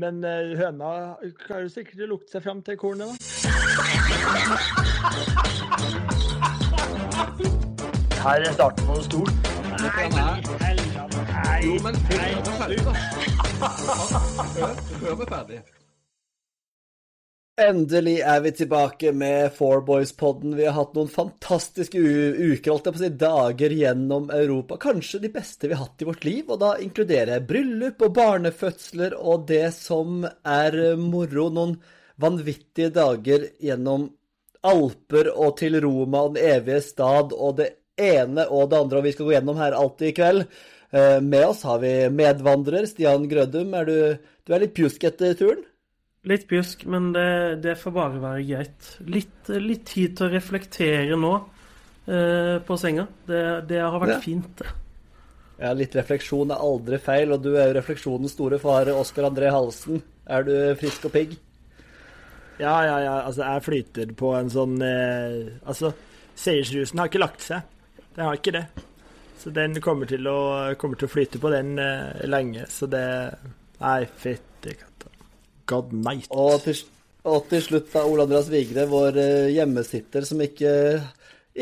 Men uh, høna klarer sikkert å lukte seg fram til kornet, da. Her er starten på noe stort. Nei, nei, Jo, men før vi er ferdig, da. Før vi er ferdig. Endelig er vi tilbake med Four Boys-podden. Vi har hatt noen fantastiske uker, holdt jeg på å si, dager gjennom Europa. Kanskje de beste vi har hatt i vårt liv, og da inkluderer jeg bryllup og barnefødsler og det som er moro. Noen vanvittige dager gjennom Alper og til Roma og den evige stad og det ene og det andre, og vi skal gå gjennom her alltid i kveld. Eh, med oss har vi medvandrer Stian Grødum. Er du, du er litt pjusk etter turen? Litt pjusk, men det, det, får bare være greit. Litt, litt, tid til å reflektere nå eh, på senga. Det, det, har vært ja. fint, det. Ja, litt refleksjon er aldri feil, og du er jo refleksjonens store far, Oskar André Halsen. Er du frisk og pigg? Ja, ja, ja. Altså, jeg flyter på en sånn eh, Altså, seiersrusen har ikke lagt seg. Den har ikke det. Så den kommer til å, kommer til å flyte på den eh, lenge. Så det Nei, katta. God night. Og til, og til slutt da, Ole Andreas Vigre, vår uh, hjemmesitter som ikke,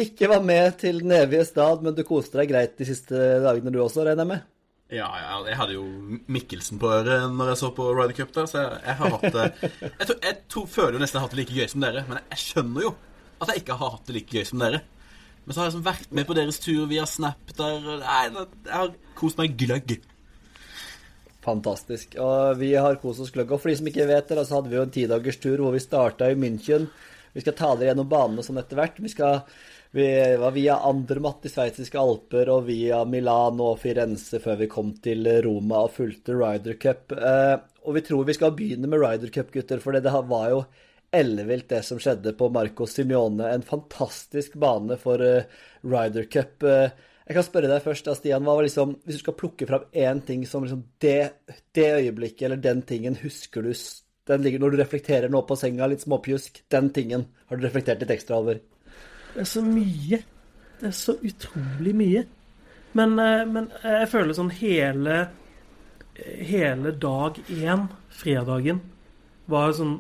ikke var med til den evige stad, men du koste deg greit de siste dagene du også, regner jeg med? Ja, ja, jeg hadde jo Mikkelsen på øret når jeg så på Ryder Cup der, så jeg, jeg har hatt det Jeg, tror, jeg tror, føler jo nesten jeg har hatt det like gøy som dere, men jeg skjønner jo at jeg ikke har hatt det like gøy som dere. Men så har jeg liksom vært med på deres tur via Snap der Nei, jeg har kost meg gløgg. Fantastisk. Og vi har kost oss gløgg. Og for de som ikke vet det, så hadde vi jo en tidagerstur hvor vi starta i München. Vi skal ta dere gjennom banene sånn etter hvert. Vi skal vi var via Andermatt i sveitsiske alper og via Milano og Firenze før vi kom til Roma og fulgte Ryder Cup. Eh, og vi tror vi skal begynne med Ryder Cup, gutter, for det var jo ellevilt det som skjedde på Marco Simione. En fantastisk bane for uh, Ryder Cup. Jeg kan spørre deg først, Stian. Hva var liksom, hvis du skal plukke fram én ting som liksom det, det, øyeblikket eller den tingen husker du den ligger Når du reflekterer nå på senga, litt småpjusk, den tingen har du reflektert litt ekstra over? Det er så mye. Det er så utrolig mye. Men, eh, men jeg føler sånn hele Hele dag én, fredagen, var sånn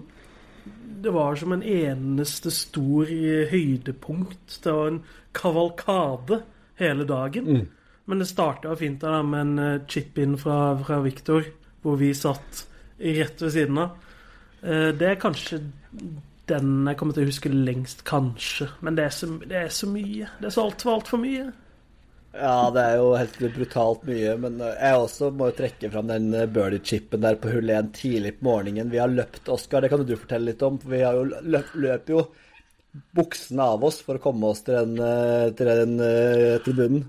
Det var som en eneste stor høydepunkt. Det var en kavalkade hele dagen. Mm. Men det starta fint da med en eh, chip-in fra, fra Victor, hvor vi satt rett ved siden av. Eh, det er kanskje den jeg kommer til å huske lengst, kanskje. Men det er så, det er så mye. Det er så altfor, altfor mye. Ja, det er jo helt brutalt mye. Men eh, jeg også må jo trekke fram den birdie-chipen der på hull 1 tidlig på morgenen. Vi har løpt, Oskar, det kan du fortelle litt om. For vi har jo løp, løp jo buksene av oss for å komme oss til den, eh, til den eh, tribunen?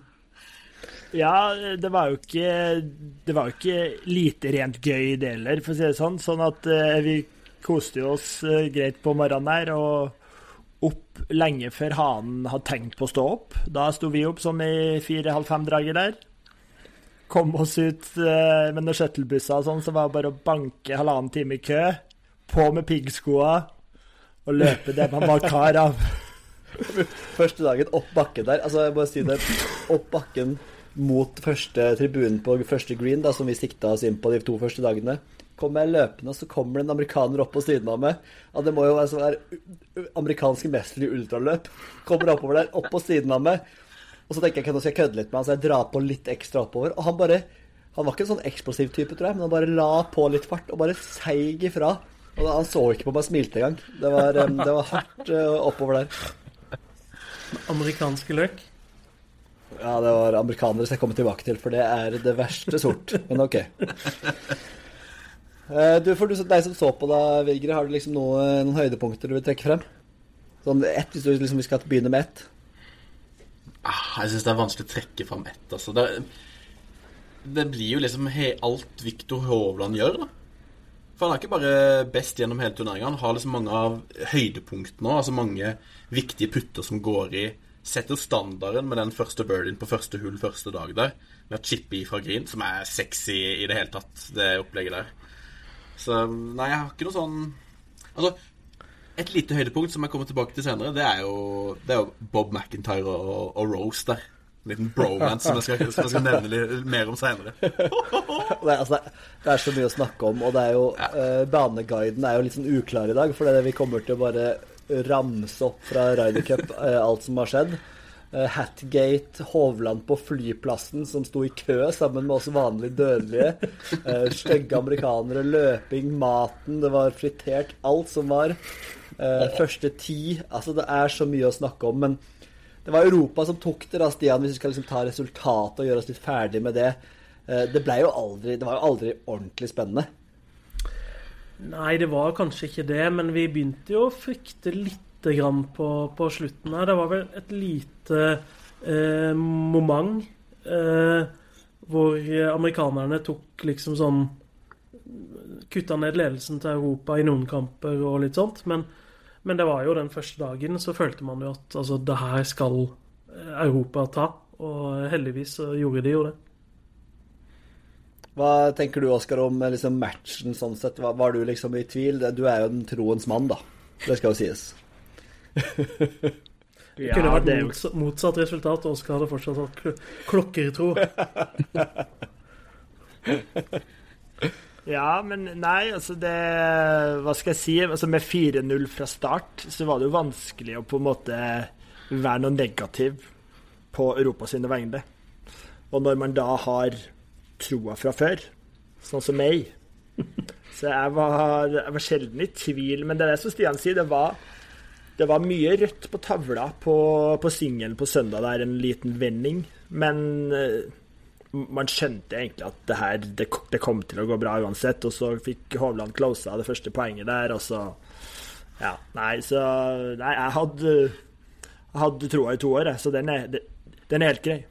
Ja, det var jo ikke Det var jo ikke lite rent gøy det heller, for å si det sånn. Sånn at uh, vi koste oss greit på morgenen der, og opp lenge før hanen hadde tenkt på å stå opp. Da sto vi opp sånn i fire-halv fem-draget der. Kom oss ut uh, med noen shuttlebusser og sånn, så var det bare å banke halvannen time i kø. På med piggskoa å løpe det man var kar av. Første dagen opp bakken der. Altså, jeg må si det. Opp bakken mot første tribunen på første green, da, som vi sikta oss inn på de to første dagene. Kommer jeg løpende, og så kommer det en amerikaner opp på siden av meg. Ja, det må jo altså være amerikanske mester i ultraløp. Kommer oppover der, opp på siden av meg. Og så tenker jeg nå skal jeg kødde litt med han, så jeg drar på litt ekstra oppover. Og han bare Han var ikke en sånn eksplosiv type, tror jeg, men han bare la på litt fart og bare seig ifra. Og han så ikke på meg og smilte engang. Det var, det var hardt uh, oppover der. Amerikanske løk? Ja, det var amerikanere som jeg kommer tilbake til, for det er det verste sort. Men ok. Uh, du, For deg som så på da, Vigre, har du liksom noe, noen høydepunkter du vil trekke frem? Sånn ett, hvis du liksom vi skal begynne med ett? Ah, jeg syns det er vanskelig å trekke frem ett. Altså. Det, det blir jo liksom he, alt Viktor Hovland gjør, da. For han er ikke bare best gjennom hele turneringa. Han har liksom mange av høydepunktene òg. Altså mange viktige putter som går i. Setter standarden med den første birdien på første hull første dag der. Med å chippe fra green, som er sexy i det hele tatt, det opplegget der. Så nei, jeg har ikke noe sånn Altså, et lite høydepunkt som jeg kommer tilbake til senere, det er jo, det er jo Bob McIntyre og, og, Rose der. En liten bromance som jeg skal, som jeg skal nevne litt mer om seinere. Det er, altså, det er så mye å snakke om, og det er jo eh, Baneguiden er jo litt sånn uklar i dag, for det er det vi kommer til å bare ramse opp fra Ryder Cup, eh, alt som har skjedd. Eh, Hatgate, Hovland på flyplassen som sto i kø sammen med oss vanlige dødelige. Eh, Stygge amerikanere, løping, maten, det var fritert, alt som var. Eh, første ti. Altså, det er så mye å snakke om, men det var Europa som tok det, da, Stian, hvis vi skal liksom ta resultatet og gjøre oss litt ferdig med det. Eh, Det jo aldri Det var jo aldri ordentlig spennende. Nei, det var kanskje ikke det, men vi begynte jo å frykte lite grann på, på slutten her. Det var vel et lite eh, moment eh, hvor amerikanerne tok liksom sånn Kutta ned ledelsen til Europa i noen kamper og litt sånt. Men, men det var jo den første dagen så følte man jo at altså, det her skal eh, Europa ta. Og heldigvis så gjorde de jo det. Hva tenker du, Oskar, om eh, liksom, matchen sånn sett? Var, var du liksom i tvil? Du er jo den troens mann, da. Det skal jo sies. Det kunne Ja, vært det er jo mots motsatt resultat, Oskar hadde fortsatt hatt kl klokkertro. Ja, men nei, altså det Hva skal jeg si? Altså Med 4-0 fra start så var det jo vanskelig å på en måte være noe negativ på Europa sine vegne. Og når man da har troa fra før, sånn som meg Så jeg var, jeg var sjelden i tvil. Men det er det som Stian sier, det var, det var mye rødt på tavla på, på singelen på søndag der, en liten vending. Men eh, man skjønte egentlig at det her det, det kom til å gå bra uansett. Og så fikk Hovland closa det første poenget der, og så Ja, nei, så Nei, jeg hadde, jeg hadde troa i to år, så den er, den er helt grei.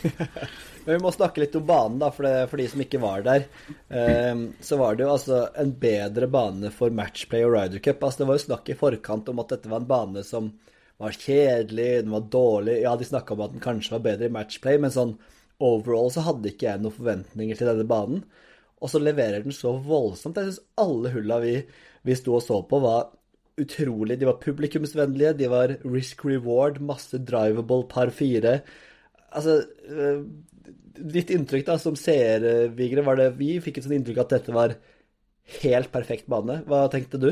Men vi må snakke litt om banen, da, for, det, for de som ikke var der. Ehm, så var det jo altså en bedre bane for matchplay og Ryder Cup. Altså, det var jo snakk i forkant om at dette var en bane som var kjedelig, den var dårlig. Ja, de snakka om at den kanskje var bedre i matchplay, men sånn overall så hadde ikke jeg noen forventninger til denne banen. Og så leverer den så voldsomt. Jeg syns alle hulla vi, vi sto og så på, var utrolig De var publikumsvennlige, de var risk reward, masse drivable par fire. Altså øh, Ditt inntrykk da, som seer, Vigre, var det Vi fikk et sånt inntrykk at dette var helt perfekt bane. Hva tenkte du?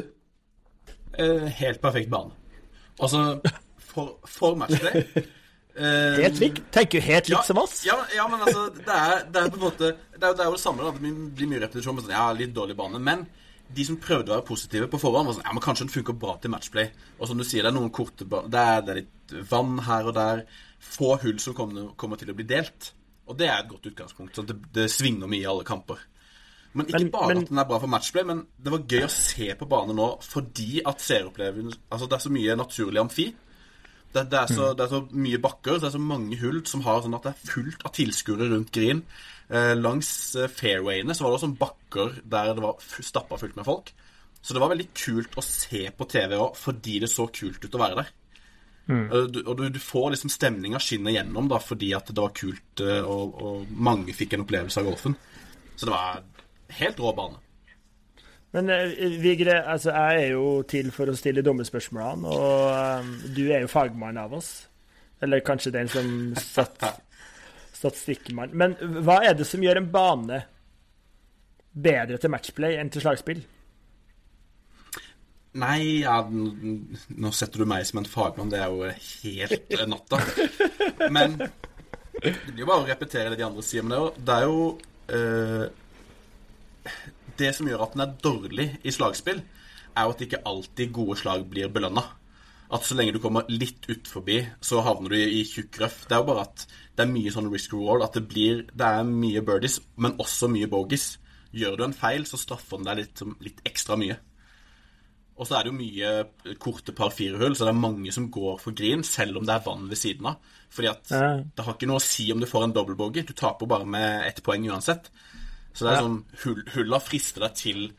Eh, helt perfekt bane. Altså, for, for matchplay eh, Helt likt? Tenker helt likt ja, som oss. Ja, ja, men altså, det er, det er på en måte Det er, det er jo det samme. da, Det blir- mye repetisjon. Sånn, ja, litt dårlig bane. Men de som prøvde å være positive på forhånd, var sånn Ja, men kanskje den funker bra til matchplay. Og som du sier, det er noen korte ba- det er, litt vann her og der. Få hull som kommer, kommer til å bli delt. Og det er et godt utgangspunkt. Så det, det svinger mye i alle kamper. Men ikke Men- bare men- at den er bra for matchplay, men det var gøy å se på banen nå fordi at seeropplevelsen Altså, det er så mye naturlig amfi. Det, det, er så, det er så mye bakker, så det er så mange hull som har sånn at det er fullt av tilskuere rundt green. Eh, langs eh, fairwayene så var det også sånn bakker der det var stappa fullt med folk. Så det var veldig kult å se på TV òg, fordi det så kult ut å være der. Eh, Du, og du, du får liksom stemninga skinner gjennom da, fordi at det var kult, eh, og, og mange fikk en opplevelse av golfen. Så det var helt rå bane. Men eh, Vigre, altså, jeg er jo til for å stille dumme spørsmålene, og um, du er jo fagmann av oss. Eller kanskje den som stat, statistikkmann. Men hva er det som gjør en bane bedre til matchplay enn til slagspill? Nei, ja, nå setter du meg som en fagmann. Det er jo helt eh, natta. Men det blir jo bare å repetere det de andre sier. Men det er jo, det, er jo eh, det som gjør at den er dårlig i slagspill, er jo at ikke alltid gode slag blir belønna. At så lenge du kommer litt ut forbi, så havner du i tjukk røff. Det er jo bare at det er mye sånn risk reward. At det blir Det er mye birdies, men også mye bogies. Gjør du en feil, så straffer den deg litt, litt ekstra mye. Og så er det jo mye korte par fire-hull, så det er mange som går for green, selv om det er vann ved siden av. Fordi at det har ikke noe å si om du får en dobbeltbogey. Du taper bare med ett poeng uansett. Så det er Ja. sånn hull, Hulla frister deg til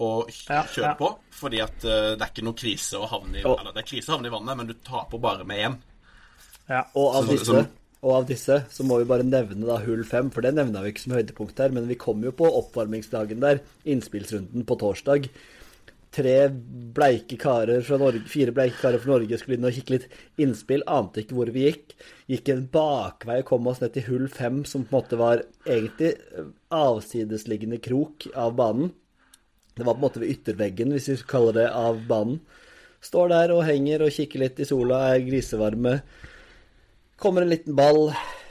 å kjøre ja. på, fordi at uh, det er ikke noe krise å havne i Og- Eller det er krise å havne i vannet, men du taper bare med én. Ja. Og av, Så- disse, så- og av disse så må vi bare nevne da hull fem, for det nevna vi ikke som høydepunkt her, men vi kom jo på oppvarmingsdagen der, innspillsrunden på torsdag. Tre bleike karer fra Norge, fire bleike karer fra Norge skulle inn og kikke litt innspill. Ante ikke hvor vi gikk. Gikk en bakvei og kom oss ned til hull fem, som på en måte var egentlig avsidesliggende krok av banen. Det var på en måte ved ytterveggen, hvis vi kaller det, av banen. Står der og henger og kikker litt i sola, er grisevarme. Kommer en liten ball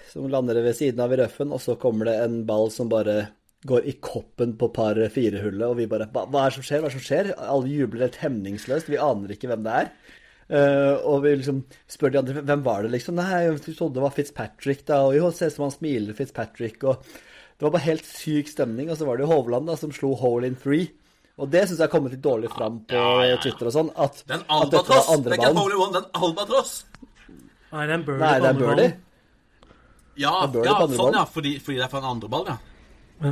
som lander ved siden av i røffen, og så kommer det en ball som bare går i koppen på par fire-hullet, og vi bare hva, hva er det som skjer? Hva er det som skjer? Alle jubler helt hemningsløst. Vi aner ikke hvem det er. Uh, og vi liksom spør de andre hvem var det, liksom. Nei, vi trodde det var Fitzpatrick, da. Og jo, se som han smiler, Fitzpatrick. Og det var bare helt syk stemning. Og så var det jo Hovland da, som slo hole in three. Og det syns jeg har kommet litt dårlig fram på Ja, ja, ja. Twitter og sånn. At, Den at dette var albatross! Det er ikke hole in One, er albatross! Nei, det er en birdie på andre ballen. Ja, sånn, ball. ja. Fordi, fordi det er fra en andre ball, ja.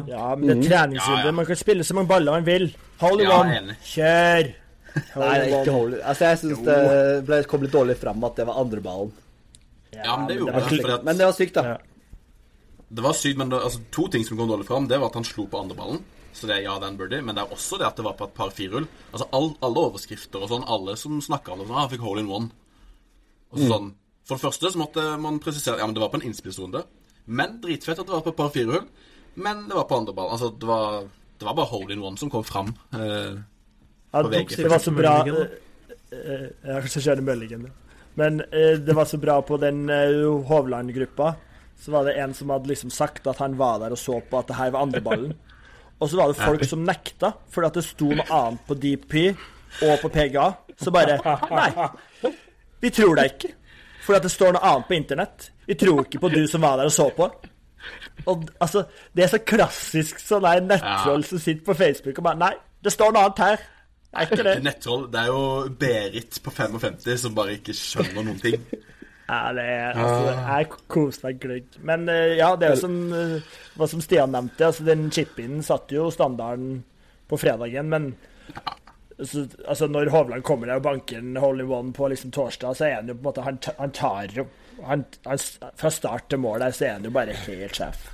Ja, men det er treningsrunde. Ja, ja. Man kan spille så mange baller man vil. Hold Ja, on. Kjør! Nei, ikke hold. Altså, jeg syns det ble, kom litt dårlig fram at det var andre ballen. Ja, men det gjorde var det. slik- Men det var sykt, da. Ja. Det var sykt, men det, altså, to ting som kom dårlig fram, det var at han slo på andreballen. Så det er ja, det er en birdie. Men det er også det at det var på et par firehull. Altså, all, alle overskrifter og sånn, alle som snakka om det, sånn, ah, han fikk hole in one. Og så sånn, For det første så måtte man presisere Ja, men det var på en innspillsrunde. Men dritfett at det var på et par firehull. Men det var på andre ball. Altså, det var, det var bare hole in one som kom fram. Eh, Ja, det, VG. det var så bra uh, eh, eh, kanskje kjøre Mølligen. ja. Men uh, det var så bra på den eh, Hovland-gruppa. Så var det en som hadde liksom sagt at han var der og så på at det her var andreballen. Og så var det folk som nekta, fordi at det sto noe annet på DP og på PGA. Så bare Nei, vi tror deg ikke. Fordi at det står noe annet på internett. Vi tror ikke på du som var der og så på. Og altså, Det er så klassisk sånn der nettroll som sitter på Facebook og bare Nei, det står noe annet her. Det er ikke det. Nettroll. Det er jo Berit på 55 som bare ikke skjønner noen ting. Ja, det er, altså, jeg koser meg gløgg. Men eh, ja, det er jo som, eh, hva som Stian nevnte, altså den chip-in satte jo standarden på fredagen, men så, altså når Hovland kommer der og banker en hole in one på liksom torsdag, så er han jo på en måte Han, han tar jo han, han, Fra start til mål der så er han jo bare helt sjef.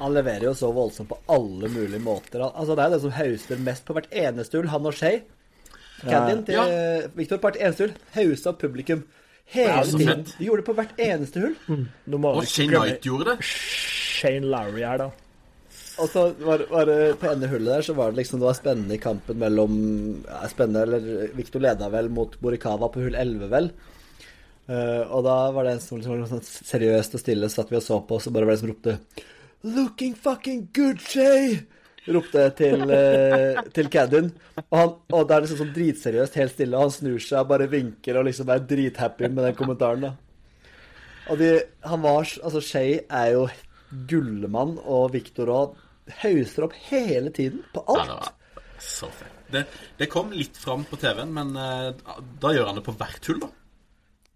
Han leverer jo så voldsomt på alle mulige måter. Altså, det er det som hauser mest på hvert eneste hull, han og Shay. Caddien til Ja. Victor på hvert eneste hull. hausta publikum hele Ja, tiden. De gjorde det på hvert eneste hull. Mm. Og Shane Knight gjorde det. Shane Lowry her, da. Og så var, var det på ende hullet der så var det liksom Det var spennende i kampen mellom ja, Spennende, eller Victor leda vel mot Boricava på hull 11, vel. Eh, og da var det en som liksom, sånn seriøst og stille satt vi og så på, og så bare var det en som ropte 'Looking fucking good, Shay!' Ropte til, uh, til Caddien. Og, han, og det er liksom sånn dritseriøst, helt stille, og han snur seg og bare vinker og liksom er drithappy med den kommentaren, da. Og de, han var Altså, Shay er jo gullemann, og Victor òg hauser opp hele tiden, på alt. Ja, det var så fett. Det, det kom litt fram på TV-en, men uh, da gjør han det på hvert hull, da.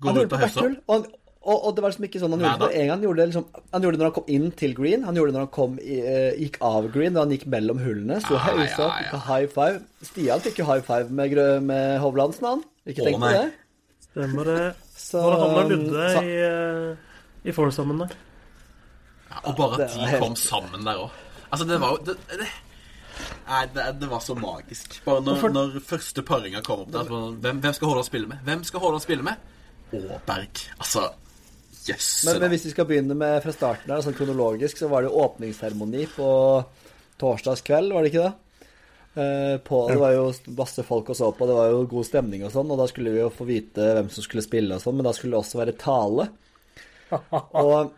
Går Han ut gjorde det og på hvert hull. Og, og, og det var liksom ikke sånn han gjorde det en gang. Han gjorde det, liksom, han gjorde det når han kom inn til green. Han gjorde det når han kom i, eh, gikk av green, når han gikk mellom hullene. Så ah, høysa, ja, ja. high five. Stian fikk jo high five med, med Hovlandsen, han. Ikke tenk på det. Stemmer det. Så, Var det han og Ludde så- i, eh, i foursomen der? Ja, og bare at de helt- kom sammen der òg. Altså, det var jo det, det, Nei, det, det var så magisk. Bare når, når første paringa kom opp der hvem, hvem skal Haaland spille med? Hvem skal Haaland spille med? Aaberg. Altså Yes, Men, men hvis vi skal begynne med fra starten her, sånn kronologisk, så var det åpningsseremoni på torsdagskveld, var det ikke det? Eh, på, det var jo masse folk og så på, det var jo god stemning og sånn, og da skulle vi jo få vite hvem som skulle spille og sånn, men da skulle det også være tale. Og,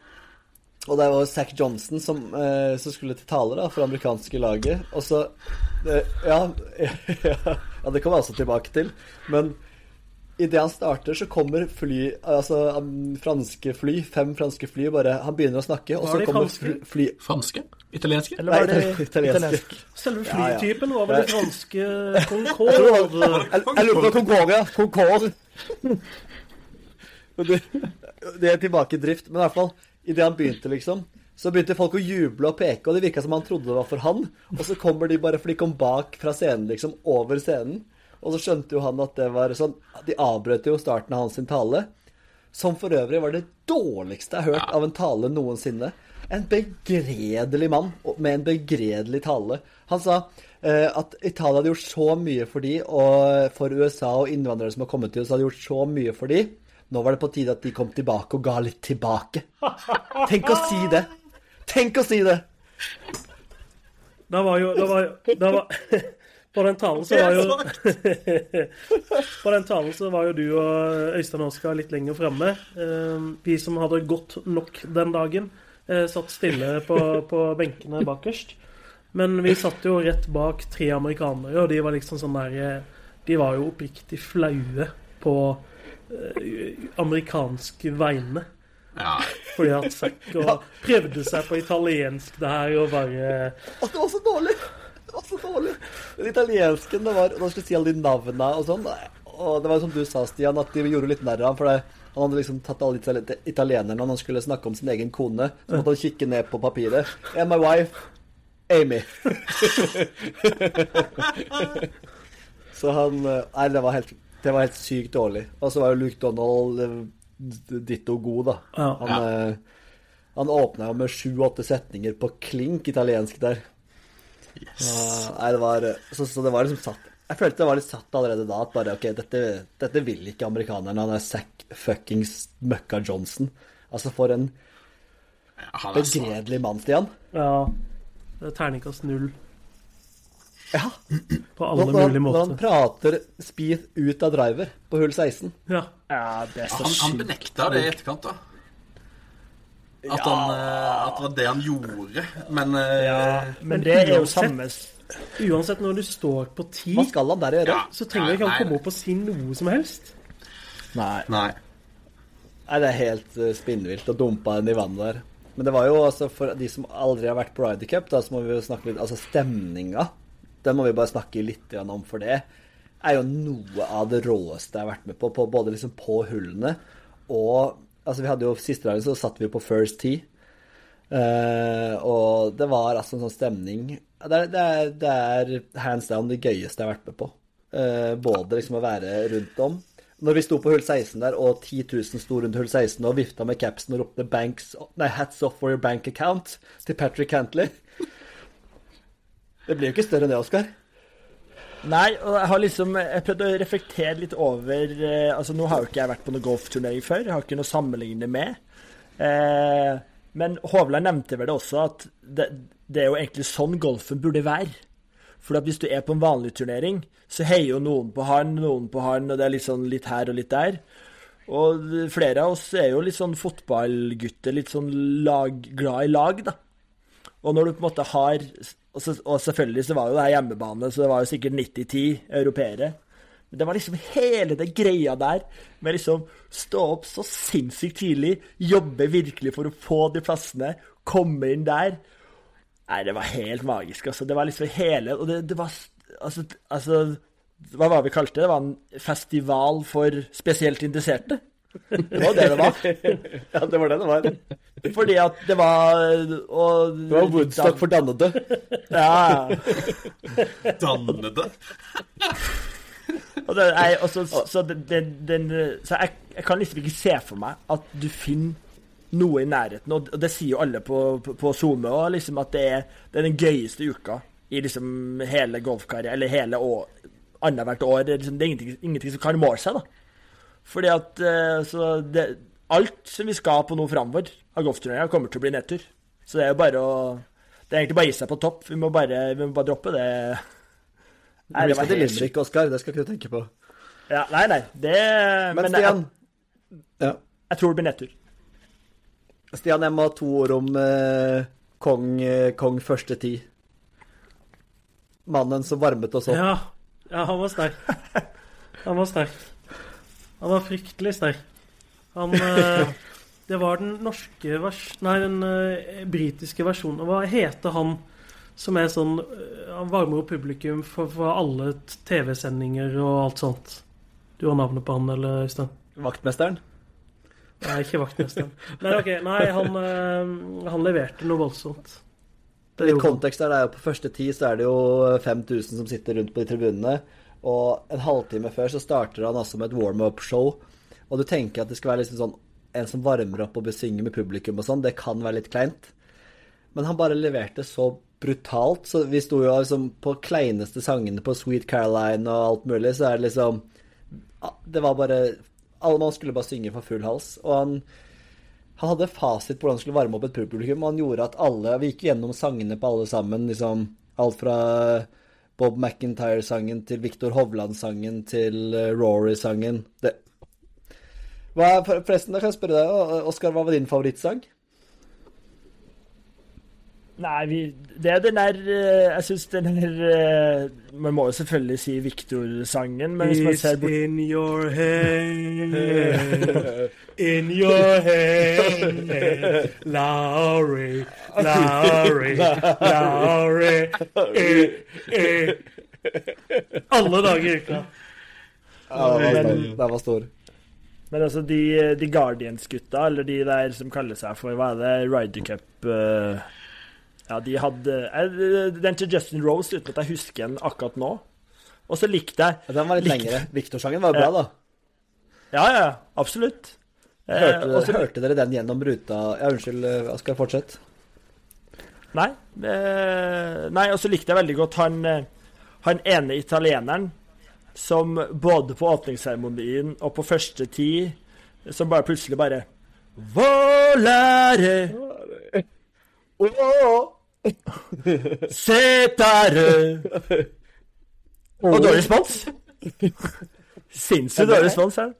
og det var jo Zack Johnson som, eh, som skulle til tale da, for det amerikanske laget. Og så eh, ja, ja, det kommer jeg også tilbake til. Men idet han starter, så kommer fly Altså um, franske fly, fem franske fly, bare Han begynner å snakke, og så kommer franske? fly, fly Franske? Italienske? Eller var Nei, italienske. italiensk. Selve flytypen var vel det franske det Concorde. Jeg jeg lurer på Concorde, ja. Concorde. Det, det er tilbake i drift. Men i hvert fall, idet han begynte, liksom, så begynte folk å juble og peke, og det virka som han trodde det var for han. Og så kommer de bare, for de kom bak fra scenen, liksom, over scenen. Og så skjønte jo han at det var sånn De avbrøt jo starten av hans sin tale. Som for øvrig var det dårligste jeg har hørt av en tale noensinne. En begredelig mann med en begredelig tale. Han sa eh, at Italia hadde gjort så mye for de, og for USA og innvandrere som har kommet til oss, hadde gjort så mye for de. Nå var det på tide at de kom tilbake og ga litt tilbake. Tenk å si det! Tenk å si det! Da var jo, da var, jo- da var På den talen så var jo På den talen så var jo du og Øystein Oskar litt lenger fremme. Eh, Vi som hadde gått nok den dagen, eh, satt stille på, på benkene bakerst. Men vi satt jo rett bak tre amerikanere, og de var liksom sånn der eh, De var jo oppriktig flaue på eh, amerikanske vegne. Ja. Fordi at og prøvde seg på italiensk der og bare At det var så dårlig! Var så dårlig. Den italiensken, det var Da skulle si alle de navnene og sånn. Og det var som du sa, Stian, at de gjorde litt narr av ham. For det, han hadde liksom tatt alle itali- italienerne når han skulle snakke om sin egen kone. Så måtte han kikke ned på papiret. And my wife, Amy. så han eh, Nei, det var helt, det var helt sykt dårlig. Og så var jo Luke Donald eh, ditto god, da. Han, ja. han åpna jo med sju-åtte setninger på klink italiensk der. Yes. Ja, nei, det var så, så det var liksom satt Jeg følte det var litt satt allerede da at bare OK, dette, dette vil ikke amerikanerne. Han er Zack fuckings Møkka Johnson. Altså, for en begredelig mann, Stian. Ja. det er Terningkast null Ja. på alle Når, mulige måter. når han prater Speed ut av driver på hull 16 Ja. Ja, det er Ja, han, han benekta det i etterkant, da. At, han, eh, at det var det han gjorde. Men eh, Ja, men det er jo samme Uansett, når du står på ti, Hva skal han der gjøre? ja, så trenger ikke han komme opp og si noe som helst. Nei. Nei. Nei, det er helt uh, spinnvilt å dumpe den i vannet der. Men det var jo altså for de som aldri har vært på Ryder Cup, da så må vi jo snakke litt Altså stemninga, den må vi bare snakke litt om, for det er jo noe av det råeste jeg har vært med på, på både liksom på hullene og Altså, vi hadde jo Siste dagen så satt vi på First Tee. Uh, og det var altså en sånn stemning Det er, det er, det er hands down det gøyeste jeg har vært med på. Uh, både liksom å være rundt om. Når vi sto på hull 16 der, og 10 000 sto rundt hull 16 og vifta med capsen og ropte banks, nei, 'hats off for your bank account' til Patrick Cantley Det blir jo ikke større enn det, Oskar. Nei, og jeg har liksom Jeg prøvd å reflektere litt over eh, Altså, nå har jo ikke jeg vært på noen golfturnering før. Jeg har ikke noe å sammenligne med. Eh, men Hovland nevnte vel det også, at det, det er jo egentlig sånn golfen burde være. For at hvis du er på en vanlig turnering, så heier jo noen på han, noen på han, og det er litt sånn litt her og litt der. Og flere av oss er jo litt sånn fotballgutter, litt sånn lag, glad i lag, da. Og når du på en måte har Og, så, og selvfølgelig så var jo det her hjemmebane, så det var jo sikkert 90-10 europeere. Men det var liksom hele det greia der med liksom stå opp så sinnssykt tidlig, jobbe virkelig for å få de plassene, komme inn der. Nei, det var helt magisk, altså. Det var liksom hele Og det, det var altså, altså Hva var det vi kalte det? Det var en festival for spesielt interesserte. Det var det det var. Ja, det var det det var. Fordi at det var og, Det var Woodstock for dannede. Ja, Dannede. Og det, jeg, og så, så, den, den, så jeg, jeg kan liksom ikke se for meg at du finner noe i nærheten. Og det sier jo alle på, på, på SoMe òg, liksom at det er, det er den gøyeste uka i liksom hele golfkarrieren, eller hele annethvert år. Det er, liksom, det er ingenting, ingenting som kan måle seg, da. Fordi at eh, så det, Alt som vi skal på noe framover av golfturneringa, kommer til å bli nedtur. Så det er jo bare å Det er egentlig bare å gi seg på topp. Vi må bare, vi må bare droppe det. Nei, det var helt sykt. Oskar. Det skal ikke du tenke på. Ja, nei, nei. Det Men Men, Stian, jeg, ja. jeg tror det blir nedtur. Stian, jeg må ha to ord om eh, kong, eh, kong første tid. Mannen som varmet oss opp. Ja, ja han var sterk. Han var sterk. Han var fryktelig sterk. Han eh, Det var den norske vers... Nei, den eh, britiske versjonen. Hva heter han som er sånn eh, Han varmer opp publikum for, for alle TV-sendinger og alt sånt. Du har navnet på han, eller Øystein? Vaktmesteren. Nei, ikke vaktmesteren. Nei, ok, nei han, eh, han leverte noe voldsomt. Det Litt kontekst der, det er jo På første tid så er det jo 5000 som sitter rundt på de tribunene. Og en halvtime før så starter han altså med et warm-up-show. Og du tenker at det skal være liksom sånn en som varmer opp og besynger med publikum og sånn. Det kan være litt kleint. men han bare leverte så brutalt. Så vi sto jo liksom på kleineste sangene på Sweet Caroline og alt mulig, så er det liksom Det var bare Alle mann skulle bare synge for full hals. Og han, han hadde fasit på hvordan han skulle varme opp et publikum, og han gjorde at alle Vi gikk gjennom sangene på alle sammen, liksom alt fra Bob McIntyre-sangen til Victor Hovland-sangen til eh, Rory-sangen. Forresten, da kan jeg spørre deg, Oskar, hva var din favorittsang? Nei, vi, det er den der eh, Jeg syns den der eh, Man må jo selvfølgelig si Victor-sangen, men hvis man ser It's bort in your head, in your head, Lowry, Lowry, Lowry eh, eh. Alle dager i uka. Ja, den var, stor. Men altså, de, de Guardians-gutta, eller de der som kaller seg for Hva er det? Ryder Cup eh, Ja, de hadde eh, Den til Justin Rose, uten at jeg husker den akkurat nå. Og så likte jeg Ja, Den var litt Likte- lengre. Victor-sangen var jo bra, da. Ja, ja, absolutt. Eh, Hørte, og så- hørte dere den gjennom ruta Ja, unnskyld, eh, Oskar, fortsett. Nei. Eh, nei, og så likte jeg veldig godt han, han ene italieneren som både på åpningsseremonien og på første tid som bare plutselig bare Volare Setare Og dårlig respons. Sinnssykt dårlig respons her.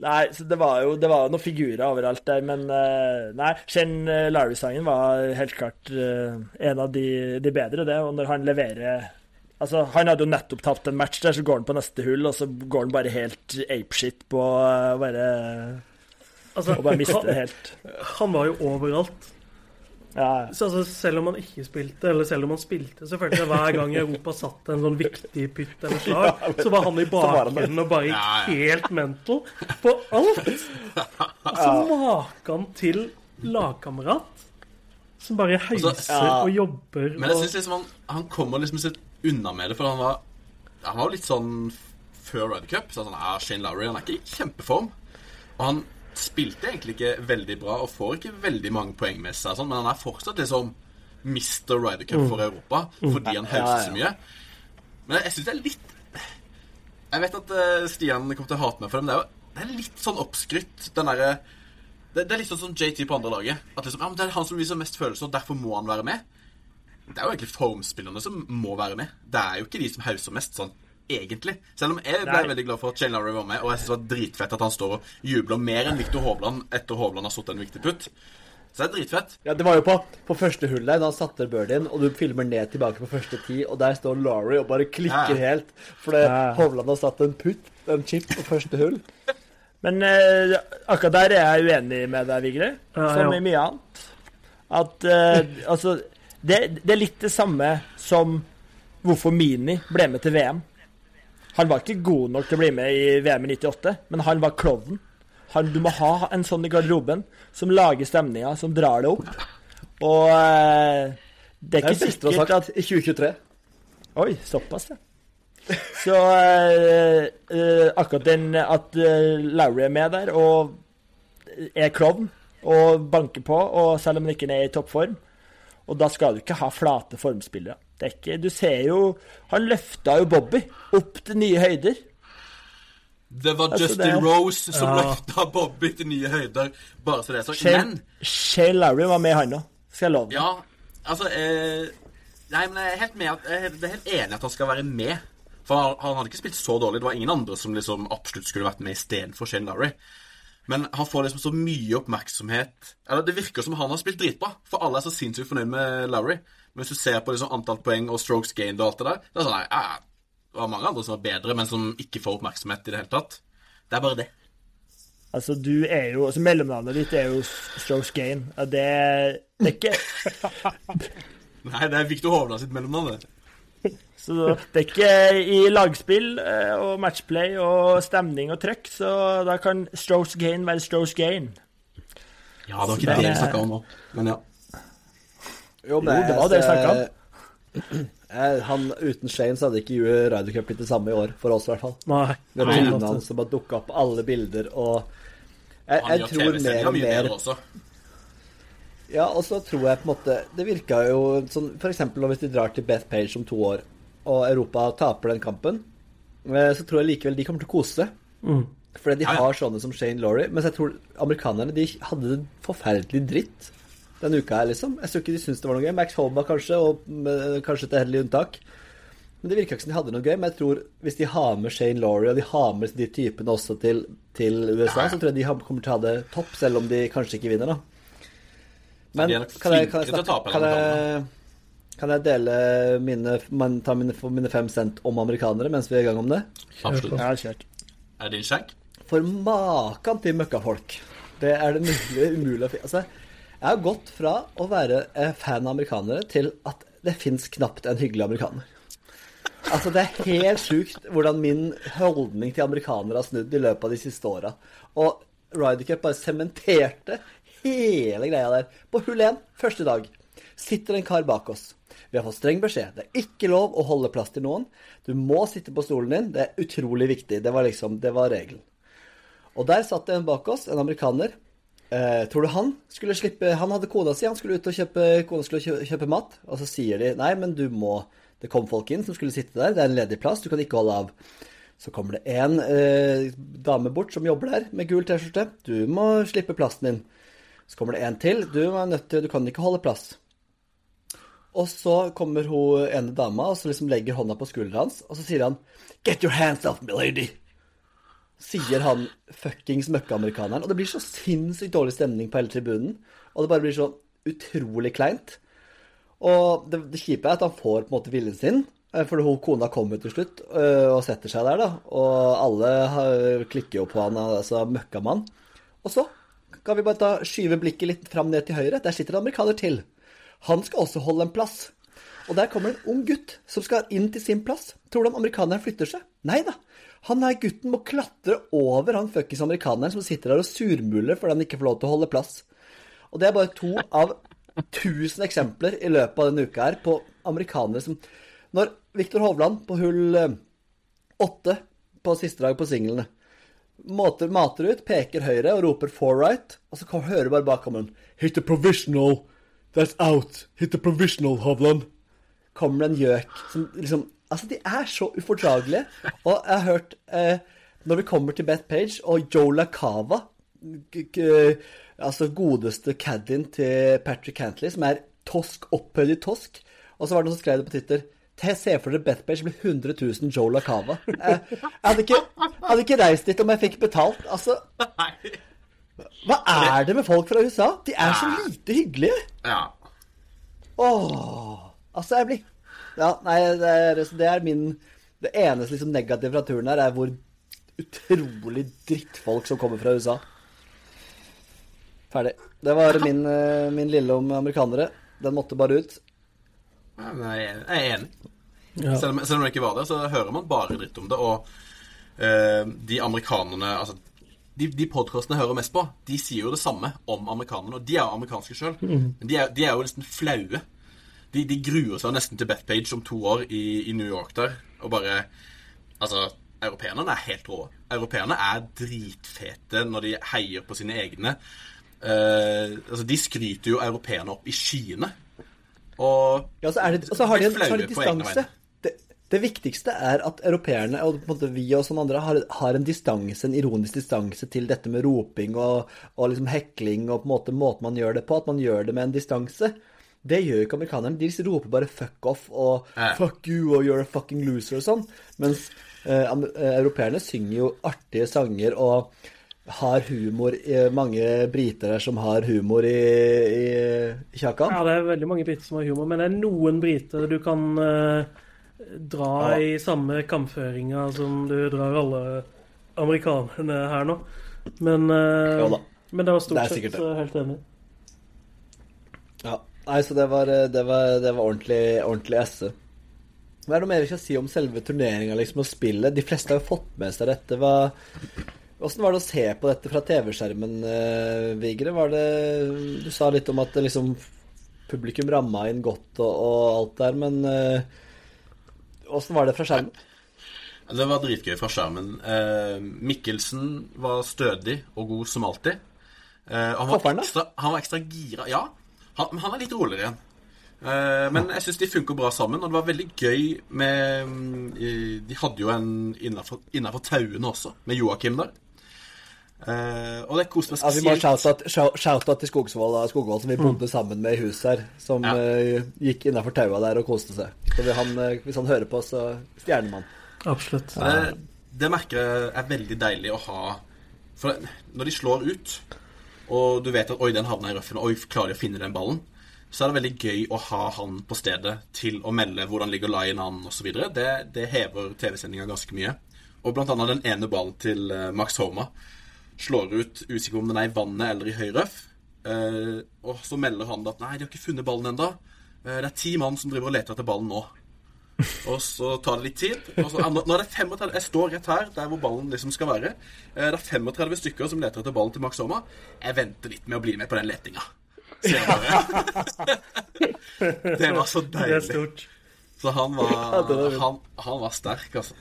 Nei, så det var jo det var noen figurer overalt der, men eh, Nei, Shane uh, Larry-sangen var helt klart eh, en av de, de bedre, det. Og når han leverer Altså, Han hadde jo nettopp tapt en match der, så går han på neste hull, og så går han bare helt apeshit på å bare Altså, Og bare mister det helt. han var jo overalt. Ja, Så altså, selv om han ikke spilte, eller selv om han spilte, så følte jeg hver gang Europa satt en sånn viktig pytt eller slag, så var han i bakgrunnen og bare gikk Ja, ja. helt mental på alt. Altså, maken til lagkamerat som bare heiser Ja. og jobber Men jeg og synes liksom han, han kommer liksom litt unna med det, for han var Han var jo litt sånn før Ryder Cup. Så sånn, ja, Shane Lowry han er ikke i kjempeform. Og han spilte egentlig ikke veldig bra og får ikke veldig mange poeng med seg, sånn, men han er fortsatt liksom Mr. Ryder Cup for Europa fordi han hauser så mye. Men jeg, syns det er litt Jeg vet at eh, Stian kommer til å hate meg for det, men det er jo det er litt sånn oppskrytt, den derre det, det er litt sånn som JT på andre laget. At liksom, ja, men Det er han som viser mest følelser, og derfor må han være med. Det er jo egentlig formspillerne som må være med. Det er jo ikke de som hauser mest, sånn egentlig. Selv om jeg ble Nei. veldig glad for at Shane Lowry var med, og jeg synes det var dritfett at han står og jubler mer enn Victor Hovland etter Hovland har satt en viktig putt. Så det er dritfett. Ja, Det var jo på, på første hull der, da han satte birdien, og du filmer ned tilbake på første ti, og der står Laurie og bare klikker Ja. helt. Fordi. Hovland har satt en putt, en chip, på første hull. Men eh, akkurat der er jeg uenig med deg, Vigre. Ja, som ja. i mye annet. At eh, Altså, det, det er litt det samme som hvorfor Mini ble med til VM. Han var ikke god nok til å bli med i VM i 98, men han var klovnen. Du må ha en sånn i garderoben som lager stemninga, som drar det opp. Og eh, det er ikke det sikkert at i 2023. Oi, såpass, ja. Så eh, eh, akkurat den at uh, Lowry er med der og er klovn og banker på, og selv om han ikke er i toppform Og da skal du ikke ha flate formspillere. Det er ikke, du ser jo Han løfta jo Bobby opp til nye høyder. Det var Altså, Justin det- Rose som Ja. løfta Bobby til nye høyder. Bare så det er sagt. Shane, Men Shay Lowry var med, han òg. Skal jeg love deg. Ja, altså eh, Nei, men jeg er helt med at, jeg er- helt enig at han skal være med. For han, han hadde ikke spilt så dårlig. Det var ingen andre som liksom absolutt skulle vært med istedenfor Shane Lowry. Men han får liksom så mye oppmerksomhet Eller det virker som han har spilt dritbra. For alle er så sinnssykt fornøyd med Lowry. Men hvis du ser på liksom antall poeng og strokes gained og alt det der, det er sånn nei, ja, Det var mange andre som var bedre, men som ikke får oppmerksomhet i det hele tatt. Det er bare det. Altså, du er jo altså Mellomnavnet ditt er jo Strokes Gain. Det, det er ikke Nei, det er Victor Hovland sitt mellomnavn. Så det er ikke i lagspill eh, og matchplay og stemning og trøkk, så da kan Strokes Gain være Strokes Gain. Ja, det var ikke det det vi er- snakka om nå. Men ja. Jo, Jo, det var det vi snakket om. Eh, Han, uten Shane så hadde ikke Ryder Cup blitt det samme i år, for oss i hvert fall. Nei. Det ja. hans som bare dukka opp alle bilder, og jeg, jeg tror mer og mer. Ja, og så tror jeg på en måte Det virka jo sånn For eksempel hvis de drar til Beth Page om to år, og Europa taper den kampen, eh, så tror jeg likevel de kommer til å kose seg. Mm. Fordi de har sånne som Shane Laurie. Mens jeg tror amerikanerne de hadde det forferdelig dritt denne uka her, liksom. Jeg tror ikke de syntes det var noe gøy. Max Holba kanskje, og med, kanskje et heldig unntak. Men det virka ikke som de hadde noe gøy. Men jeg tror hvis de har med Shane Laurie, og de har med de typene også til, til USA, Ja, ja. så tror jeg de kommer til å ha det topp, selv om de kanskje ikke vinner, da. Men er kan jeg, kan, jeg snakke, kan, jeg. Kan jeg dele mine, man, ta mine, mine fem cent om amerikanere mens vi er i gang om det? Absolutt. Jeg kjørt. Er det din skjenk? For maken til møkkafolk. Det er det mulig, umulig å finne. Altså, jeg har gått fra å være fan av amerikanere til at det fins knapt en hyggelig amerikaner. Altså, det er helt sjukt hvordan min holdning til amerikanere har snudd i løpet av de siste åra. Og Rydercup bare sementerte hele greia der. På hull 1, første dag, sitter en kar bak oss. Vi har fått streng beskjed. Det er ikke lov å holde plass til noen. Du må sitte på stolen din. Det er utrolig viktig. Det var liksom, det var regelen. Og der satt det en bak oss, en amerikaner. Eh, tror du han skulle slippe Han hadde kona si, han skulle ut og kjøpe, kona skulle kjøpe, kjøpe mat. Og så sier de nei, men du må Det kom folk inn som skulle sitte der, det er en ledig plass, du kan ikke holde av. Så kommer det en eh, dame bort som jobber der med gul T-skjorte. Du må slippe plassen din. Så kommer det en til. Du er nødt til Du kan ikke holde plass. Og så kommer hun ene dama og så liksom legger hånda på skulderen hans, og så sier han Get your hands off me, lady! Sier han fuckings møkkeamerikaneren. Og det blir så sinnssykt dårlig stemning på hele tribunen. Og det bare blir så utrolig kleint. Og det, det kjipe er at han får på en måte viljen sin. eh, For hun kona kommer til slutt øh, og setter seg der, da. Og alle klikker jo på han, altså møkkamann. Og så kan vi bare ta, skyve blikket litt fram ned til høyre. Der sitter en amerikaner til. Han skal også holde en plass. Og der kommer en ung gutt som skal inn til sin plass. Tror du om amerikaneren flytter seg? Nei da. Han her gutten må klatre over han fuckings amerikaneren som sitter der og surmuler fordi han ikke får lov til å holde plass. Og det er bare to av tusen eksempler i løpet av denne uka her på amerikanere som Når Viktor Hovland på hull eh, åtte på siste dag på singlene mater ut, peker høyre og roper 'four right', og så hører du bare bakom ham 'Hit the provisional'. That's out. Hit the provisional, Hovland. Kommer det en gjøk som liksom Altså, de er så ufordragelige. Og jeg har hørt eh, Når vi kommer til Beth Page og Joe LaCava Altså godeste caddien til Patrick Cantley, som er tosk, opphøyd i tosk. Og så var det noen som skrev det på Twitter. Se for dere Beth Page blir 100 000 Joe LaCava. Jeg, jeg, hadde ikke, jeg hadde ikke reist dit om jeg fikk betalt. Altså, Nei. Hva er det med folk fra USA? De er så lite hyggelige. Ja. Åh, altså jeg blir Ja, nei, det er, det er min Det eneste liksom negative fra turen her er hvor utrolig drittfolk som kommer fra USA. Ferdig. Det var min, eh, min lille om amerikanere. Den måtte bare ut. Ja, men Jeg er enig. Ja. Selv, om, selv om det ikke var det, så hører man bare dritt om det. Og eh, de amerikanerne Altså, de, de podkastene jeg hører mest på, de sier jo det samme om amerikanerne. Og de er jo amerikanske sjøl. Men de er, de er jo nesten flaue. De, de gruer seg nesten til Bethpage om to år i, i New York der, og bare Altså, europeerne er helt rå. Europeerne er dritfete når de heier på sine egne. Eh, altså, de skryter jo europeerne opp i skyene. Og Ja, så, det, så har de, en, så har de distanse. Det, viktigste er at europeerne og på en måte vi og sånne andre har, har en distanse, en ironisk distanse til dette med roping og, og liksom hekling og på en måte måten man gjør det på. At man gjør det med en distanse. Det gjør jo ikke amerikanerne. De roper bare 'fuck off' og. 'fuck you' og 'you're a fucking loser' og sånn. Mens eh, eh, europeerne synger jo artige sanger og har humor. i mange briter her som har humor i, i, i kjakan. Ja, det er veldig mange briter som har humor, men det er noen briter du kan eh, dra Ja. i samme kampføringa som du drar alle amerikanerne her nå. Men, eh, men det var stort Det sett det. helt enig. Ja. Nei, så det var, det var, det var ordentlig, ordentlig esse. Hva er det mer vi skal si om selve turneringa liksom, og spillet? De fleste har jo fått med seg dette. Hva, hvordan var det å se på dette fra TV-skjermen, eh, Vigre? Var det, du sa litt om at liksom, publikum ramma inn godt og, og alt der, men eh, åssen var det fra skjermen? Det var dritgøy fra skjermen. Eh, Mikkelsen var stødig og god som alltid. Eh, han, var ekstra, han var ekstra gira. Ja. Han, han er litt roligere igjen. Eh, men jeg syns de funker bra sammen, og det var veldig gøy med mm, De hadde jo en innafor tauene også, med Joakim der. Eh, og det koste meg Ja, vi må shout-out shout til Skogsvoll, da, Skogvold, som vi bodde sammen med i huset her. Som Ja. uh, gikk innafor taua der og koste seg. Så vi, han, uh, hvis han hører på, så stjernemann. Absolutt. Det, det merker jeg er veldig deilig å ha For når de slår ut, og du vet at 'oi, den havna i røffen', 'oi, klarer de å finne den ballen', så er det veldig gøy å ha han på stedet til å melde hvordan ligger line an osv. Det, det hever TV-sendinga ganske mye. Og blant annet den ene ballen til Max Homa slår ut, usikker om den er i vannet eller i høy røff. Eh, og så melder han at 'nei, de har ikke funnet ballen ennå'. Uh, det er ti mann som driver og leter etter ballen nå. Og så tar det litt tid. Så, nå er det 35 Jeg står rett her, der hvor ballen liksom skal være. Uh, Det er 35 stykker som leter etter ballen til Max Homa. Jeg venter litt med å bli med på den letinga. Det var så deilig. Så han var var, han, han var sterk, altså.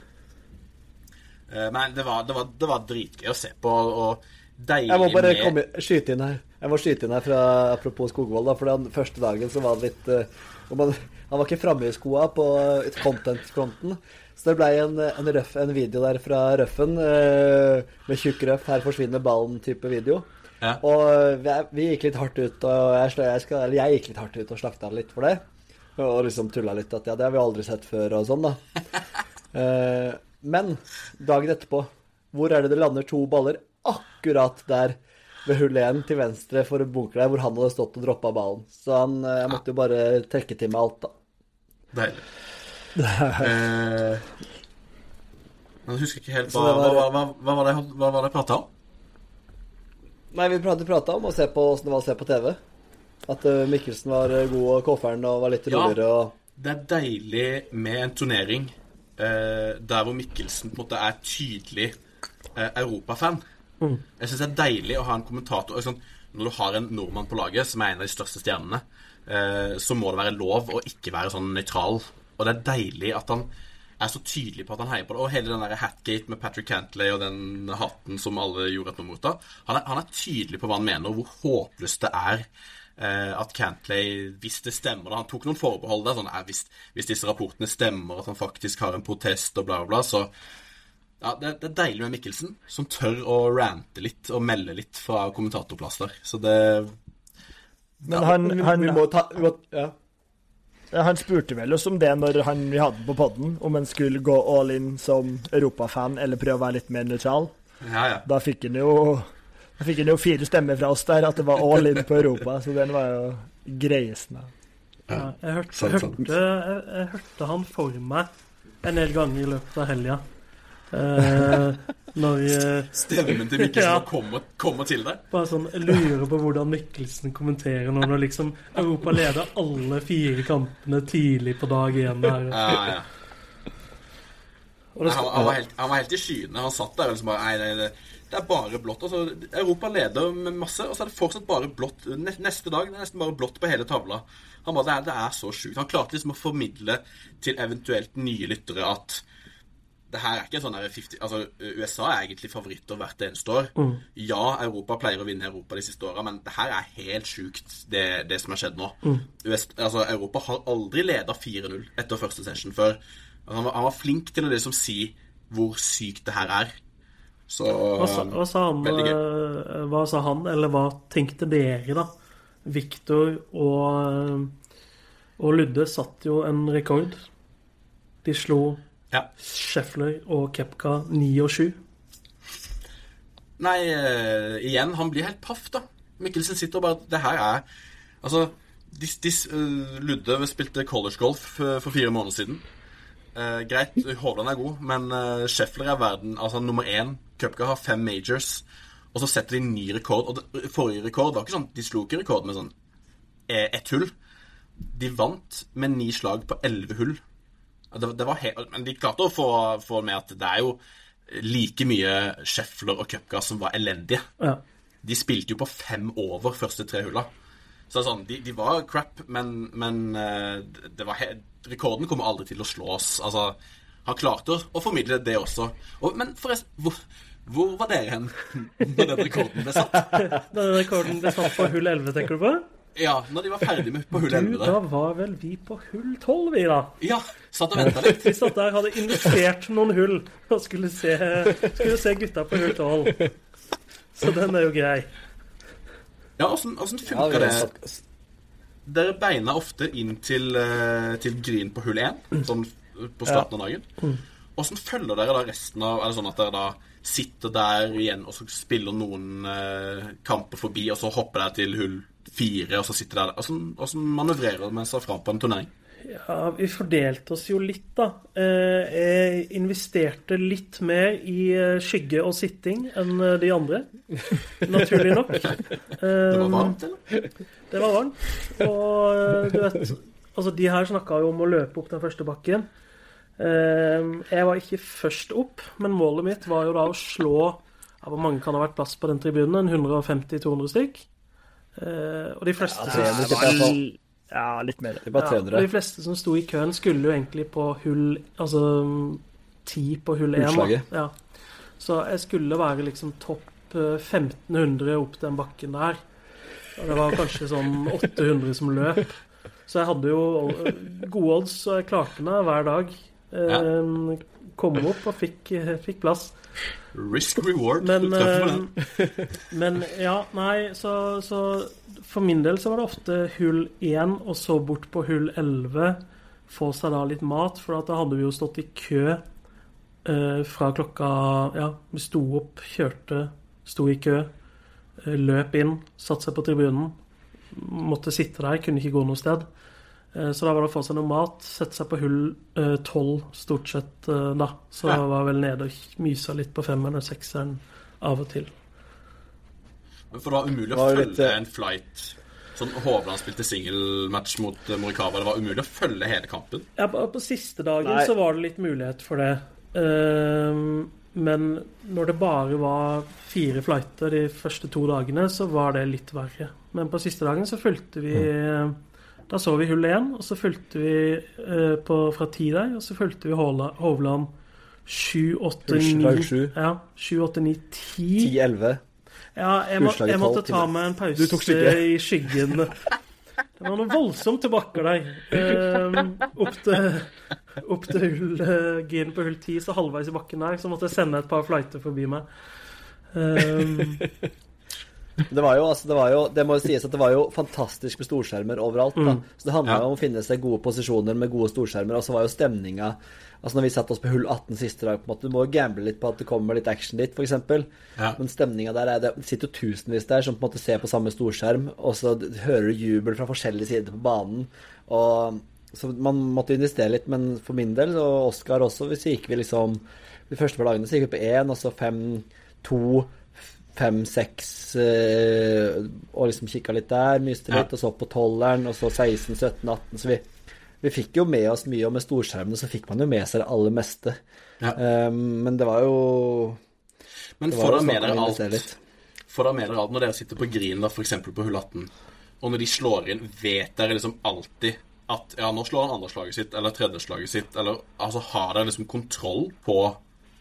Eh, Men det var, det var, det var dritgøy å se på, og deilig Jeg må bare med komme, skyte inn her. Jeg må skyte inn her fra apropos Skogvold, da. For den første dagen så var det litt uh, man, Han var ikke framme i skoa på eh, content-fronten. Så det blei en, en, en video der fra Røffen uh, med tjukk røff, 'her forsvinner ballen'-type video. Ja. Og vi, vi gikk litt hardt ut, og jeg, jeg, skal, eller jeg gikk litt hardt ut og slakta litt for det. Og liksom tulla litt at ja, det har vi aldri sett før og sånn, da. Eh, men dagen etterpå, hvor er det det lander to baller? Akkurat der ved hull 1 til venstre for bunkeren der hvor han hadde stått og droppa ballen. Så han, eh, jeg måtte jo bare trekke til meg alt, da. Deilig. Eh, jeg husker ikke helt hva, var- hva, hva, hva, var det, hva var det jeg prata om? Nei, vi prata om å se på åssen det var å se på TV. At eh, Mikkelsen var eh, god, og Kåferen og var litt Ja. roligere. og... Det er deilig med en turnering der hvor Mikkelsen på en måte er tydelig eh, europafan. Jeg syns det er deilig å ha en kommentator sånn, Når du har en nordmann på laget som er en av de største stjernene, eh, så må det være lov å ikke være sånn nøytral. Og det er deilig at han er så tydelig på at han heier på det. Og hele den der Hatgate med Patrick Cantley og den hatten som alle gjorde et nummer ut av. Han er, han er tydelig på hva han mener, og hvor håpløst det er eh, at Cantley, hvis det stemmer da, Han tok noen forbehold der. sånn, eh, hvis, hvis disse rapportene stemmer, at han faktisk har en protest og bla, bla, bla, så ja, det, det er deilig med Mikkelsen, som tør å rante litt og melde litt fra kommentatorplass der. Så det Men han, vi, han, vi må ta vi må, ja. Han spurte vel oss om det når han, vi hadde på podden, om han skulle gå all in som europafan eller prøve å være litt mer nøytral. Ja, ja. Da fikk han jo da fikk han jo fire stemmer fra oss der, at det var all in på Europa. Så den var jo greiesten. Ja, jeg, hørte, sant, sant. hørte, jeg, jeg hørte han for meg en del ganger i løpet av helga. Eh, når Stemmen til Mikkelsen Ja. kommer, komme, komme til deg. Bare sånn lurer på hvordan Mikkelsen kommenterer nå når liksom Europa leder alle fire kampene tidlig på dag én der. Ja, ja. Han, han, var helt, han var helt i skyene. Han satt der og liksom bare Nei, nei, det, det er bare blått. Altså, Europa leder med masse, og så er det fortsatt bare blått. Neste dag det er nesten bare blått på hele tavla. Han bare, det er, det er så sjukt. Han klarte liksom å formidle til eventuelt nye lyttere at det her er ikke sånn 50 Altså, USA er egentlig favoritter hvert eneste år. Ja, Europa pleier å vinne Europa de siste åra, men det her er helt sjukt, det, det som har skjedd nå. US, altså, Europa har aldri leda 4-0 etter første session før. Altså, han, var, han var flink til å liksom si hvor sykt det her er. Så Hva sa, hva, sa han, Veldig gøy. eh, hva sa han, eller hva tenkte dere, da? Viktor og, eh, og Ludde satt jo en rekord. De slo Ja. Scheffler og Kepka 9 og 7. Nei, eh, igjen, han blir helt paff, da. Mikkelsen sitter og bare Det her er Altså, de, de, Ludde spilte college golf for fire måneder siden. Eh, greit, Haaland er god, men uh, Scheffler er verden altså nummer én. Cupca har fem majors, og så setter de ny rekord. Og det, forrige rekord var ikke sånn De slo ikke rekord med sånn eh, ett hull. De vant med ni slag på elleve hull. Det, det var helt, men de klarte å få, få med at det er jo like mye Scheffler og Cupca som var elendige. Ja. De spilte jo på fem over første tre hulla. Så sånn, de, de var crap, men, men det var he rekorden kommer aldri til å slås. Altså, han klarte å, å formidle det også. Og, men forresten, hvor, hvor var dere hen når den rekorden ble satt? Den rekorden ble satt på hull 11, tenker du på? Ja, når de var ferdig med på hull Du, 11 da var vel vi på hull 12, vi, da. Ja, satt og venta litt. Vi satt der, hadde investert noen hull og skulle se, skulle se gutta på hull 12. Så den er jo grei. Ja, åssen funka Ja, det? Dere beina ofte inn til, eh, til green på hull 1, sånn på starten av dagen. Åssen følger dere da resten av Er det sånn at dere da sitter der igjen og så spiller noen eh, kamper forbi, og så hopper dere til hull 4, og så sitter dere der? Åssen manøvrerer dere seg fram på en turnering? Ja, vi fordelte oss jo litt, da. Eh, Jeg investerte litt mer i eh, skygge og sitting enn eh, de andre. Naturlig nok. Det var varmt, eller? Det var varmt. Og du vet Altså, de her snakka jo om å løpe opp den første bakken. Jeg var ikke først opp, men målet mitt var jo da å slå ja, Hvor mange kan det ha vært plass på den tribunen? 150-200 stykk? Eh, Og de fleste Ja, det, det Det ja, litt mer. Det er bare ja, de fleste som sto i køen, skulle jo egentlig på hull Altså ti på hull én. Ja. Så jeg skulle være liksom topp eh, 1500 opp den bakken der. Og det var kanskje sånn 800 som løp. Så jeg hadde jo eh, gode odds, og jeg klarte meg hver dag. Eh, Kom opp og fikk, eh, fikk plass. Risk reward. Men, eh, men ja, nei, så, så for min del så var det ofte hull 1 og så bort på hull 11. Få seg da litt mat, for da hadde vi jo stått i kø uh, fra klokka Ja, vi sto opp, kjørte, sto i kø, uh, løp inn, satte seg på tribunen. Måtte sitte der, kunne ikke gå noe sted. Eh, Så da var det å få seg noe mat, sette seg på hull tolv 12 stort sett eh, da. Så Ja. jeg var vel nede og mysa litt på femmeren og sekseren av og til. For det var umulig Det å var følge litt, eh, en flight Sånn Hovland spilte singelmatch mot eh, Morikawa. Det var umulig å følge hele kampen. Ja, på, på siste dagen Nei. så var det litt mulighet for det. Um, men når det bare var fire flighter de første to dagene, så var det litt verre. Men på siste dagen så fulgte vi Da så vi hull én, og så fulgte vi eh, på, fra ti der, og så fulgte vi Hovland 7, 8, Hull 9 sju. Ja, 7, 8, 9, 10. 10-11. Ja, jeg, må, jeg måtte ta meg en pause i skyggen. Det var noe voldsomt tilbakker der. Ehm, opp til, opp til hull, uh, Gin på hull 10, så halvveis i bakken der, så måtte jeg sende et par flighter forbi meg. Ehm, Det var jo, altså, det var jo, det må jo sies at det var jo fantastisk med storskjermer overalt. da. Mm. Så det handla Ja. om å finne seg gode posisjoner med gode storskjermer. Og så var jo stemninga Altså Når vi satte oss på hull 18 siste dag, på en måte, du må jo gamble litt på at det kommer litt action dit, f.eks. Ja. Men stemninga der er det, det sitter jo tusenvis der som på en måte ser på samme storskjerm, og så hører du jubel fra forskjellige sider på banen. Og Så man måtte investere litt, men for min del, og Oskar også, så gikk vi liksom De første par dagene så gikk vi på én, og så fem, to, fem, seks eh, Og liksom kikka litt der, myste Ja. litt, og så på tolveren, og så 16, 17, 18. Så vi, vi fikk jo med oss mye, og med storskjermene så fikk man jo med seg det aller meste. Ja. Um, men det var jo Men får dere med dere alt. Får dere med dere alt når dere sitter på green, da, f.eks. på hull 18, og når de slår inn, vet dere liksom alltid at ja, nå slår han andreslaget sitt, eller tredjeslaget sitt, eller altså har dere liksom kontroll på,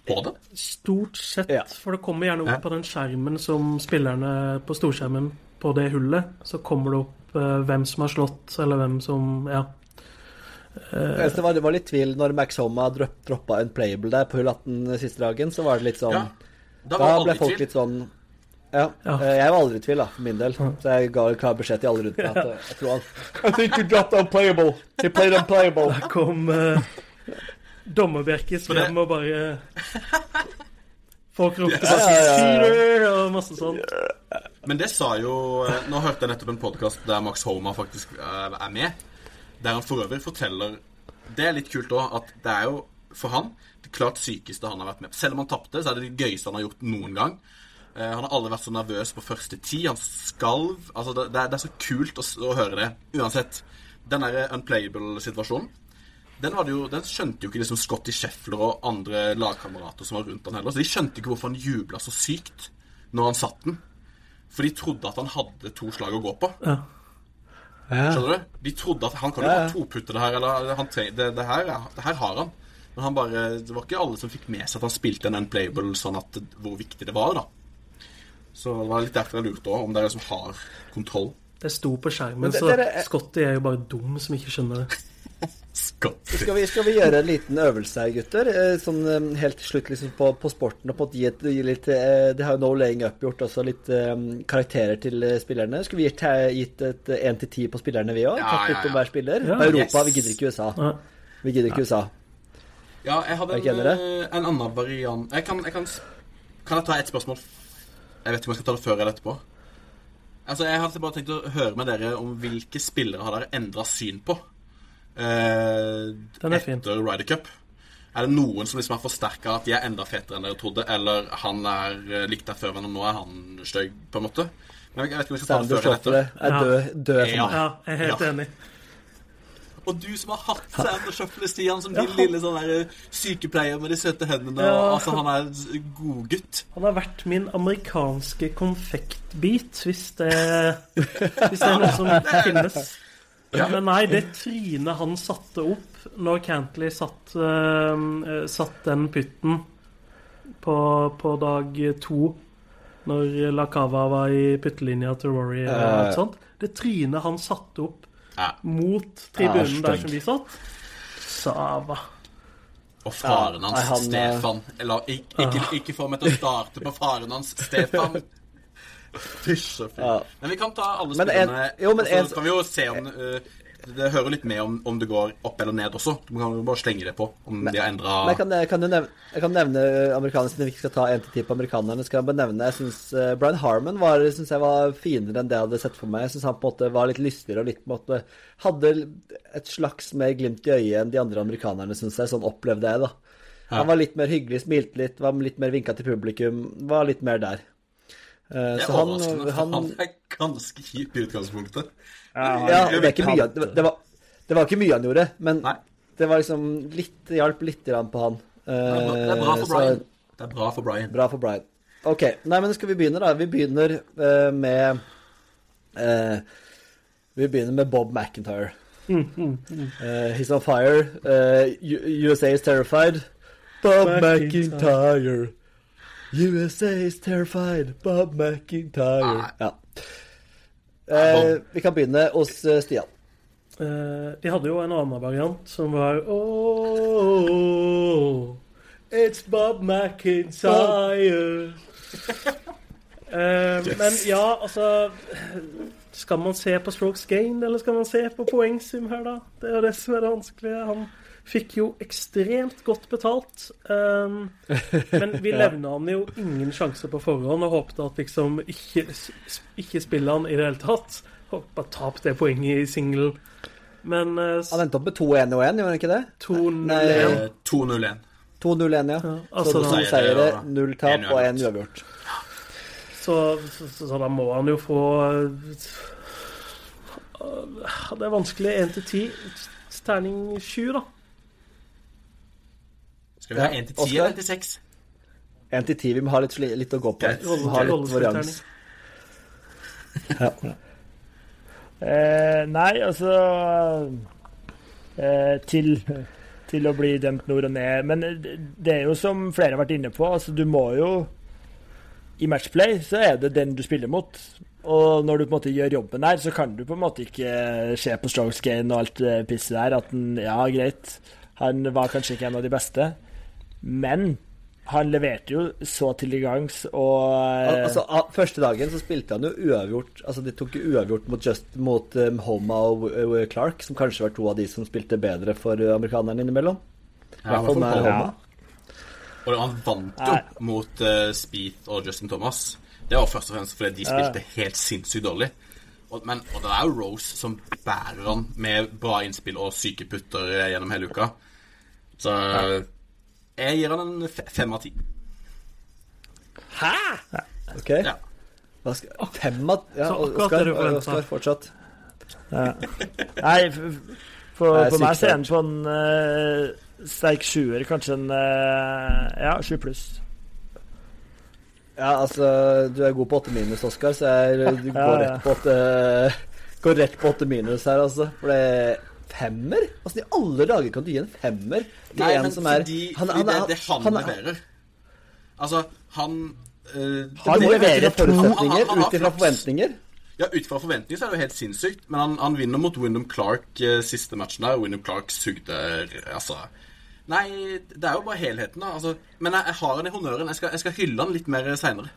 på det? stort sett, Ja. for det kommer gjerne opp Ja. på den skjermen som spillerne på storskjermen på det hullet, så kommer det opp uh, hvem som har slått, eller hvem som Ja. Det var, det var litt tvil når Max Homa dropp, droppa en playable der på hull 18 siste dagen. Så var det litt sånn Ja. Da Da ble folk tvil. litt sånn ja, Ja. eh, Jeg var aldri i tvil, da, for min del. Så jeg ga klar beskjed til alle rundt meg at eh, jeg tror han I think you dropped unplayable. He played unplayable. Der kom uh, Det- frem og bare Folk ropte bare. 'Cheater!' og masse sånt. Men det sa jo eh, Nå hørte jeg nettopp en podkast der Max Homa faktisk eh, er med. Der han for øvrig forteller Det er litt kult òg, at det er jo for han det klart sykeste han har vært med på. Selv om han tapte, så er det det gøyeste han har gjort noen gang. Eh, han har aldri vært så nervøs på første ti. Han skalv. Altså, det, det, er, så kult å høre det. Uansett. Den derre unplayable-situasjonen den, jo, den skjønte jo ikke liksom Scotty Scheffler og andre lagkamerater som var rundt han heller. Så de skjønte ikke hvorfor han jubla så sykt når han satt den. For de trodde at han hadde to slag å gå på. Ja. Skjønner du? De trodde at han kan jo Ja, ja. toputte det her, eller han tre, det, det, her, ja, det her har han. Men han bare, det var ikke alle som fikk med seg at han spilte en unplayable, sånn at hvor viktig det var, da. Så det var litt derfor jeg lurte òg, om det som har kontroll Det sto på skjermen, det- så er- Scotty er jo bare dum som ikke skjønner det. Skal vi, skal vi gjøre en liten øvelse her, gutter? Eh, Sånn eh, helt til slutt liksom på, på sporten. Og på gi, et, gi litt eh, Det har jo No Laying Up gjort også litt eh, karakterer til spillerne. Skulle vi gitt, gitt et én til ti på spillerne, vi òg? Ja, Tatt ja, litt om hver spiller? Ja. Europa, Yes. vi gidder ikke USA. Ja. Vi gidder ikke USA. Ja, jeg hadde en, en annen variant jeg kan, jeg kan, kan jeg ta et spørsmål? Jeg vet ikke om jeg skal ta det før eller etterpå. Altså, Jeg hadde bare tenkt å høre med dere om hvilke spillere har dere endra syn på Den er fin. etter Ryder Cup. Er det noen som liksom har forsterka at de er enda fetere enn dere trodde, eller han er eh, likt der før, men nå er han stygg, på en måte? Men jeg vet ikke om vi skal ta det før eller etter. er død, død for meg. Ja, jeg er helt Ja. enig. Og du som har hatt Sander Shuffle, Stian, som Ja, din lille sånn der sykepleier med de søte hendene. Ja. og, altså, han er en godgutt. Han har vært min amerikanske konfektbit, hvis det, hvis det er noe som finnes. Men nei, det trynet han satte opp når Cantley satt, uh, satt den putten på, på dag to, når La Cava var i puttelinja til Rory og alt sånt Det trynet han satte opp Ja. mot tribunen Ja, der som vi satt Sava. Og faren Ja, hans, nei, han, Stefan. Eller ikke, ikke, ikke få meg til å starte på faren hans, Stefan. Fysj og fy. Ja. Men vi kan ta alle spillene, jo, men og en- så kan vi jo se om uh, Det hører litt med om, om det går opp eller ned også. Du kan jo bare slenge det på om de har endra jeg kan, jeg kan nevne, jeg kan nevne amerikanerne, siden vi ikke skal ta én til ti på amerikanerne. Skal jeg bare nevne, jeg synes Brian Harmon var, synes jeg var finere enn det jeg hadde sett for meg. Jeg syns han på en måte var litt lystigere og litt på en måte Hadde et slags mer glimt i øyet enn de andre amerikanerne, syns jeg. Sånn opplevde jeg, da. Han var litt mer hyggelig, smilte litt, var litt mer vinka til publikum. Var litt mer der. Eh, Det er så han, overraskende, for han han er ganske kjip i utgangspunktet. Ja, det er ikke mye Det, det, var, det var ikke mye han gjorde, men Nei. det var liksom litt hjalp litt på han. Det er bra for Brian. så-. Det er bra for Brian. Bra for Brian. OK. Nei, men skal vi begynne, da? Vi begynner uh, med eh, Vi begynner med Bob McIntyre. Eh, he's on fire. Eh, USA is terrified. Bob McIntyre. USA is terrified. Bob McIntyre. Nei. Ja. Eh, vi kan begynne hos eh, Stian. Eh, de hadde jo en annen variant som var Oh, it's Bob McIntyre. Eh, Men ja, altså Skal man se på strokes gain, eller skal man se på poengsum her, da? Det er jo det som er det vanskelige. Han fikk jo ekstremt godt betalt. Um, men vi levna han jo ingen sjanse på forhånd og håpte at liksom ikke, ikke spille han i det hele tatt. Håpet bare tap det poenget i singelen. Men uh, Han endte opp med 2-1 og 1, gjorde han ikke det? 2-0 Nei, Eh, 2-0-1. 2-0-1, ja. Ja, Så altså, to da, Seier, seire, null tap og én uavgjort. så, så, så, så da må han jo få uh, Det er vanskelig. 1 til 10. Terning 7, da. Skal vi ha én 1 til 10 eller 1 til 6? 1 til 10. Vi må ha litt, litt å gå på. Greit. Vi må ha litt varians. Ja. Eh, nei, altså eh, til, til å bli dømt nord og ned. Men det, det er jo som flere har vært inne på, altså du må jo I matchplay så er det den du spiller mot. Og når du på en måte gjør jobben der, så kan du på en måte ikke se på strokes gain og alt det pisset der at den, ja, greit, han var kanskje ikke en av de beste, men han leverte jo så til de gangs, og eh, Altså, Første dagen så spilte han jo uavgjort Altså De tok jo uavgjort mot, just, mot um, Homa og uh, Clark, som kanskje var to av de som spilte bedre for amerikanerne innimellom. I Ja, hvert fall med for- Homa. Og han vant jo Nei. mot uh, Speeth og Justin Thomas. Det var først og fremst fordi de spilte helt sinnssykt dårlig. Og, men, og det er jo Rose som bærer han med bra innspill og syke putter gjennom hele uka. Så jeg gir han en fem av ti. Hæ? Ok? Ja. Hva skal, fem av ja, Oskar. Oskar, fortsatt. Nei, f- f- for, for meg er den på en uh, sterk sjuer, kanskje en uh, ja, sju pluss. Ja, altså Du er god på åtte minus, Oskar, så jeg, du Ja, går ja. rett på åtte Går rett på åtte minus her, altså. For det Femmer? Åssen i alle dager kan du gi en femmer til Nei, en men som er fordi, han- han er- det, han, han er- leverer. Altså, han øh, Han må forutsetninger, han- han ut ifra forventninger. Ja, ut fra forventninger så er det jo helt sinnssykt, men han, han vinner mot Wyndham Clark eh, siste matchen der. Wyndham Clark sugde Altså Nei, det er jo bare helheten, da. Altså, men jeg, jeg har han i honnøren. Jeg skal, jeg skal hylle han litt mer seinere.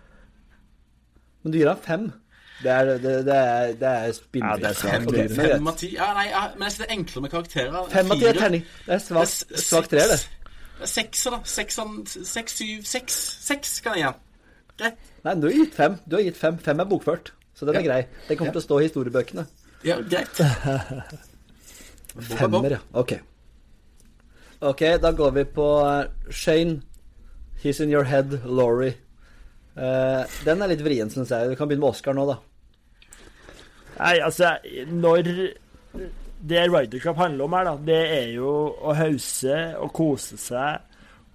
Men du gir han fem. Det er, det, det er, det er spinnvilt. Ja, det er Fem av ti. Ja, nei, ja, men jeg synes det er enklere med karakterer. Fem av ti er terning. Det er svakt svak tre, det. seks. Det er Sekser, da. Seks, syv, seks. Seks kan jeg gi han. Greit. Nei, du har gitt fem. Du har gitt fem. Fem er bokført. Så den er Ja. grei. Den kommer Ja. til å stå i historiebøkene. Ja, greit. Femmer, ja. Ok. Ok, da går vi på eh, Shane. He's in your head, Laurie. Uh, den er litt vrien, syns jeg. Du kan begynne med Oscar nå, da. Nei, altså, når det Ryder Cup handler om her, da, det er jo å hause og kose seg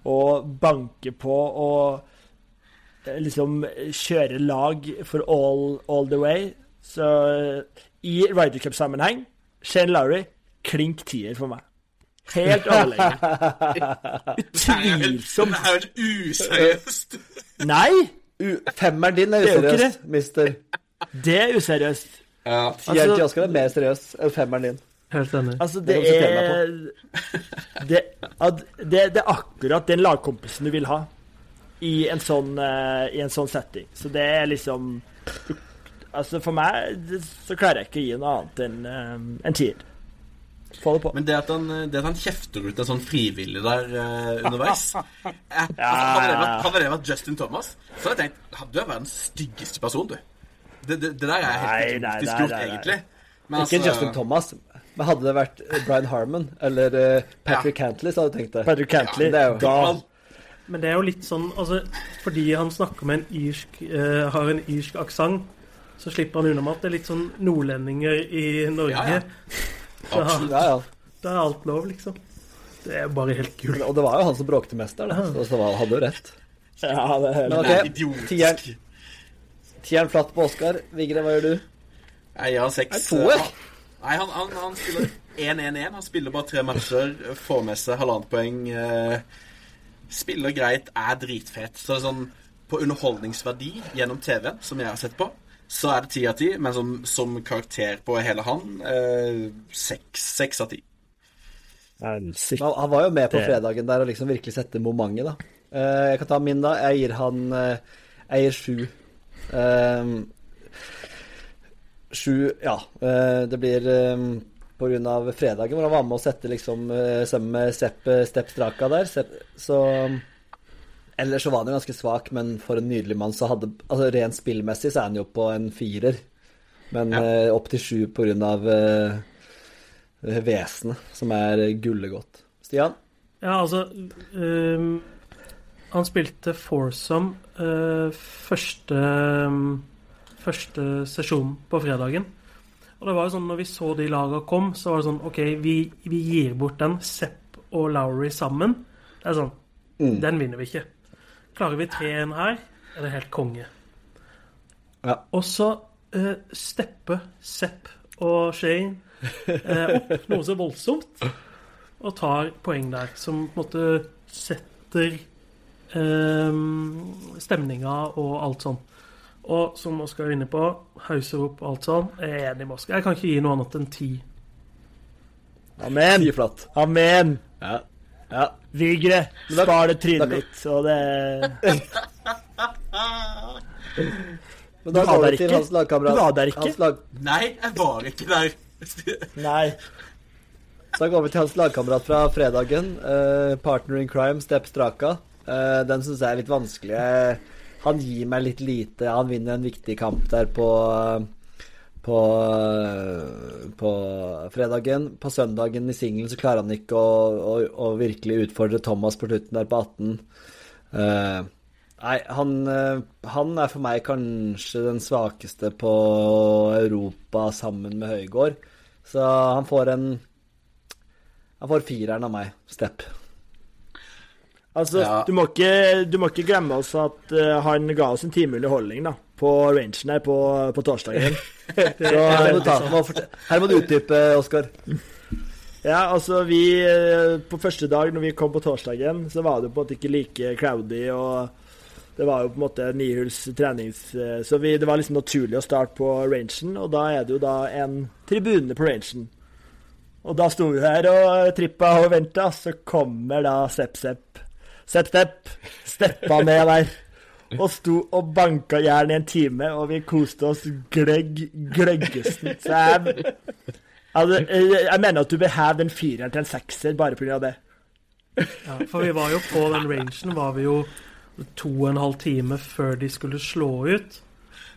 og banke på og eh, liksom kjøre lag for all, all the way. Så i Ryder Cup-sammenheng, Shane Lowry, klink tier for meg. Helt overlegen. Utvilsomt. Det er jo useriøst. Nei, U Femmeren din er Det er jo ikke useriøst, mister. det er useriøst. Ja. Altså- til Oscar er mer seriøs enn femmeren din. Helt enig. Altså, Det det er det, det, det er akkurat den lagkompisen du vil ha i en sånn, uh, i en sånn setting. Så det er liksom Altså, for meg det, så klarer jeg ikke å gi noe annet enn uh, en tier. Få det på. Men det at, han, det at han kjefter ut en sånn frivillig der uh, underveis eh, altså, hadde, det vært, hadde det vært Justin Thomas, så hadde jeg tenkt Du er verdens styggeste person, du. Det, det, det der er helt Nei, gjort, egentlig. Men Ikke altså- Justin Thomas. Men hadde det vært eh, Brian Harmon eller eh, Patrick Cantley, så hadde du tenkt det. Patrick Cantley, Ja, det er jo- Men det er jo litt sånn altså, Fordi han snakker med en irsk uh, har en irsk aksent, så slipper han unna med at det er litt sånn nordlendinger i Norge. Ja, ja. Ja, ja. da er alt lov, liksom. Det er bare helt kult. Og det var jo han som bråkte mest der, da. Så så han hadde jo rett. Ja, det er helt er idiotisk. Tieren, flatt på Oscar. Vigre, hva gjør du? Jeg har han seks. To, jeg. eh, Nei, han, han, han spiller 1-1-1. Han spiller bare tre matcher, får med seg halvannet poeng. eh, Spiller greit, er dritfet. Så det er sånn på underholdningsverdi gjennom TV-en, som jeg har sett på, så er det ti av ti. Men som, som karakter på hele han, eh, seks seks av ti. Han, han var jo med på fredagen der og liksom virkelig sette momentet, da. Eh, jeg kan ta min, da. Jeg gir han Jeg gir sju. Eh, sju Ja. eh, det blir eh, på grunn av fredagen, hvor han var med å sette liksom eh, sammen med Sepp, Stepp Straka der. Sepp, så Ellers så var han jo ganske svak, men for en nydelig mann så hadde Altså rent spillmessig så er han jo på en firer. Men Ja. eh, opp til sju av eh, vesenet, som er gullegodt. Stian? Ja, altså ehm, Han spilte foursome uh, første, um, første sesjon på fredagen. Og det var jo sånn når vi så de laga kom, så var det sånn OK, vi, vi gir bort den. Sepp og Lowry sammen. Det er sånn Den vinner vi ikke. Klarer vi 3-1 her, er det helt konge. Ja. Og så uh, stepper Sepp og Shane uh, opp noe så voldsomt og tar poeng der, som på en måte setter stemninga og alt sånn. Og som Oskar er inne på, hauser opp alt sånn. Jeg er enig med Oskar. Jeg kan ikke gi noe annet enn ti. Amen. Ti flatt. Amen. Ja. ja. Vigre, spar det trynet ditt, og det Men da går vi til hans lagkamerat. Du var der ikke? Lag... Nei, jeg var ikke der. Nei. Så da går vi til hans lagkamerat fra fredagen. Uh, partner in crime, Stepp Straka. Eh, den syns jeg er litt vanskelig. Eh, Han gir meg litt lite. Han vinner en viktig kamp der på på, eh, på fredagen. På søndagen i singelen så klarer han ikke å, å, å virkelig utfordre Thomas på slutten der på 18. Uh, nei, han, eh, han er for meg kanskje den svakeste på Europa sammen med Høygård. Så han får en Han får fireren av meg. Step. Altså, Ja. du, må ikke, du må ikke glemme oss at uh, han ga oss en time underholdning da, på rangen her på, på torsdagen. Så, Her må du, ta, her må du utdype, Oskar. ja, altså vi eh, På første dag når vi kom på torsdagen, så var det på en måte ikke like cloudy og Det var jo på en måte nihuls trenings... eh, Så vi, det var liksom naturlig å starte på rangen, og da er det jo da en tribune på rangen. Og da sto vi her og trippa og venta, så kommer da Sepp-Sepp. Sepp-Sepp steppa ned der. Og sto og banka jern i en time, og vi koste oss gløgg gløggesten. Så jeg, altså, jeg mener at du bør heve den fireren til en sekser bare pga. det. Ja, for vi var jo på den rangen var vi jo to og en halv time før de skulle slå ut.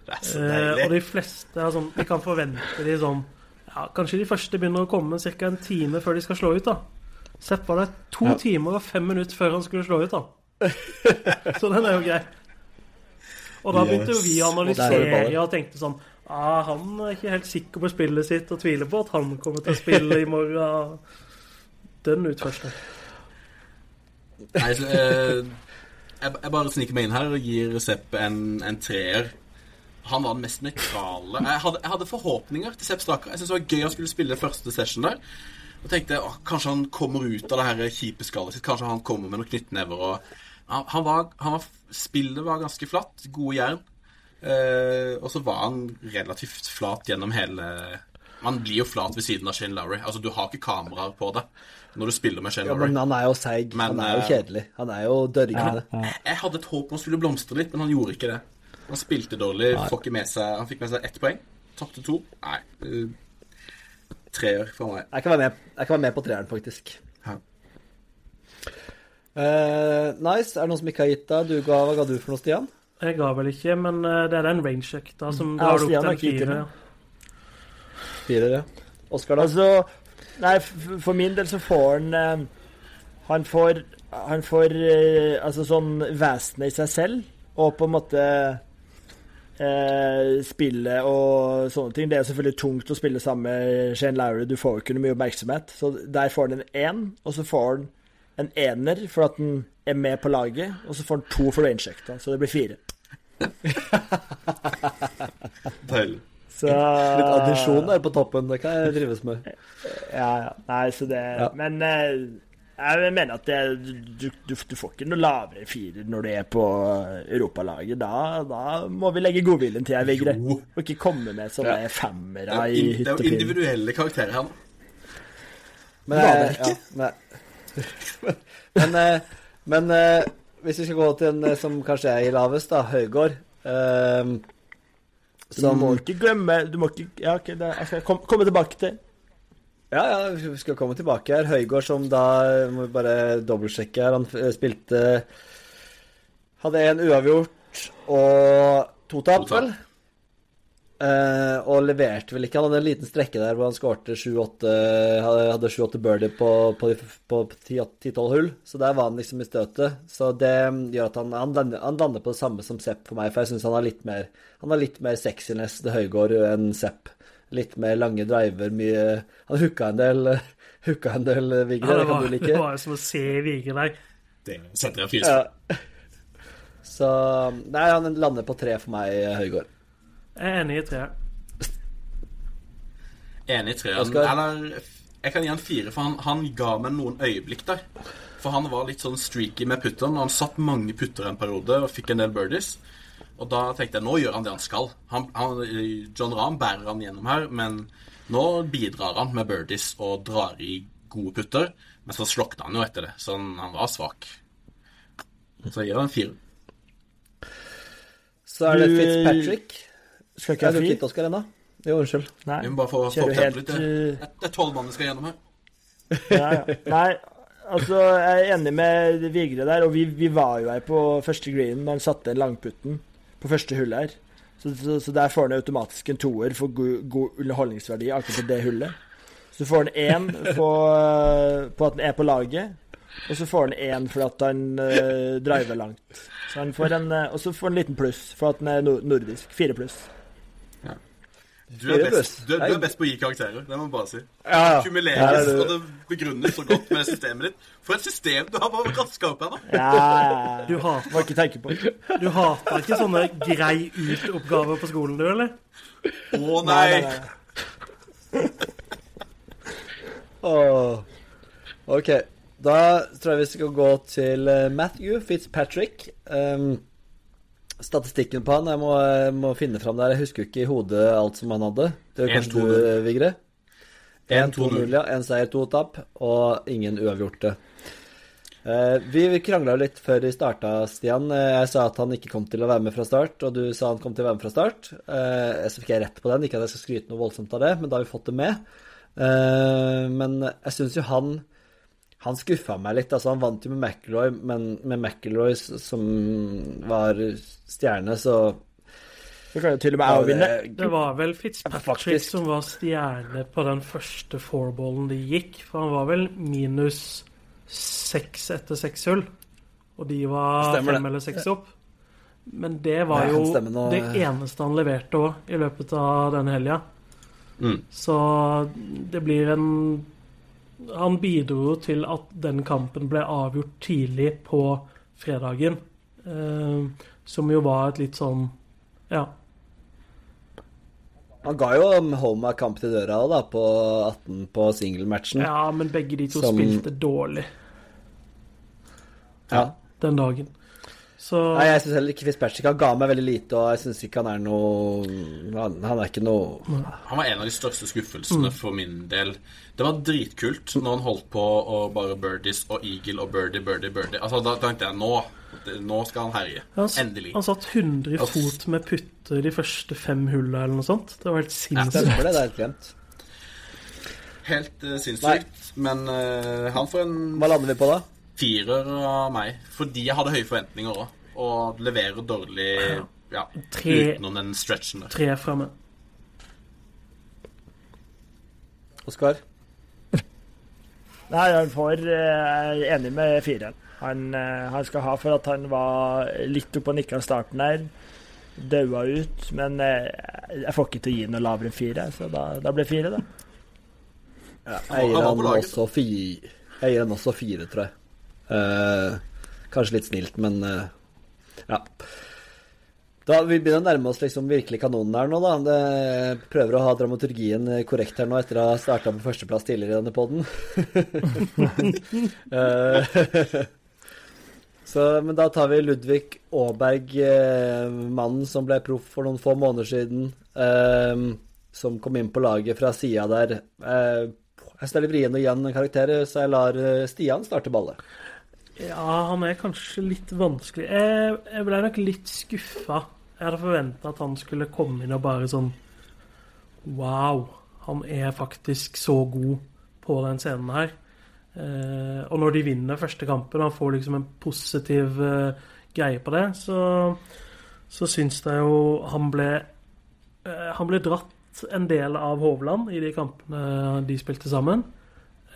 Det er så Eh, og de fleste er sånn Vi kan forvente de sånn ja, Kanskje de første begynner å komme ca. en time før de skal slå ut, da. Sepp var der to Ja. timer og fem minutter før han skulle slå ut, da. Så den er jo grei. Og da begynte jo vi å Og er det analysere og tenkte sånn ah, Han er ikke helt sikker på spillet sitt og tviler på at han kommer til å spille i morgen. Den utførselen. Nei, så, eh, jeg, jeg bare sniker meg inn her og gir Sepp en, en treer. Han var den mest nøytrale. Jeg hadde, jeg hadde forhåpninger til Sepp Straka. Jeg syntes det var gøy han skulle spille første session der. Og tenkte å, kanskje han kommer ut av det her kjipe skallet sitt. Kanskje han kommer med noen knyttnever. Og... Han, han var, han var, spillet var ganske flatt. Gode jern. Eh, og så var han relativt flat gjennom hele Man blir jo flat ved siden av Shane Lowry. Altså, du har ikke kameraer på det når du spiller med Shane Ja, Lowry. men han er jo seig. Han er jo eh, kjedelig. Han er jo dørgende. Jeg hadde et håp om han skulle blomstre litt, men han gjorde ikke det. Han spilte dårlig, får ikke med seg, han fikk med seg ett poeng. Tapte to. Nei. Treer for meg. Jeg kan være med, jeg kan være med på treeren, faktisk. Ja. Uh, nice. Er det noen som ikke har gitt deg? Du ga, hva ga du for noe, Stian? Jeg ga vel ikke, men eh, det er den range-økta som Ja, drar Stian opp har til en fire. fire. ja. Oskar, da? Altså Nei, for min del så får han eh, Han får Han får altså sånn vesenet i seg selv, og på en måte eh, spillet og sånne ting. Det er selvfølgelig tungt å spille sammen med Shane Lowry, du får jo ikke noe mye oppmerksomhet. Så der får han en én, og så får han en ener for at han er med på laget, og så får han to for range-økta, så det blir fire. Deilig. Så Litt addisjon der på toppen, det kan jeg trives med. Ja, ja. Nei, så det Ja. Men eh, jeg mener at det, du, du, du får ikke noe lavere firer når du er på europalaget. Da, da må vi legge godviljen til, Vigre. Og ikke komme med sånne ja. femmere er, i jo det er jo individuelle karakterer her nå. Men, Det var det eh, ikke. Ja, men, men eh, men eh, hvis vi skal gå til en som kanskje er i lavest, da, Høygård eh, Du må ikke glemme Du må ikke Ja, OK, det, jeg skal komme, komme tilbake til. Ja, ja, vi skal komme tilbake her. Høygård som da Må vi bare dobbeltsjekke her. Han eh, spilte Hadde en uavgjort og to tap, vel? Uh, og leverte vel ikke. Han hadde en liten strekke der hvor han skårte 7-8 Hadde hadde 7-8 birdie på, på, på 10-12 hull. Så der var han liksom i støtet. Så det gjør at han, han, lander, han lander på det samme som Sepp for meg, for jeg syns han har litt mer Han har litt mer sexiness til Høygård enn Sepp. Litt mer lange driver, mye Han hooka en del Hooka en del, Vigre. Ja, det det, kan var, du det var jo som å se Vigre der. Det setter jeg pris på. Ja. Så Nei, han lander på tre for meg, Høygård. Jeg er enig i tre. Enig i treeren. Eller jeg kan gi han fire, for han, han ga meg noen øyeblikk der. For han var litt sånn streaky med putteren. Han satt mange putter en periode og fikk en del birdies. Og da tenkte jeg nå gjør han det han skal. Han, han, John Rahm bærer han gjennom her, men nå bidrar han med birdies og drar i gode putter. Men så slokna han jo etter det, så han, han var svak. Så jeg gir han fire. Så er det Fitzpatrick. Skal Jeg ikke jeg du fri? Oscar Oskar ennå? Jo, unnskyld. Nei. Vi må bare få, få opp du litt. Det eh, det er tolv mann vi skal gjennom her. ja, ja. Nei, altså, jeg er enig med Vigre der, og vi, vi var jo her på første green da han satte langputten på første hull her. Så, så, så der får han automatisk en toer for god, god underholdningsverdi akkurat på det hullet. Så får han én på, på at han er på laget, og så får han én for at han uh, driver langt. Så han får en, eh, og så får han en liten pluss for at han er nordisk. Fire pluss. Du er, best, du, du er best på å gi karakterer, det må man bare si. Ja, ja. Kumuleres, ja, du- og det begrunnes så godt med systemet ditt. For et system du har bare raska opp her, da. Ja. Du hater, Må ikke tenke på. du hater ikke sånne grei ut-oppgaver på skolen, du, eller? Å nei! Åh. OK. Da tror jeg vi skal gå til eh, Matthew Fitzpatrick. Um, statistikken på han. Jeg må, må finne fram der. Jeg husker ikke i hodet alt som han hadde. Det er kanskje 1-2-0. du, Vigre? 1-2-0. 1-2-0, ja. Én seier, to tap, og ingen uavgjorte. Eh, vi krangla litt før vi starta, Stian. Eh, Jeg sa at han ikke kom til å være med fra start, og du sa han kom til å være med fra start. Eh, Så fikk jeg rett på den. Ikke at jeg skal skryte noe voldsomt av det, men da har vi fått det med. Eh, Men jeg syns jo han han skuffa meg litt. altså Han vant jo med McIlroy, men med McIlroy som var stjerne, så Det kan jo til og med avvinne. Det var vel Fitzpatrick Faktisk. som var stjerne på den første fourballen de gikk. For han var vel minus seks etter seks hull. Og de var Stemmer det. fem eller seks opp. Men det var jo nå. det eneste han leverte òg i løpet av denne helga. Mm. Så det blir en Han bidro jo til at den kampen ble avgjort tidlig på fredagen. Eh, som jo var et litt sånn Ja. Han ga jo Homa kamp til døra da, på 18 på singelmatchen. Ja, men begge de to Som- spilte dårlig Ja. den dagen. Så Nei, jeg syns heller ikke Fitzpatrick Han ga meg veldig lite, og jeg syns ikke han er noe Han, han er ikke noe Han var en av de største skuffelsene for min del. Det var dritkult når han holdt på og bare birdies og eagle og birdie, birdie, birdie. Altså, Da tenkte jeg nå, nå skal han herje. han, Endelig. han satt 100 i fot med putter de første fem hulla eller noe sånt. Det var helt sinnssykt. Det, det er helt. Helt uh, sinnssykt. Men uh, han får en Hva lander vi på, da? Firer av meg. Fordi jeg hadde høye forventninger òg. Og leverer dårlig ja, Tre- utenom den stretchen der. Tre fra meg. Oskar? Nei, han får eh, er enig med fireren. Han, eh, han skal ha for at han var litt oppe og nikka i starten her. Daua ut. Men eh, jeg får ikke til å gi noe lavere enn fire, så da, da blir det fire, da. Ja, Han han også fire, jeg gir han også fire, tror jeg. Eh, kanskje litt snilt, men eh, ja. Da Vi begynner å nærme oss liksom virkelig kanonen her nå, da. Det, prøver å ha dramaturgien korrekt her nå etter å ha starta på førsteplass tidligere i denne poden. Men da tar vi Ludvig Aaberg, eh, mannen som ble proff for noen få måneder siden. Eh, som kom inn på laget fra sida der. Eh, jeg steller vrien å gi han en karakter, så jeg lar eh, Stian starte ballet. Ja, han er kanskje litt vanskelig. Jeg, jeg ble nok litt skuffa. Jeg hadde forventa at han skulle komme inn og bare sånn Wow, han er faktisk så god på den scenen her. Eh, og når de vinner første kampen, han får liksom en positiv eh, greie på det, så, så syns jeg jo han ble eh, Han ble dratt en del av Hovland i de kampene de spilte sammen.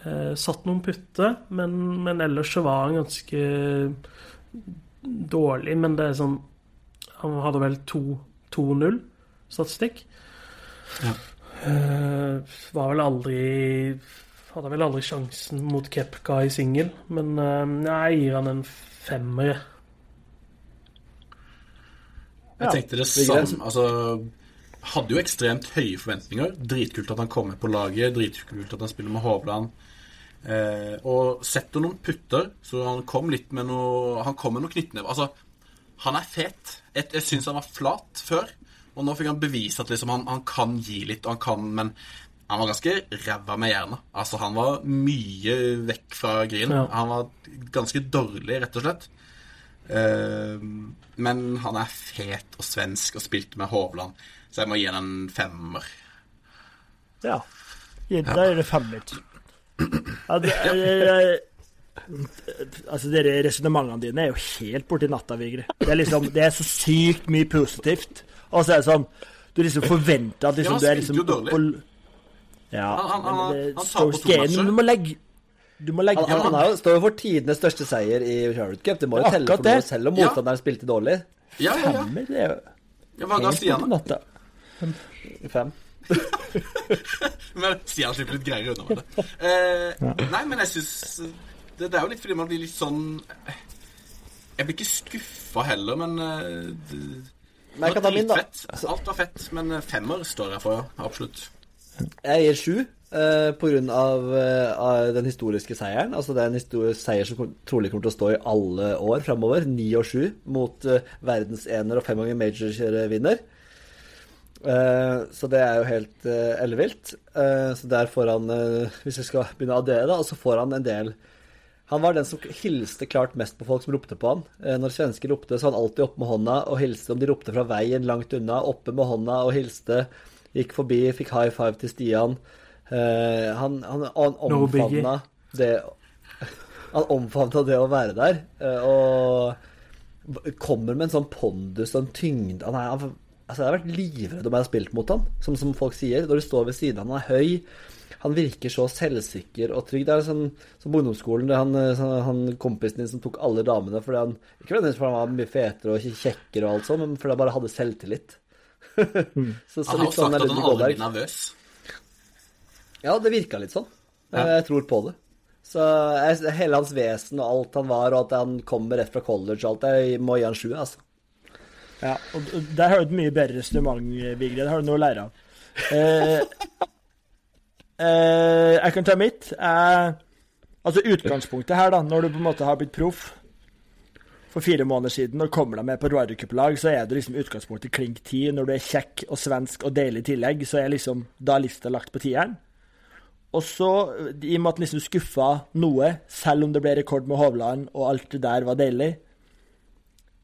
Eh, satt noen putter, men, men ellers så var han ganske dårlig. Men det er sånn Han hadde vel 2-0 statistikk. Ja. Eh, var vel aldri Hadde vel aldri sjansen mot Kepka i singel, men eh, jeg gir han en femmer. jeg. Jeg tenkte det samme. Altså Hadde jo ekstremt høye forventninger. Dritkult at han kommer på laget. Dritkult at han spiller med Hovland. Eh, og setter noen putter, så han kom litt med noe Han kom med noe knyttneve. Altså, han er fet. Jeg, jeg syns han var flat før, og nå fikk han bevise at liksom han, han kan gi litt, og han kan Men han var ganske ræva med jernet. Altså, han var mye vekk fra grinen. Ja. Han var ganske dårlig, rett og slett. Eh, men han er fet og svensk og spilte med Hovland, så jeg må gi han en femmer. Ja. Da gir det femmer. Ja, det, jeg, altså, dere resonnementene dine er jo helt borti natta, Vigre. Det er liksom, det er så sykt mye positivt. Og så er det sånn Du liksom forventer at liksom, Ja, han du er liksom på- Ja, Han- han- men det han står på to. Du må legge Du må legge Han, han, han står jo for tidenes største seier i Charlotte Cup. Det må jo telle for noe, selv om Ja. motstanderen spilte dårlig. Ja, ja, ja. femmer. Det er jo ja hva ga Stian? da? Fem. Men Stian slipper litt greier unna med det. Eh, nei, men jeg syns det, det er jo litt fordi man blir litt sånn Jeg blir ikke skuffa heller, men eh, det, Men jeg kan ta min, da. dritfett. Alt var fett, men eh, femmer står jeg for. Absolutt. Jeg gir sju Uh, på grunn av, eh, av den historiske seieren. Altså det er en historisk seier som kom- trolig kommer til å stå i alle år framover. Ni og sju mot uh, verdensener og fem ganger major-vinner. Eh, så det er jo helt uh, ellevilt. Uh, så der får han, hvis vi skal begynne å addere, da, så får han en del Han var den som hilste klart mest på folk som ropte på han. Når svensker ropte, så han alltid oppe med hånda og hilste om de ropte fra veien langt unna. Oppe med hånda og hilste. Gikk forbi, fikk high five til Stian. Han, han, han No omfavna det Han omfavna det å være der. og kommer med en sånn pondus og en tyngde han er, han, altså Jeg har vært livredd om jeg har spilt mot han, som, som folk sier. Når du står ved siden av han, han er høy. Han virker så selvsikker og trygg. Det er sånn som på ungdomsskolen, det er han, sånn, han kompisen din som tok alle damene fordi han Ikke fordi han var mye fetere og kjekkere og alt sånt, men fordi han bare hadde selvtillit. så, så Han har jo sånn sagt er at han aldri blir nervøs. Ja, det virka litt sånn. Ja. Jeg tror på det. Så jeg, hele hans vesen og alt han var, og at han kommer rett fra college og alt, jeg må gi han sju, altså. Ja, og der har du et mye bedre resonnement, Vigre. Det har du noe å lære av. Eh, eh, jeg kan ta mitt. Eh, altså utgangspunktet her, da, når du på en måte har blitt proff for fire måneder siden og kommer deg med på Ryder Cup-lag, så er du liksom utgangspunktet klink ti. Når du er kjekk og svensk og deilig i tillegg, så er liksom da lista lagt på tieren. Og så, i og med at han liksom skuffa noe, selv om det ble rekord med Hovland og alt det der var deilig,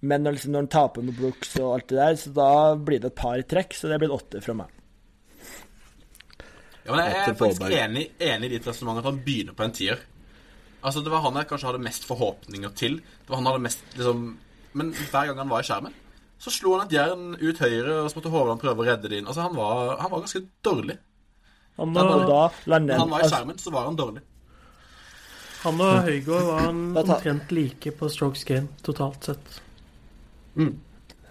men når, liksom, når han taper med Brooks og alt det der, så da blir det et par trekk, så det blir blitt åtte fra meg. Ja, men jeg er faktisk enig, enig i ditt resonnement at han begynner på en tier. Altså, Det var han jeg kanskje hadde mest forhåpninger til. Det var han hadde mest, liksom Men hver gang han var i skjermen, så slo han et jern ut høyre, og så måtte Hovland prøve å redde det inn. Altså, Han var, han var ganske dårlig. Han er og, da lander Når han var i altså, skjermen, så var han dårlig. han og Høygård var han omtrent like på strokes game totalt sett.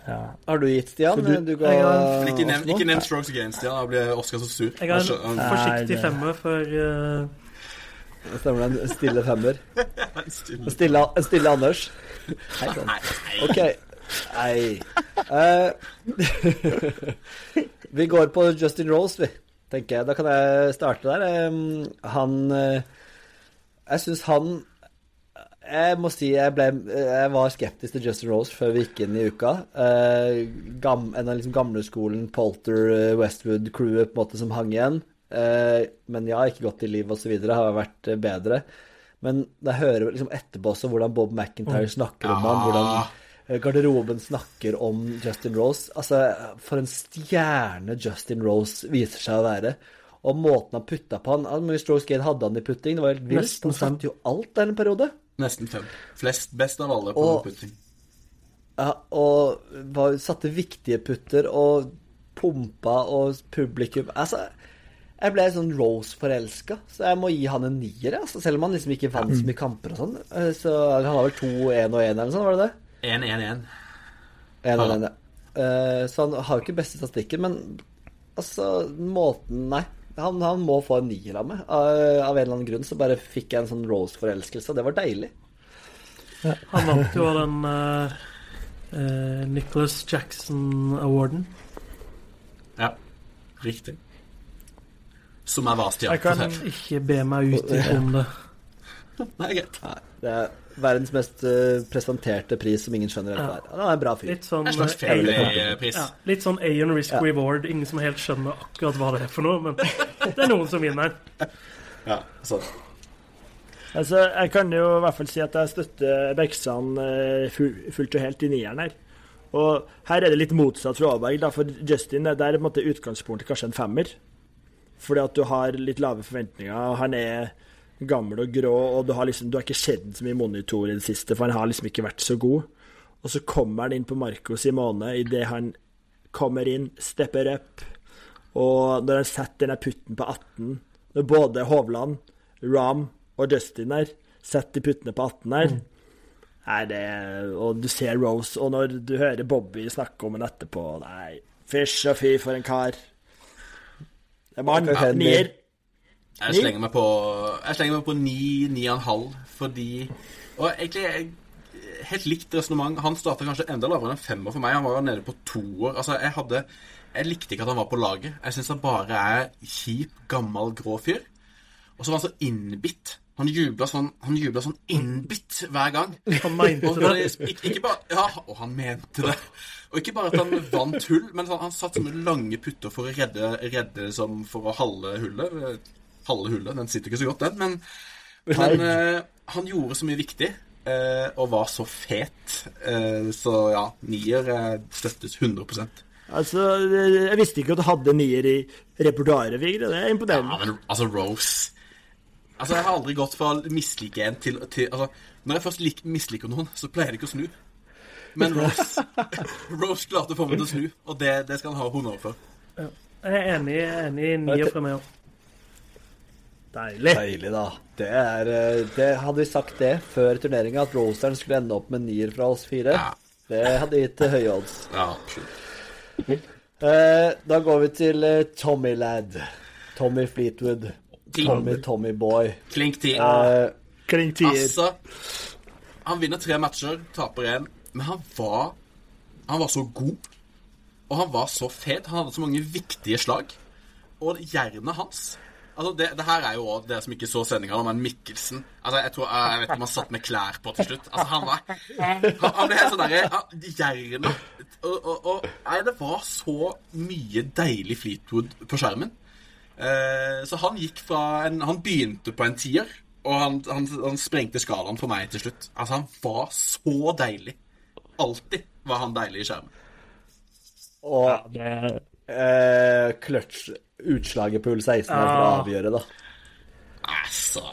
Ja. Har du gitt, Stian? Du- Du, ga har- ikke nevn, ikke nevn strokes against Stian. da blir Oskar så sur. Jeg har en forsiktig femmer for uh... Det stemmer, er en stille femmer. En Stille. stille, stille Anders. Hei sann. OK. Nei. uh, vi går på Justin Rose, vi, tenker jeg. Da kan jeg starte der. Um, han uh, Jeg syns han Jeg må si jeg, ble, jeg var skeptisk til Justin Rose før vi gikk inn i uka. Eh, gam, en av liksom gamleskolen, Polter, eh, Westwood-crewet på en måte som hang igjen. Eh, men ja, ikke gått i liv osv. har vært eh, bedre. Men jeg hører liksom etterpå også hvordan Bob McIntyre snakker om han, hvordan garderoben snakker om Justin Rose. Altså, for en stjerne Justin Rose viser seg å være. Og måten han putta på han Hvor mye strokes hadde han i putting? Det var helt vilt. Han satte jo alt der en periode. Nesten fem. Flest best av alle på Og- putting. Ja, og var, satte viktige putter og pumpa og publikum Altså, jeg ble sånn Rose-forelska, så jeg må gi han en nier, altså, selv om han liksom ikke vant så mye kamper og sånn. Eh, Så han har vel to 1 og 1 eller noe sånt, var det det? 1-1-1. En og Ja. en, ja. Eh, Så han har jo ikke beste statistikken, men altså, måten Nei. Han, han må få en nier av meg. Av, av en eller annen grunn så bare fikk jeg en sånn Rose-forelskelse, og det var deilig. Han vant jo den uh, Nicholas Jackson-awarden. Ja, riktig. Som jeg var Jeg kan- Ikke be meg ut om det. Nei, greit. Det er verdens mest eh, presenterte pris som ingen skjønner helt hva er. Han er en bra fyr. Litt sånn En slags eh, fairplay-pris. Ja, litt sånn Aon Risk Ja. Reward. Ingen som helt skjønner akkurat hva det er for noe, men det er noen som vinner. Ja, sånn. Altså, jeg kan jo i hvert fall si at jeg støtter Bekkstrand eh, fullt og helt i nieren her. Og her er det litt motsatt fra Aaberg, da, for Justin er der på en måte utgangspunktet kanskje en femmer. Fordi at du har litt lave forventninger. og Han er gammel og grå, og du har liksom, du har ikke sett den så mye i monitor i det siste, for han har liksom ikke vært så god. Og så kommer han inn på Marco Simone idet han kommer inn, stepper up. Og når han setter den putten på 18, når både Hovland, Ram og Justin der setter puttene på 18 her Nei, det Og du ser Rose, og når du hører Bobby snakke om henne etterpå Nei, fysj og fy for en kar. Det er mann. Nier. Jeg slenger meg på Jeg slenger meg på 9-9,5 fordi Og egentlig jeg- helt likt resonnement. Han starta kanskje enda lavere enn en femmer for meg. Han var jo nede på toer. Altså, jeg hadde Jeg likte ikke at han var på laget. Jeg syns han bare er kjip, gammel, grå fyr. Og så var han så innbitt. Han jubla sånn, sånn innbitt hver gang. Han mente Og det. ikke, ikke bare, ja, og han mente det. Og ikke bare at han vant hull, men han, han satt sånne lange putter for å redde, redde som for å halve hullet. Halve hullet, den sitter ikke så godt, den. Men, men uh, han gjorde så mye viktig. uh, og var så fet. Uh, så ja, nier støttes 100% Altså, jeg visste ikke at du hadde nier i repertoaret, Vigre. Det er Ja, imponerende. men altså, Rose Altså, jeg har aldri gått fra å mislike en til, til Altså, når jeg først lik, misliker noen, så pleier det ikke å snu. Men Rose Rose klarte å få meg til å snu, og det, det skal han ha honnør for. Jeg er enig, enig i nier fra meg òg. Deilig. Deilig, da. Det er eh, det, Hadde vi sagt det før turneringa, at Roasteren skulle ende opp med nier fra oss fire, Ja. det hadde gitt eh, høye odds. Ja, absolutt. Eh, da går vi til Tommy Lad. Tommy Fleetwood. Tommy Tommy Boy. Klink ti. Eh, Kling tier. Altså Han vinner tre matcher, taper én, men han var Han var så god. Og han var så fet. Han hadde så mange viktige slag. Og jernet hans Altså, det, det her er jo også dere som ikke så sendinga, men Mikkelsen Altså, jeg tror Jeg vet ikke om han satt med klær på til slutt. Altså, han var Han, han ble helt sånn derre Jernet og, og, og Nei, det var så mye deilig Fleetwood på skjermen. Eh, så han gikk fra en Han begynte på en tier, og han, han, han sprengte skalaen for meg til slutt. Altså, han var så deilig. Alltid var han deilig i skjermen. og Det, eh, clutch utslaget på hull 16 er for å avgjøre, da. Altså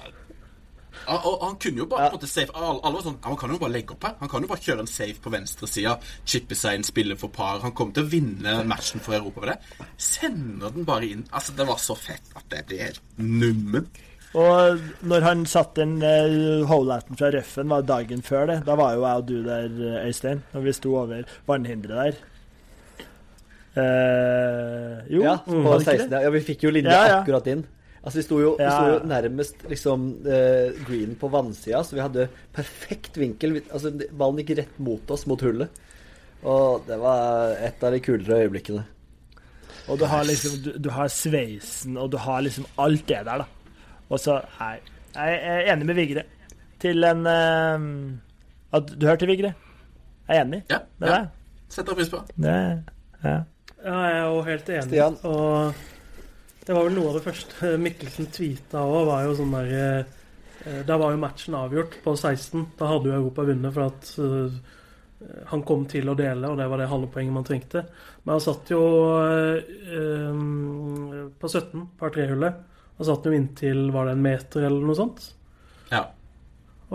og, og han kunne jo bare på en måte safe alle, alle var sånn Han kan jo bare legge opp her. Han kan jo bare kjøre en safe på venstresida, chippe seg inn, spille for par. Han kommer til å vinne matchen for Europa med det. Sender den bare inn. Altså, det var så fett at det blir helt nummen. og når han satte inn uh, hole-outen fra røffen, var dagen før det. Da var jo jeg og du der, eh, Øystein, når vi sto over vannhinderet der. Eh, jo, Ja, på 16. Ja, vi fikk jo linja Ja, ja. akkurat inn. Altså, vi sto jo, vi sto jo nærmest liksom eh, green på vannsida, så vi hadde perfekt vinkel. Vi- Altså, ballen gikk rett mot oss, mot hullet. Og det var et av de kulere øyeblikkene. Og du har liksom du, du har sveisen, og du har liksom alt det der, da. Og så Nei. Jeg er enig med Vigre. Til en uh, at, Du hørte, Vigre? Jeg er enig Ja, med ja. deg. Setter pris på. Det, ja. Ja, jeg er jo helt enig. Stian? Og det var vel noe av det første Mikkelsen tweeta òg, var jo sånn der da Der var jo matchen avgjort på 16. Da hadde jo Europa vunnet for at eh, han kom til å dele, og det var det halve poenget man trengte. Men han satt jo eh, eh, på 17, par tre-hullet. Han satt jo inntil var det en meter eller noe sånt. Ja.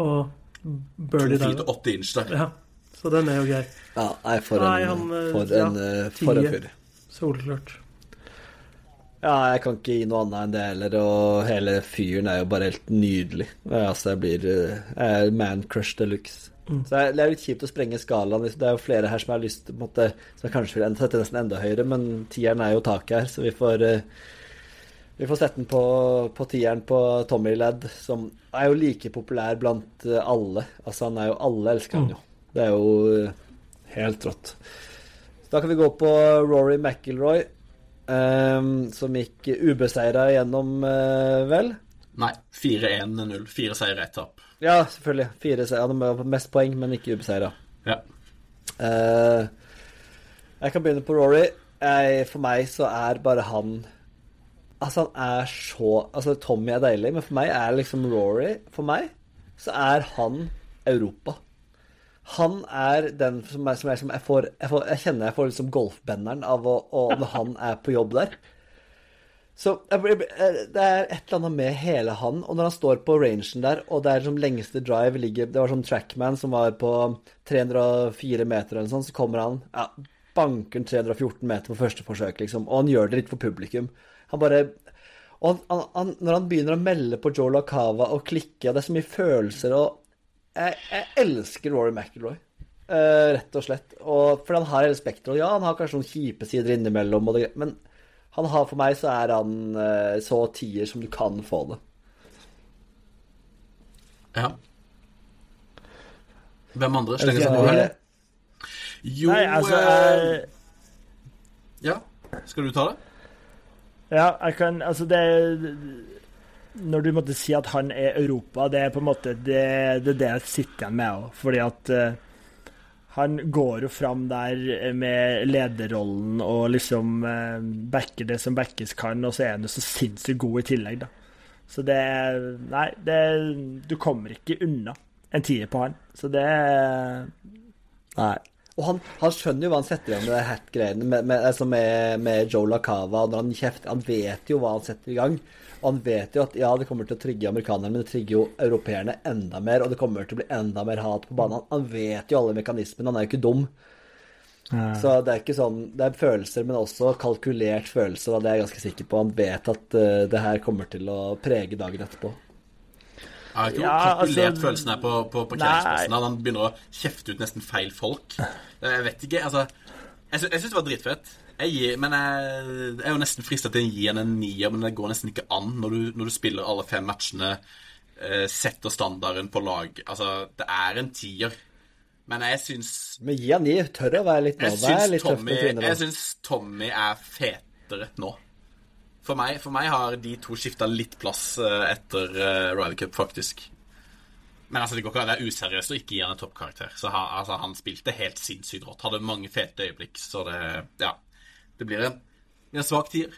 Og birdie der. inch der. Ja, så den er jo grei. Ja, nei, for en, Nei, han, eh, for ja, en, eh, for en fyr. Soleklart. Ja, jeg kan ikke gi noe annet enn det heller, og hele fyren er jo bare helt nydelig. Altså, jeg blir eh, Jeg man crush de luxe. Så det er- litt kjipt å sprenge skalaen. Det er jo flere her som har lyst på en måte, Som jeg kanskje vil sette nesten enda høyere, men tieren er jo taket her, så vi får eh, Vi får sette den på, på tieren på Tommy Ladd, som er jo like populær blant eh, alle. Altså, han er jo Alle elsker han jo. Det er jo helt rått. Da kan vi gå på Rory McIlroy, um, som gikk ubeseira gjennom, uh, vel? Nei. 4-1-0. Fire seire, ett tap. Ja, selvfølgelig. Fire seier, Han har mest poeng, men ikke ubeseira. Ja. Uh, jeg kan begynne på Rory. Jeg, for meg så er bare han Altså, han er så Altså, Tommy er deilig, men for meg er liksom Rory For meg så er han Europa. Han er den som, er, som, er, som jeg, får, jeg, får, jeg kjenner jeg får liksom golfbenderen av å, å, når han er på jobb der. Så jeg eh, det er et eller annet med hele han. Og når han står på rangen der, og det er som lengste drive ligger Det var sånn trackman som var på 304 meter eller sånn, så kommer han ja, banker 314 meter på første forsøk, liksom. Og han gjør det litt for publikum. Han bare Og han, han, når han begynner å melde på Joe Lacava og klikke, og det er så mye følelser og Jeg, jeg elsker Rory McIlroy. Uh, rett og slett. Og for han har hele spekteret. Ja, han har kanskje noen kjipe sider innimellom, og det, men han har for meg så er han uh, så tier som du kan få det. ja. Hvem andre slenger seg på eh, her? Jo Nei, altså eh, jeg, Ja. Skal du ta det? Ja, jeg kan Altså, det Når du måtte si at han er Europa, det er på en måte det, det, det jeg sitter igjen med òg. Fordi at uh, han går jo fram der med lederrollen og liksom uh, backer det som backes kan, og så er han jo så sinnssykt god i tillegg, da. Så det Nei, det, du kommer ikke unna en tier på han. Så det Nei. Og han, han, skjønner jo hva han setter i gang med hat-greiene med, med, altså med, med, Joe Lacava. Når han kjefter Han vet jo hva han setter i gang. Og han vet jo at ja, det kommer til å trigge amerikanerne, men det trigger jo europeerne enda mer. Og det kommer til å bli enda mer hat på banen. Han vet jo alle mekanismene. Han er jo ikke dum. Ja. Så det er ikke sånn Det er følelser, men også kalkulert følelse, og det er jeg ganske sikker på. Han vet at uh, det her kommer til å prege dagen etterpå. Jeg har ikke ja, kalkulert altså, følelsen her på, på parkeringsplassen. Han begynner å kjefte ut nesten feil folk. Jeg vet ikke, altså Jeg, sy jeg syns det var dritfett. Jeg gir, men jeg, jeg, er jo nesten frista til å gi han en nier, men det går nesten ikke an når du, når du spiller alle fem matchene, eh, setter standarden på lag. Altså, det er en tier. Men jeg syns Men gi han ni. Tør å være litt nå. Jeg syns Tommy, jeg syns Tommy er fetere nå. For meg, for meg, har de to skifta litt plass eh, etter uh, Ryder Cup, faktisk. Men altså, det går ikke an å være useriøst og ikke gi han en toppkarakter. Så han, altså, han spilte helt sinnssykt rått. Hadde mange fete øyeblikk, så det Ja. Det blir en, en svak tier.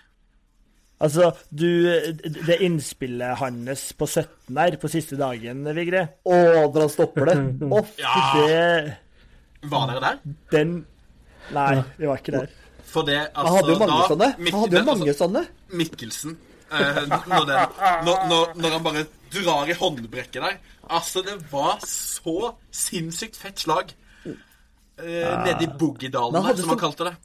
Altså, du Det innspillet hans på 17 her, på siste dagen, Vigre Å, når han stopper det. Å, ja. det Var dere der? Den Nei, vi var ikke der. For det, altså, Han hadde jo mange da, sånne. Han hadde jo mange altså, sånne. Mikkelsen eh, når, den, når, når, når, han bare drar i håndbrekket der Altså, det var så sinnssykt fett slag. Eh, ja. Nede i Boogiedalen, som han kalte det.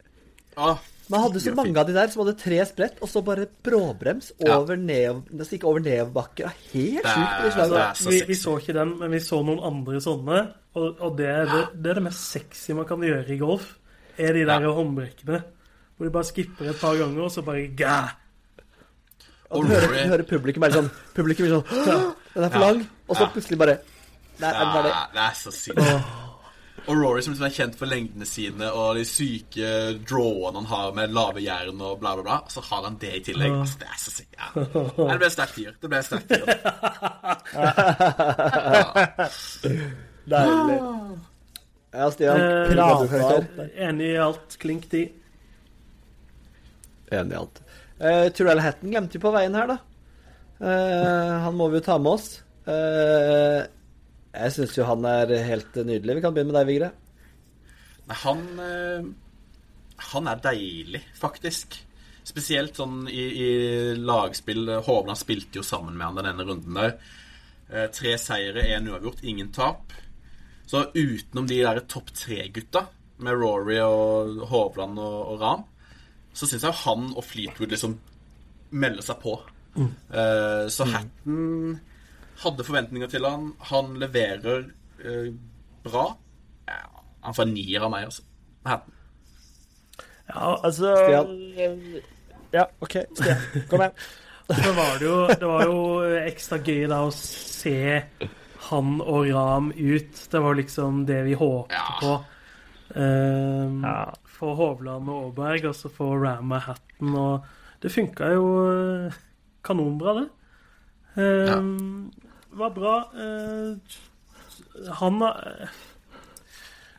Åh, man hadde så mange av de der som hadde tre sprett, og så bare bråbrems over ja. ned, nesten ikke over nedoverbakker. Helt sjukt. Vi, vi, så ikke den, men vi så noen andre sånne. Og, og det, er det, det, er det mest sexy man kan gjøre i golf. Er de der ja. håndbrekkene. Hvor de bare skipper et par ganger, og så bare gæ. Og du hører, du hører publikum bare sånn Publikum er sånn Den er for lang. Og så plutselig bare Nei, er den ferdig? Det er så sykt. Og Rory som er kjent for lengdene sine og de syke drawene han har med lave jern og bla, bla, bla. Så har han det i tillegg. Altså, det er så sykt. Ja. Det ble sterkt tier. Det ble sterkt tier. Deilig. Ja, Stian. Eh, enig i alt. Klink ti. Enig i alt. Uh, Turell Hatton glemte vi på veien her, da. Uh, han må vi jo ta med oss. Uh, jeg syns jo han er helt nydelig. Vi kan begynne med deg, Vigre. Han Han er deilig, faktisk. Spesielt sånn i, i lagspill. Hovland spilte jo sammen med han denne runden der. Tre seire, én uavgjort, ingen tap. Så utenom de der topp tre-gutta, med Rory og Hovland og, og Ram, så syns jeg han og Fleetwood liksom melder seg på. Mm. Uh, så mm. Hatton hadde forventninger til han. Han leverer eh, bra. Ja, han får en nier av meg, altså. Hatten. Ja, altså Ja, OK. Stian, kom igjen. Så var det, jo, det var jo ekstra gøy da å se han og Ram ut. Det var liksom det vi håpet ja. på. Um, ja for Hovland og Aaberg, og så få Rama hatten. Og det funka jo eh, kanonbra, det. Um, ja. Var bra. Uh, han uh,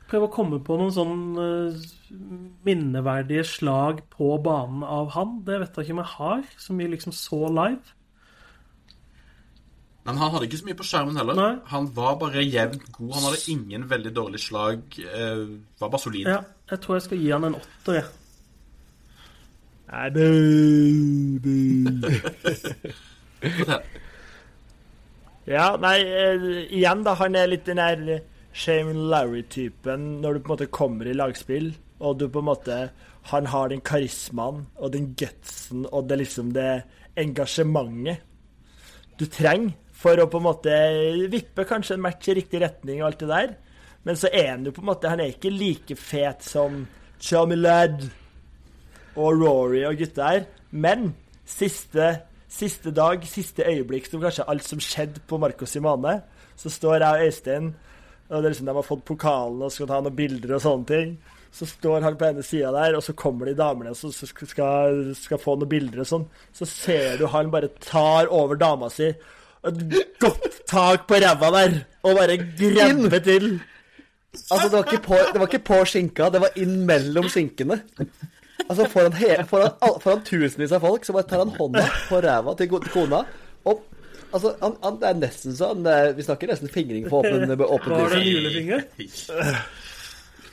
Prøver å komme på noen sånn minneverdige slag på banen av han. Det vet jeg ikke om jeg har, som vi liksom så live. Men han hadde ikke så mye på skjermen heller. Nei. Han var bare jevnt god. Han hadde ingen veldig dårlig slag. Eh, var bare solid. Ja, jeg tror jeg skal gi han en åtter, jeg. Nei, bu, bu. ja, nei, uh, igjen, da. Han er litt den der Shame Larry-typen når du på en måte kommer i lagspill, og du på en måte Han har den karismaen og den gutsen og det liksom det engasjementet du trenger for å på en måte vippe kanskje en match i riktig retning og alt det der. Men så er han jo på en måte Han er ikke like fet som Chamelad og Rory og gutta her. Men siste, siste dag, siste øyeblikk, som kanskje alt som skjedde på Marco Simane, så står jeg og Øystein og det er liksom De har fått pokalen og skal ta noen bilder og sånne ting. Så står han på ene sida der, og så kommer de damene og skal, skal, få noen bilder og sånn. Så ser du han bare tar over dama si. Et godt tak på ræva der, og bare grabber til. Altså, det var, på, det var ikke på skinka, det var inn mellom skinkene. Altså, foran, he, foran, foran, tusenvis av folk så bare tar han hånda på ræva til, til kona. Og altså, han, han, det er nesten sånn Vi snakker nesten fingring på åpen, åpen Var det julefinger?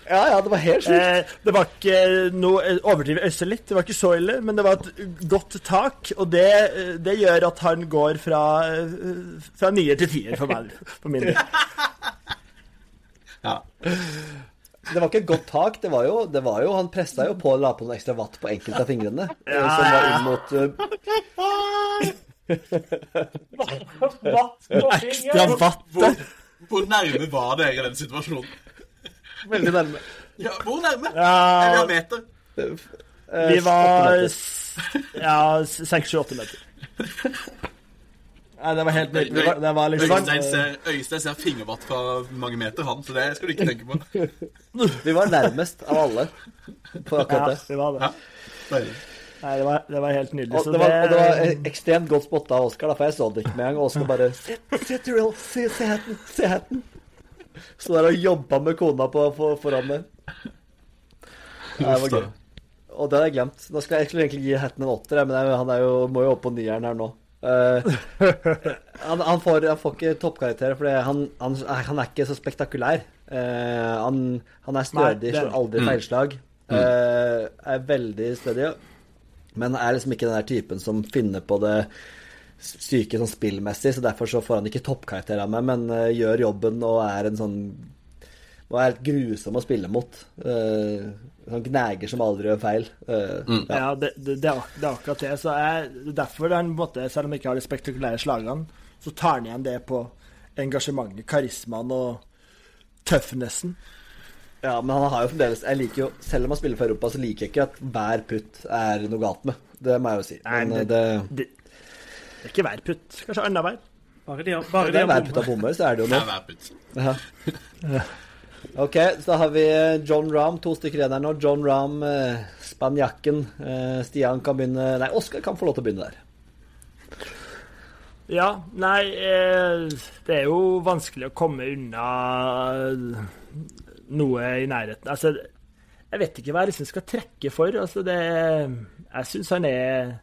Ja, ja, det var helt sjukt. Eh, det var ikke noe Overdrive øse litt, det var ikke så ille, men det var et godt tak. Og det, det gjør at han går fra, fra nier til tier for meg, for min del. Ja. Det var ikke et godt tak. Det var jo, det var jo Han pressa jo på og la på noen ekstra watt på enkelte av fingrene. Ja. Som var inn mot uh... Ekstra watt? Hvor, hvor nærme var dere i den situasjonen? Veldig nærme. Ja, hvor nærme? Ja, En meter? Vi var ja, seks-sju-åtte meter. Nei, det var helt nydelig. Det, det var liksom Øystein ser, Øystein ser fingervatt fra mange meter, han, så det skal du ikke tenke på. Vi var nærmest av alle på akkurat det. Ja, vi var det. Ja. Nei, det var, det var helt nydelig. Og det, var, og det var ekstremt godt spotta av Oskar, for jeg så det ikke med en gang. Oskar bare Se, se, Tyrell, se, se hatten, se hatten. Så der og jobba med kona på, på, foran meg. Nei, det var gøy. Og det hadde jeg glemt. Nå skal jeg egentlig gi hatten en åtter, men han er jo, må jo opp på nieren her nå. Uh, han, han, får, han, får, ikke toppkarakter, for han, han, han, er ikke så spektakulær. Uh, han, er stødig, slår aldri mm. feilslag. Uh, er veldig stødig, men er liksom ikke den der typen som finner på det syke sånn spillmessig, så derfor så får han ikke toppkarakter av meg, men uh, gjør jobben og er en sånn Og er helt grusom å spille mot. Uh, sånn gneger som aldri gjør feil. Uh, mm. Ja, ja det, det, det, er, akkurat det. Så jeg, derfor han måte, Selv om han ikke har de spektakulære slagene, så tar han igjen det på engasjementet, karismaen og tøffnessen. Ja, men han har jo fremdeles Jeg liker jo, Selv om han spiller for Europa, så liker jeg ikke at hver putt er noe galt med. Det må jeg jo si. Men Nei, det, det, det er ikke hver putt. Kanskje annenhver. Bare de, bare det er hver putt av bommer, så er det jo Det noe. er hver putt. Ja. Ok, så da har vi John Rahm, to stykker igjen her nå. John Rahm, eh, spanjakken. Eh, Stian kan begynne Nei, Oskar kan få lov til å begynne der. Ja, nei eh, Det er jo vanskelig å komme unna noe i nærheten. Altså, jeg vet ikke hva jeg liksom skal trekke for. Altså, det Jeg syns han er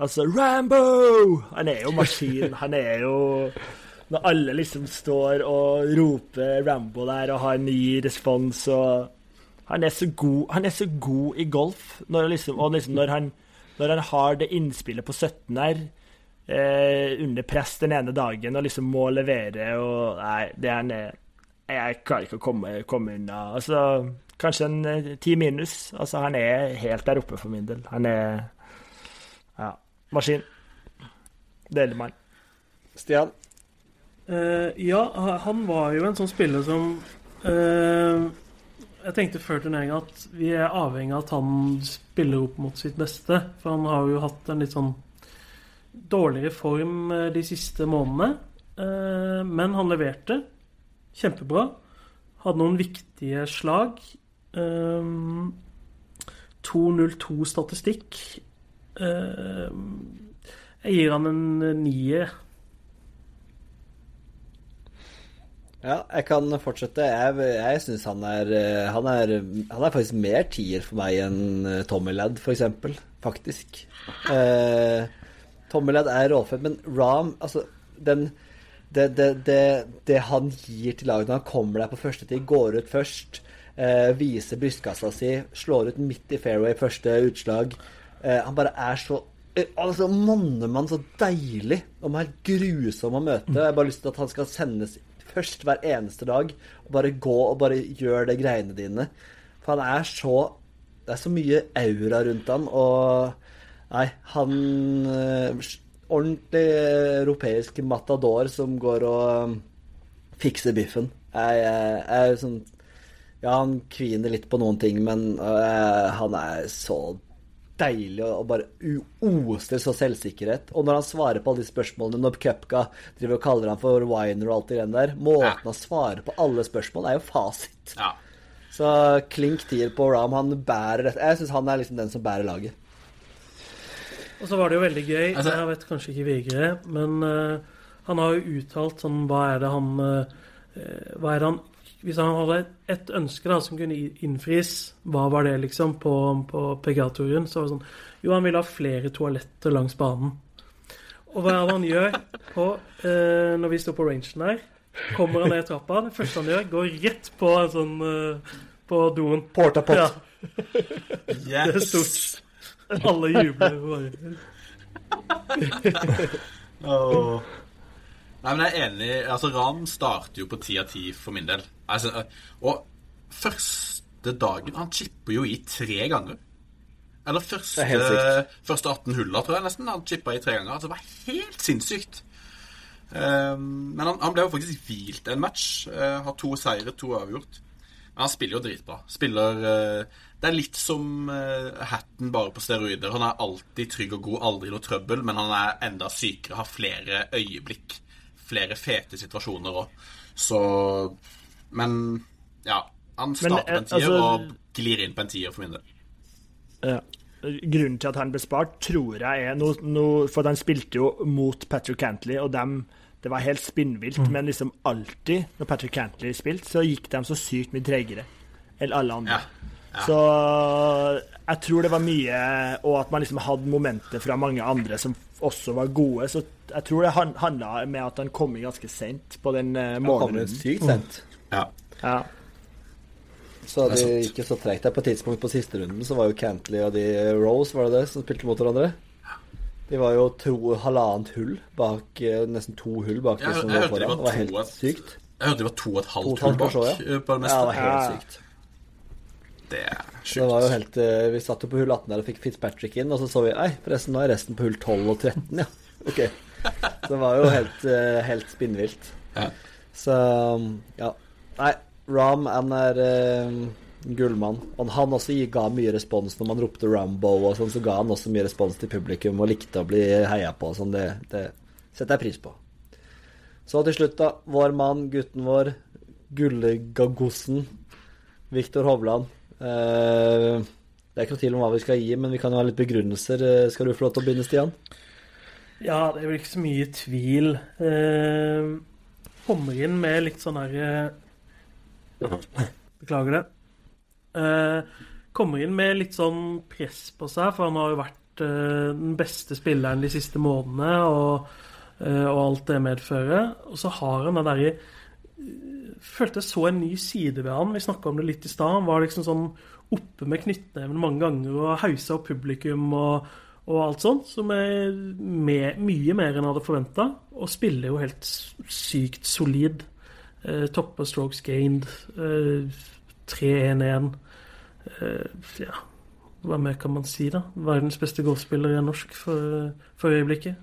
Altså, Rambo! Han er jo maskin. Han er jo Når alle liksom står og roper Rambo der, og har ny respons og Han er så god, han er så god i golf. Når liksom, og liksom når han, når han har det innspillet på 17 her eh, under press den ene dagen og liksom må levere og Nei, det er han Jeg klarer ikke å komme, komme unna. Altså, kanskje en eh, ti minus. Altså, han er helt der oppe for min del. Han er Ja. Maskin. Delemann. Stian? Uh, ja, han var jo en sånn spiller som uh, Jeg tenkte før turneringa at vi er avhengig av at han spiller opp mot sitt beste. For han har jo hatt en litt sånn dårligere form eh, de siste månedene. Uh, men han leverte kjempebra. Hadde noen viktige slag. 2.02 statistikk. Jeg gir han en nier. Ja, jeg kan fortsette. Jeg, jeg syns han er han han er faktisk mer tier for meg enn Tommy Ladd, f.eks. Faktisk. Eh, Ladd er råfett, men Ram Altså, den det, det, det, det, han gir til laget når han kommer der på første tid, går ut først, eh, viser brystkassa si, slår ut midt i fairway første utslag eh, Han bare er så Altså, Mannemann, så deilig. Og man er grusom å møte. Jeg har bare lyst til at han skal sendes først hver eneste dag. Og bare gå og bare gjøre de greiene dine. For han er så Det er så mye aura rundt han, og Nei, han Ordentlig europeisk matador som går og fikser biffen. Jeg, jeg, jeg er sånn Ja, han kviner litt på noen ting, men uh, han er så deilig og bare oser så selvsikkerhet. Og når han svarer på alle de spørsmålene, når Cupka driver og kaller han for winer og alt det greiene der Måten ja. han svarer på alle spørsmål, er jo fasit. Ja. Så klink tier på Ram. Han bærer dette. Jeg syns han er liksom den som bærer laget. Og så var det jo veldig gøy Altså- Jeg vet kanskje ikke Vigre, men uh, han har jo uttalt sånn Hva er det han uh, Hva er det han Hvis han hadde et ønske da som kunne innfris, hva var det liksom på, på PGA-turen? Så var det sånn Jo, han ville ha flere toaletter langs banen. Og hva er det han gjør på, eh, når vi står på rangen der? Kommer han ned trappa, det første han gjør, går rett på en sånn eh, På doen. Porta pot. Ja, Yes! det er stort. Alle jubler. bare. Åh. Nei, men jeg er enig. Altså, Ram starter jo på ti av ti for min del. Altså, og første dagen Han chipper jo i tre ganger. Eller første, første 18 huller, tror jeg nesten. Han chippa i tre ganger. Altså, det var helt sinnssykt. Um, men han, han ble jo faktisk hvilt en match. Uh, har to seire, to avgjort. Men han spiller jo dritbra. Spiller uh, Det er litt som uh, Hatten bare på steroider. Han er alltid trygg og god, aldri noe trøbbel, men han er enda sykere, har flere øyeblikk. Flere fete situasjoner òg. Så Men ja. Han starter på eh, en tier altså- og glir inn på en tier for min del. Ja. Grunnen til at han ble spart, tror jeg er noe, noe For han spilte jo mot Patrick Cantley, og dem Det var helt spinnvilt, Mm. men liksom alltid når Patrick Cantley spilte, så gikk de så sykt mye tregere enn alle andre. Ja. Ja. Så jeg tror det var mye Og at man liksom hadde momenter fra mange andre som også var gode. Så jeg tror det han- handla med at han kom inn ganske seint på den Han kommer morgenen. sykt sent. ja. Ja. Så Det det ikke sant. gikk jo så treigt der. På et tidspunkt på siste runden så var jo Cantley og de Rose, var det det, som spilte mot hverandre? De var jo to, halvannet hull bak eh, Nesten to hull bak de som de foran. Det var helt sykt. Jeg hørte de var to og et halvt hull bak ja. eh, det Ja, det var helt Ja. sykt. Det er Det var jo helt eh, Vi satt jo på hull 18 der og fikk Fitzpatrick inn, og så så vi Nei, forresten, nå er resten på hull 12 og 13, ja. Ok. Så det var jo helt, eh, helt spinnvilt. Ja. Så ja. Nei, Ram han er uh, gullmann. Og han også ga mye respons når man ropte Rambo og sånn, så ga han også mye respons til publikum og likte å bli heia på og sånn. Det, det setter jeg pris på. Så til slutt, da. Vår mann, gutten vår, gullegagossen, Viktor Hovland. Eh, det er ikke noe tvil om hva vi skal gi, men vi kan jo ha litt begrunnelser. Eh, Skal du få lov til å begynne, Stian? Ja, det er vel ikke så mye tvil. Eh, kommer inn med litt sånn her Beklager det. Kommer inn med litt sånn press på seg, for han har jo vært den beste spilleren de siste månedene, og, og alt det medfører. Og så har han den derre Følte jeg så en ny side ved han. Vi snakka om det litt i stad. Han var liksom sånn oppe med knyttneven mange ganger og hausa opp publikum og, og alt sånt, som er med, mye mer enn jeg hadde forventa. Og spiller jo helt sykt solid. Eh, topper strokes gained. Eh, 3-1-1. Eh, ja, hva mer kan man si, da? Verdens beste golfspiller er norsk for, for øyeblikket.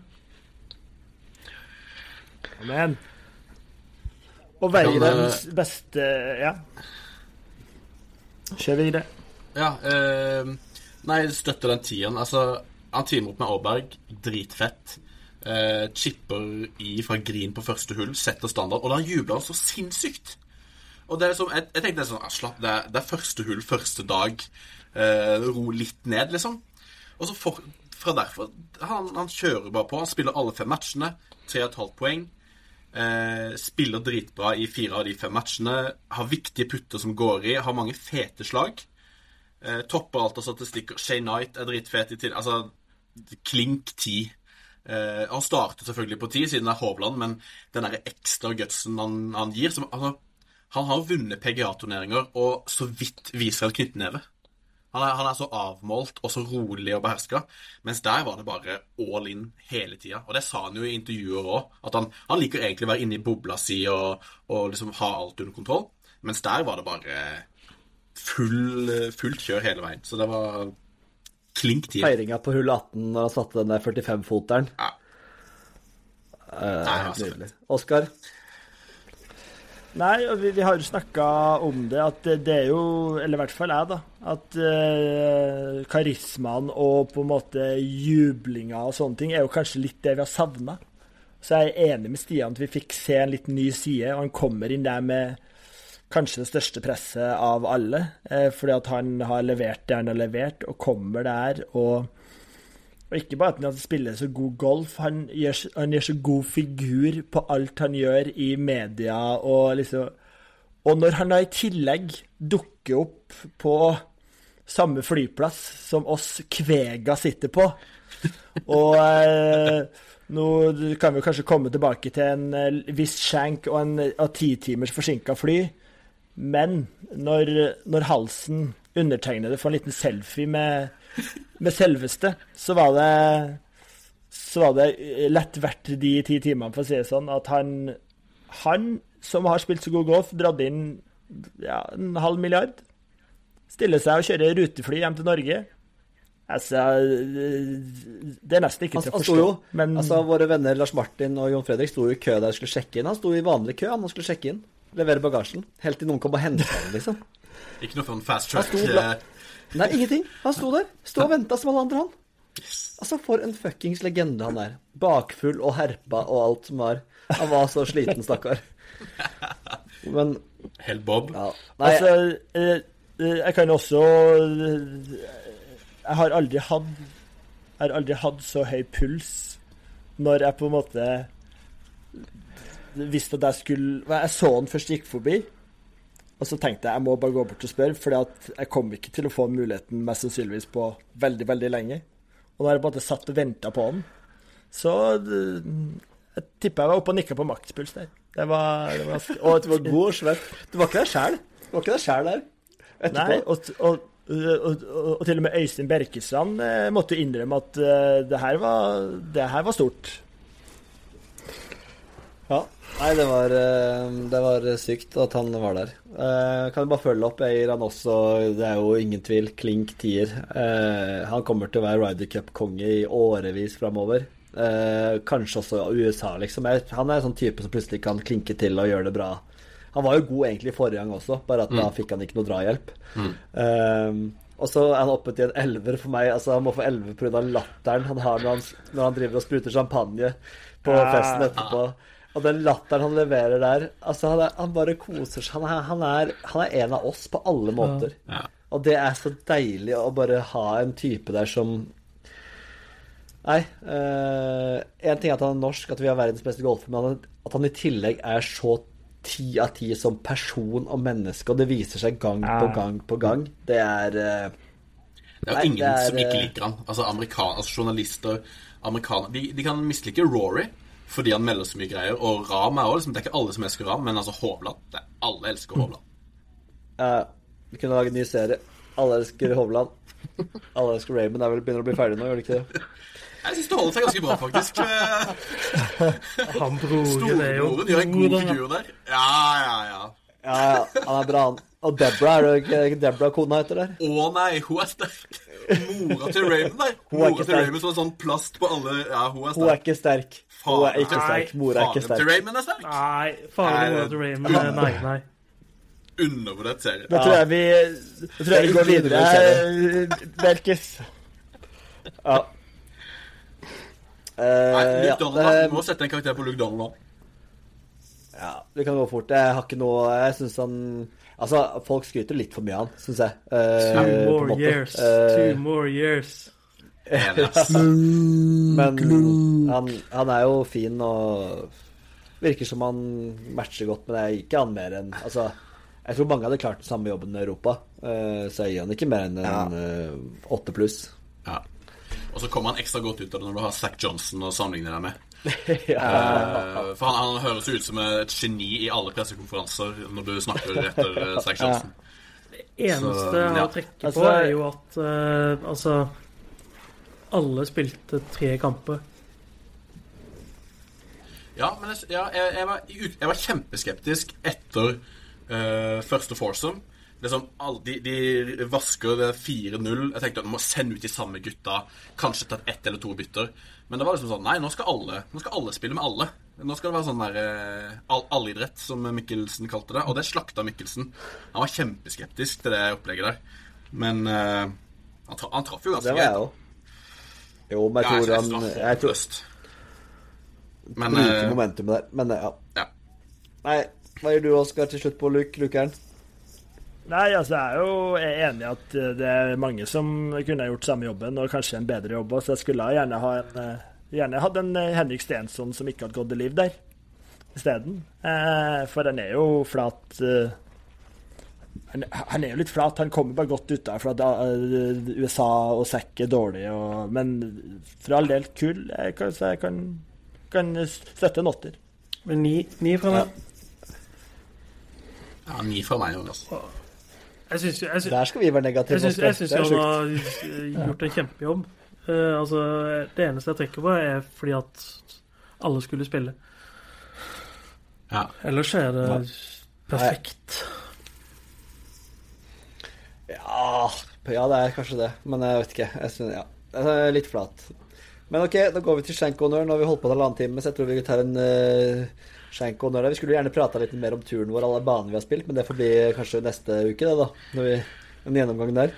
Men Og Kan, den beste Ja. Kjør videre. Ja, eh, nei, støtter den tieren. Altså, han teamer opp med Aaberg. Dritfett. Eh, chipper i fra green på første hull, setter standard. Og da jubler han så sinnssykt. Og det er som, jeg, jeg tenkte sånn ah, Slapp, det er, det er første hull, første dag. Eh, ro litt ned, liksom. Og så for, fra derfor han, han kjører bare på. Han spiller alle fem matchene. Tre og et halvt poeng. Eh, spiller dritbra i fire av de fem matchene. Har viktige putter som går i. Har mange fete slag. Eh, topper alt av statistikker. Shay Knight er dritfet i til Altså, klink ti. Eh, han startet selvfølgelig på ti, siden det er Hovland, men den derre ekstra gutsen han, han gir som, altså, Han har vunnet PGA-turneringer og så vidt viser en knyttneve. Han er, han er så avmålt og så rolig og beherska. Mens der var det bare all in hele tida. Og det sa han jo i intervjuer òg. At han, han liker egentlig å være inne i bobla si og, og liksom ha alt under kontroll. Mens der var det bare full, fullt kjør hele veien. Så det var klink tid. Feiringa på hull 18 når han satte den der 45-foteren. Ja. Uh, Nei, altså. Oskar? Nei, og vi, vi har jo snakka om det, at det, er jo Eller i hvert fall jeg, da. At eh, karismaen og på en måte jublinga og sånne ting er jo kanskje litt det vi har savna. Så jeg er enig med Stian at vi fikk se en litt ny side, og han kommer inn der med kanskje det største presset av alle. Eh, fordi at han har levert det han har levert, og kommer der. Og, og ikke bare at han spiller så god golf, han gjør, han gjør, så god figur på alt han gjør i media. Og liksom Og når han da i tillegg dukker opp på samme flyplass som oss Kvega sitter på og eh, nå kan vi kanskje komme tilbake til en eh, viss skjenk og en av ti timers forsinka fly. Men når, når halsen undertegnede får en liten selfie med, med selveste, så var det så var det lett verdt de ti timene, for å si det sånn, at han, han som har spilt så god golf, dratt inn ja, en halv milliard, stiller seg og kjører rutefly hjem til Norge. Altså, det er nesten ikke til å forstå. Jo, men... altså, Våre venner Lars Martin og Jon Fredrik sto i kø der de skulle sjekke inn. Han sto i vanlig kø han skulle sjekke inn levere bagasjen. Helt til noen kom og hentet ham, liksom. Ikke noe sånn fast track? Nei, ingenting. Han sto der. Sto og venta som alle andre, han. Altså, for en fuckings legende han er. Bakfull og herpa og alt som var. Han var så sliten, stakkar. Men Helt bob. Ja. Nei, altså, eh, eh, jeg kan også Jeg har aldri hatt Jeg har aldri hatt så høy puls når jeg på en måte visste at jeg skulle Jeg så han først gikk forbi, og så tenkte jeg jeg må bare gå bort og spørre, for jeg kom ikke til å få muligheten mest sannsynligvis på veldig, veldig lenge. Og da har jeg bare satt og venta på han. Så jeg tipper jeg var oppe og nikka på makspuls der. Det var, det var, og du var god og svett. Du var ikke deg sjæl? Du var ikke deg sjæl der? Etterpå. Nei, og, og, og, og, til og med Øystein Berkestrand eh, måtte innrømme at uh, det, her var, det her var stort. Nei, det var, eh, det var, sykt at han var der. Eh, kan jeg bare følge opp Jeg gir han også. Det er jo ingen tvil. Klink tier. Eh, han kommer til å være Ryder Cup-konge i årevis framover. Eh, kanskje også USA, liksom. Han er en sånn type som plutselig kan klinke til og gjøre det bra. Han var jo god egentlig forrige gang også, bare at mm. da fikk han ikke noe drahjelp. Mm. Eh, og så er han oppe til en elver for meg. Altså Han må få elver pga. latteren han har når han, når han driver og spruter champagne på festen etterpå. Og den latteren han leverer der altså Han, er, han bare koser seg. Han er, han, er, han er, en av oss på alle måter. Ja. Og det er så deilig å bare ha en type der som Nei. Én uh, ting er at han er norsk, at vi har verdens beste golfer, men at han i tillegg er så ti av ti som person og menneske, og det viser seg gang ja. på gang på gang. Det er uh, Det er jo ingen er, som ikke eh, liker han. Altså, altså journalister, amerikanere de, de kan mislike Rory fordi han melder så mye greier. Og Ram er også liksom, Det er ikke alle som elsker Ram, men altså Hovland det, er, Alle elsker Hovland. Uh, vi kunne lage en ny serie. Alle elsker Hovland. Alle elsker Raymond. Er vel begynner å bli ferdig nå, gjør det ikke det? Jeg syns det holder seg ganske bra, faktisk. han broren er jo Storebroren gjør en god figur der. Ja, ja, ja. Ja, ja, han er bra, han. Og Debra, er det ikke Debra kona heter der? Å nei, hun er sterk. Mora til Raymond der. Mora til Raymond som har sånn plast på alle Ja, hun er sterk. Hun er ikke sterk. Hun er ikke sterk. Mor er ikke sterk. Faren til Raymond er sterk. Nei, faren til Raymond er Nei, nei. Undervurdert serie. Da tror jeg vi Da tror jeg vi går videre, Belkis. Ja. Uh, Nei, Luke ja, Donald, du må sette en karakter på Luke Donald nå. Ja, det kan gå fort. Jeg har ikke noe Jeg syns han Altså, folk skryter litt for mye av han, syns jeg. Uh, Two more years. Uh, Two more years. Men han, han, er jo fin og virker som han matcher godt, men jeg gir ikke han mer enn Altså, jeg tror mange hadde klart den samme jobben i Europa, uh, så jeg gir han ikke mer enn en åtte pluss. Ja. Og så kommer han ekstra godt ut av det når du har Zack Johnson å sammenligne deg med. ja. uh, for han, han, høres ut som et geni i alle pressekonferanser når du snakker etter Zack Johnson. Det eneste så, jeg har å trekke på, altså, er jo at uh, altså Alle spilte tre kamper. Ja, men jeg, ja, jeg, jeg, var, jeg var, kjempeskeptisk etter første foursome liksom, de, de, vasker 4-0. Jeg tenkte at de må sende ut de samme gutta. Kanskje tatt ett eller to bytter. Men det var liksom sånn Nei, nå skal alle, nå skal alle spille med alle. Nå skal det være sånn der eh, all, allidrett, som Mikkelsen kalte det. Og det slakta Mikkelsen. Han var kjempeskeptisk til det opplegget der. Men uh, han, tra, han traff jo ganske greit. Jeg. Jo, men jeg tror han Jeg tror Men Bruker uh, momentumet der. Men ja. ja. Nei, Hva gjør du, Oskar, til slutt på luk lukeren? Nei, altså jeg er jo enig i at eh, det er mange som kunne gjort samme jobben, og kanskje en bedre jobb òg, så jeg skulle gjerne ha en eh, Gjerne hatt en eh, Henrik Stensson som ikke hadde gått i liv der isteden. Eh, for den er jo flat eh, han, han, er jo litt flat. Han kommer bare godt ut der, for at uh, USA og SEC er dårlig. Og, men for all del kul. Jeg kan, så jeg kan, kan støtte en åtter. Men ni, ni fra meg? Ja. ja, ni fra meg òg, altså. Jeg synes, jeg synes, Der skal vi være negative. Jeg syns, han har gjort en kjempejobb. Uh, altså, det eneste jeg trekker på, er fordi at alle skulle spille. Ja. Ellers er det ja. perfekt. Ja, ja, det er kanskje det. Men jeg vet ikke. Jeg synes, ja. Litt flat. Men OK, da går vi til skjenk-honnør. Nå har vi holdt på en halvannen time, så jeg tror vi tar en uh, skjenk-honnør. Vi skulle gjerne prata litt mer om turen vår, alle banene vi har spilt, men det får bli kanskje neste uke, det, da. Når vi, en gjennomgang der.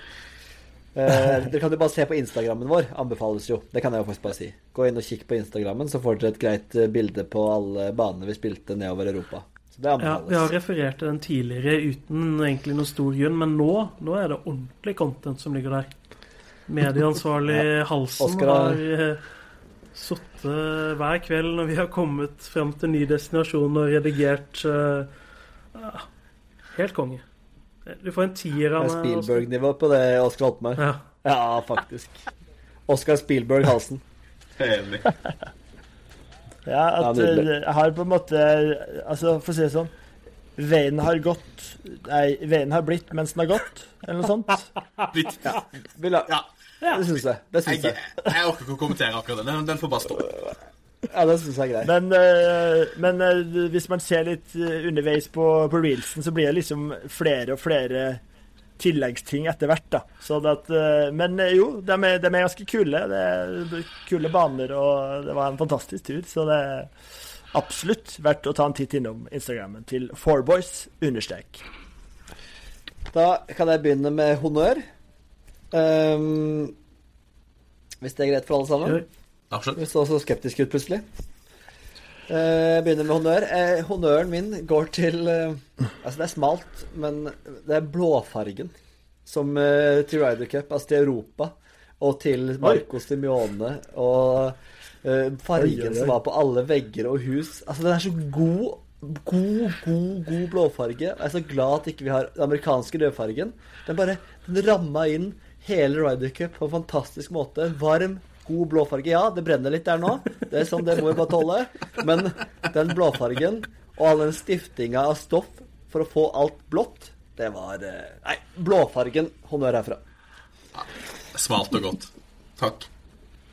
Uh, dere kan jo bare se på Instagrammen vår. Anbefales jo. Det kan jeg jo faktisk bare si. Gå inn og kikk på Instagrammen, så får dere et greit eh, bilde på alle banene vi spilte nedover Europa. Ja, vi har referert til den tidligere uten egentlig noen stor grunn, men nå, nå er det ordentlig content som ligger der. Medieansvarlig ja. Halsen Oscar... har eh, sittet hver kveld når vi har kommet frem til ny destinasjon og redigert uh, Helt konge. Du får en tier av meg. Spielberg-nivå på det Oskar holdt med. Ja. ja, faktisk. Oskar Spielberg Halsen. Enig. Ja, at eh, jeg har på en måte Altså, for å si det sånn Veien har gått Nei, veien har blitt mens den har gått, eller noe sånt. Blitt, ja. ja. ja. Det syns jeg. Det syns jeg. Jeg, jeg orker ikke å kommentere akkurat det. Den, den får bare stå. Ja, det syns jeg er greit. Men, uh, men uh, hvis man ser litt underveis på, på reelsen, så blir det liksom flere og flere tilleggsting etter hvert. da. At, eh, men eh, jo, de er, de er, ganske kule. Det er kule baner, og det var en fantastisk tur. Så det er absolutt verdt å ta en titt innom Instagrammen til fourboys understrek. Da kan jeg begynne med honnør. Um, hvis det er greit for alle sammen? Absolutt. Vi så så skeptiske ut plutselig. Eh, jeg begynner med honnør. Eh, honnøren min går til eh, Altså, det er smalt, men det er blåfargen som til Ryder Cup, altså til Europa, og til Marco Simione og fargen som var på alle vegger og hus. Altså, den er så god. God, god, god blåfarge. Jeg er så glad at ikke vi har den amerikanske rødfargen. Den bare den ramma inn hele Ryder Cup på en fantastisk måte. Varm, god blåfarge. Ja, det brenner litt der nå. Det er sånn, det må vi bare tåle. Men den blåfargen og all den stiftinga av stoff for å få alt blått, det var eh, Nei, blåfargen. Honnør herfra. Smalt og godt. Takk.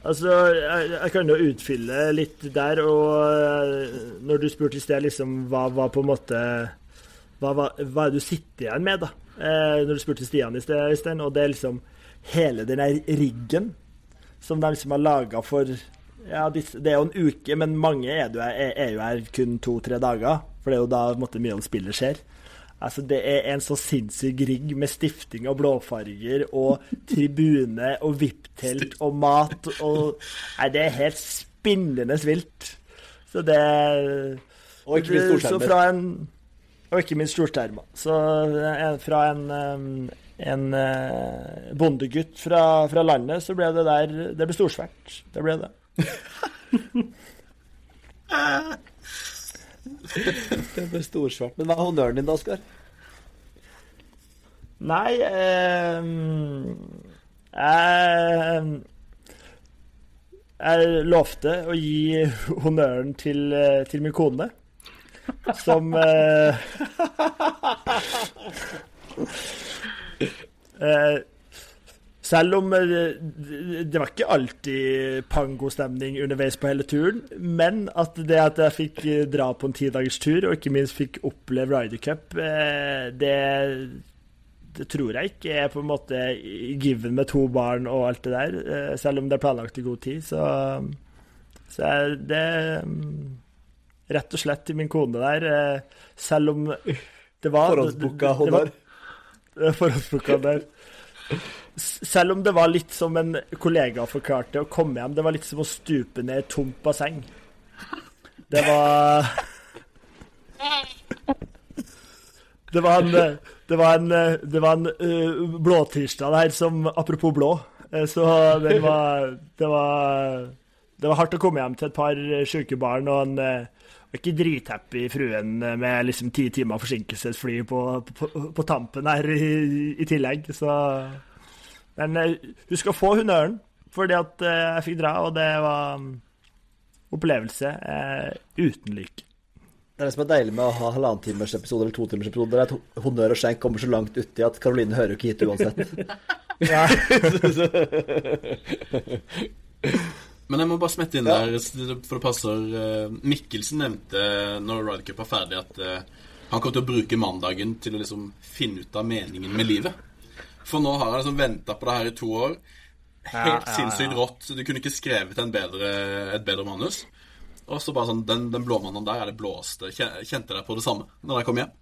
Altså, jeg, jeg, kan jo utfylle litt der, og eh, når du spurte i sted liksom hva var på en måte Hva, hva, hva er det du sitter igjen med, da? Eh, når du spurte Stian i sted, Øystein, og det er liksom hele den der riggen som de liksom har laga for ja, Det er jo en uke, men mange er, jo, er, er jo her kun to-tre dager. For det er jo da måtte, mye av spillet skjer. Altså, det er en så sinnssyk rigg med stifting og blåfarger og tribune og VIP-telt og mat og Nei, det er helt spinnende vilt. Så det Og ikke minst storskjermer. Og ikke minst storskjermer. Så fra en um, en eh, bondegutt fra, fra, landet, så ble det der Det ble storsvært. Det ble det. det ble storsvært. Men hva er honnøren din da, Oskar? Nei eh, jeg, jeg lovte å gi honnøren til, eh, til min kone, som Eh, selv om eh, det var ikke alltid pangostemning underveis på hele turen, men at det at jeg fikk eh, dra på en tidagers tur, og ikke minst fikk oppleve Rydercup, det, det tror jeg ikke er på en måte given med to barn og alt det der. Selv om det er planlagt i god tid, så, så det mm, rett og slett til min kone der. Selv om det var Forhåndsbooka honnør? forhåndsplukka der. Selv om det var litt som en kollega forklarte å komme hjem, det var litt som å stupe ned i et tomt basseng. Det var Det var en, det var en, det var en uh, blåtirsdag der som Apropos blå. Så den var Det var Det var hardt å komme hjem til et par sjuke barn og en var ikke drithappy fruen med liksom ti timer forsinkelsesfly på, på, på tampen her i, i, tillegg. Så Men hun skal få honnøren fordi at jeg fikk dra, og det var opplevelse eh, uten like. Det er det som er deilig med å ha halvannen timers episode eller to timers episode, det er at honnør og skjenk kommer så langt uti at Karoline hører jo ikke hit uansett. Men jeg må bare smette inn der, for det passer. Eh, Mikkelsen nevnte når Ryder Cup var ferdig, at uh, han kom til å bruke mandagen til å liksom finne ut av meningen med livet. For nå har han liksom venta på det her i to år. Helt ja, ja, sinnssykt rått. Du kunne ikke skrevet bedre, et bedre manus. Og så bare sånn Den, den blåmannen der er det blåste. Kjente dere på det samme når dere kom hjem?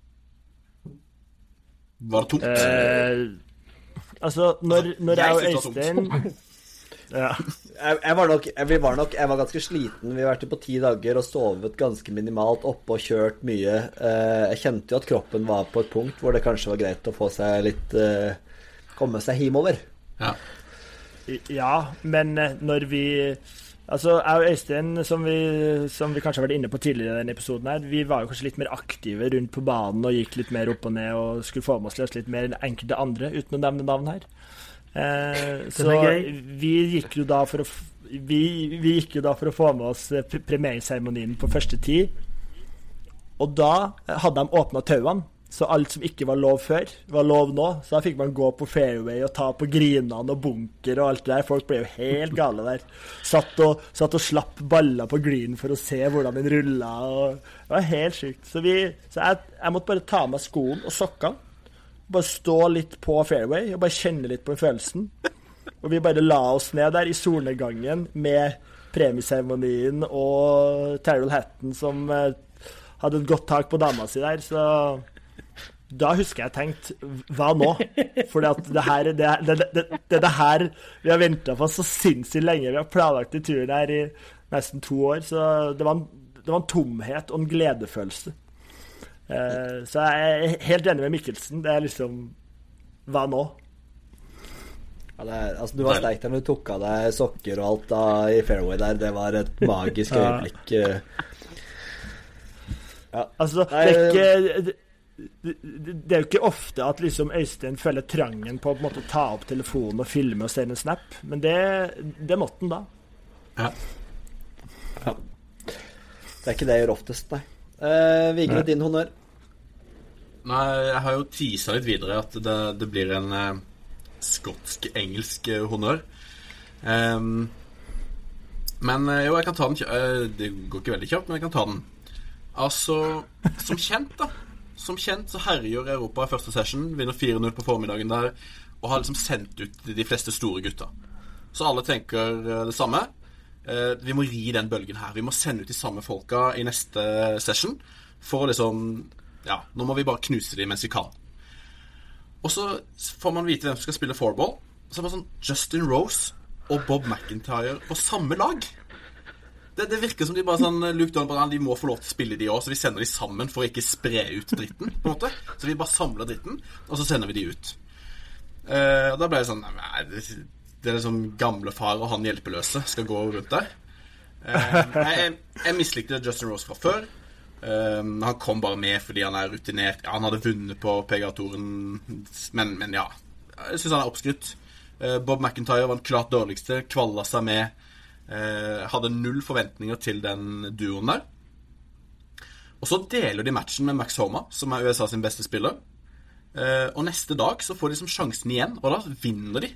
Var det tungt? Eh, altså, når, når jeg, og Øystein ja. jeg, jeg, var nok, jeg, var nok, jeg var ganske sliten. Vi har vært på ti dager og sovet ganske minimalt oppe og kjørt mye. Eh, jeg kjente jo at kroppen var på et punkt hvor det kanskje var greit å få seg litt eh, Komme seg hjemover. Ja. Ja, men eh, når vi Altså, Jeg og Øystein, som vi, som vi, kanskje har vært inne på tidligere i denne episoden, her, vi var jo kanskje litt mer aktive rundt på banen og gikk litt mer opp og ned og skulle få med oss litt mer enn enkelte andre, uten å nevne navn her. Eh, så vi gikk jo da for å vi, vi, gikk jo da for å få med oss premieringsseremonien på første tid. Og da hadde de åpna tauene. Så alt som ikke var lov før, var lov nå. Så da fikk man gå på fairway og ta på grinene og bunker og alt det der. Folk ble jo helt gale der. Satt og, satt og slapp baller på green for å se hvordan den rulla. Det var helt sjukt. Så, vi, så jeg, jeg, måtte bare ta av meg skoene og sokkene. Bare stå litt på fairway og bare kjenne litt på følelsen. Og vi bare la oss ned der i solnedgangen med premieseremonien og Terrell Hatton som eh, hadde et godt tak på dama si der. Så da husker jeg tenkt Hva nå? For det, her, det, det, det, det, det her vi har venta på så sinnssykt lenge. Vi har planlagt i turen her i nesten to år. Så det var en, det var en tomhet og en gledefølelse. Eh, så jeg er helt enig med Mikkelsen. Det er liksom Hva nå? Ja, er, altså, du var sterk da du tok av deg sokker og alt da, i fairway der. Det var et magisk øyeblikk. Ja. Altså, det er ikke det er jo ikke ofte at liksom Øystein føler trangen på å på en måte ta opp telefonen og filme og sende en snap, men det, det måtte han da. Ja. ja. Det er ikke det jeg gjør oftest, nei. Uh, Vigre, din honnør? Nei, jeg har jo tisa litt videre at det, det blir en uh, skotsk-engelsk uh, honnør. Um, men uh, jo, jeg kan ta den Det går ikke veldig kjapt, men jeg kan ta den. Altså, som kjent, da som kjent så herjer Europa i første session, vinner 4-0 på formiddagen der, og har liksom sendt ut de fleste store gutta. Så alle tenker eh, det samme. Eh, vi må ri den bølgen her. Vi må sende ut de samme folka i neste session for å liksom Ja, nå må vi bare knuse dem mens vi kan. Og så får man vite hvem som skal spille fourball. Så er det bare sånn Justin Rose og Bob McIntyre på samme lag. Det, det, virker som de bare sånn Luke Donovan, de må få lov til å spille, de òg, så vi sender de sammen for å ikke spre ut dritten. på en måte Så vi bare samler dritten, og så sender vi de ut. Uh, og Da ble det sånn nei, det, er liksom gamlefar og han hjelpeløse skal gå rundt der. Uh, jeg, jeg mislikte Justin Rose fra før. Um, han kom bare med fordi han er rutinert. Ja, han hadde vunnet på PGA-toren, men, men, ja. Jeg syns han er oppskrytt. Uh, Bob McIntyre var den klart dårligste. Kvalla seg med hadde null forventninger til den duoen der. Og så deler de matchen med Max Homa, som er USA sin beste spiller. Og neste dag så får de liksom sjansen igjen, og da vinner de.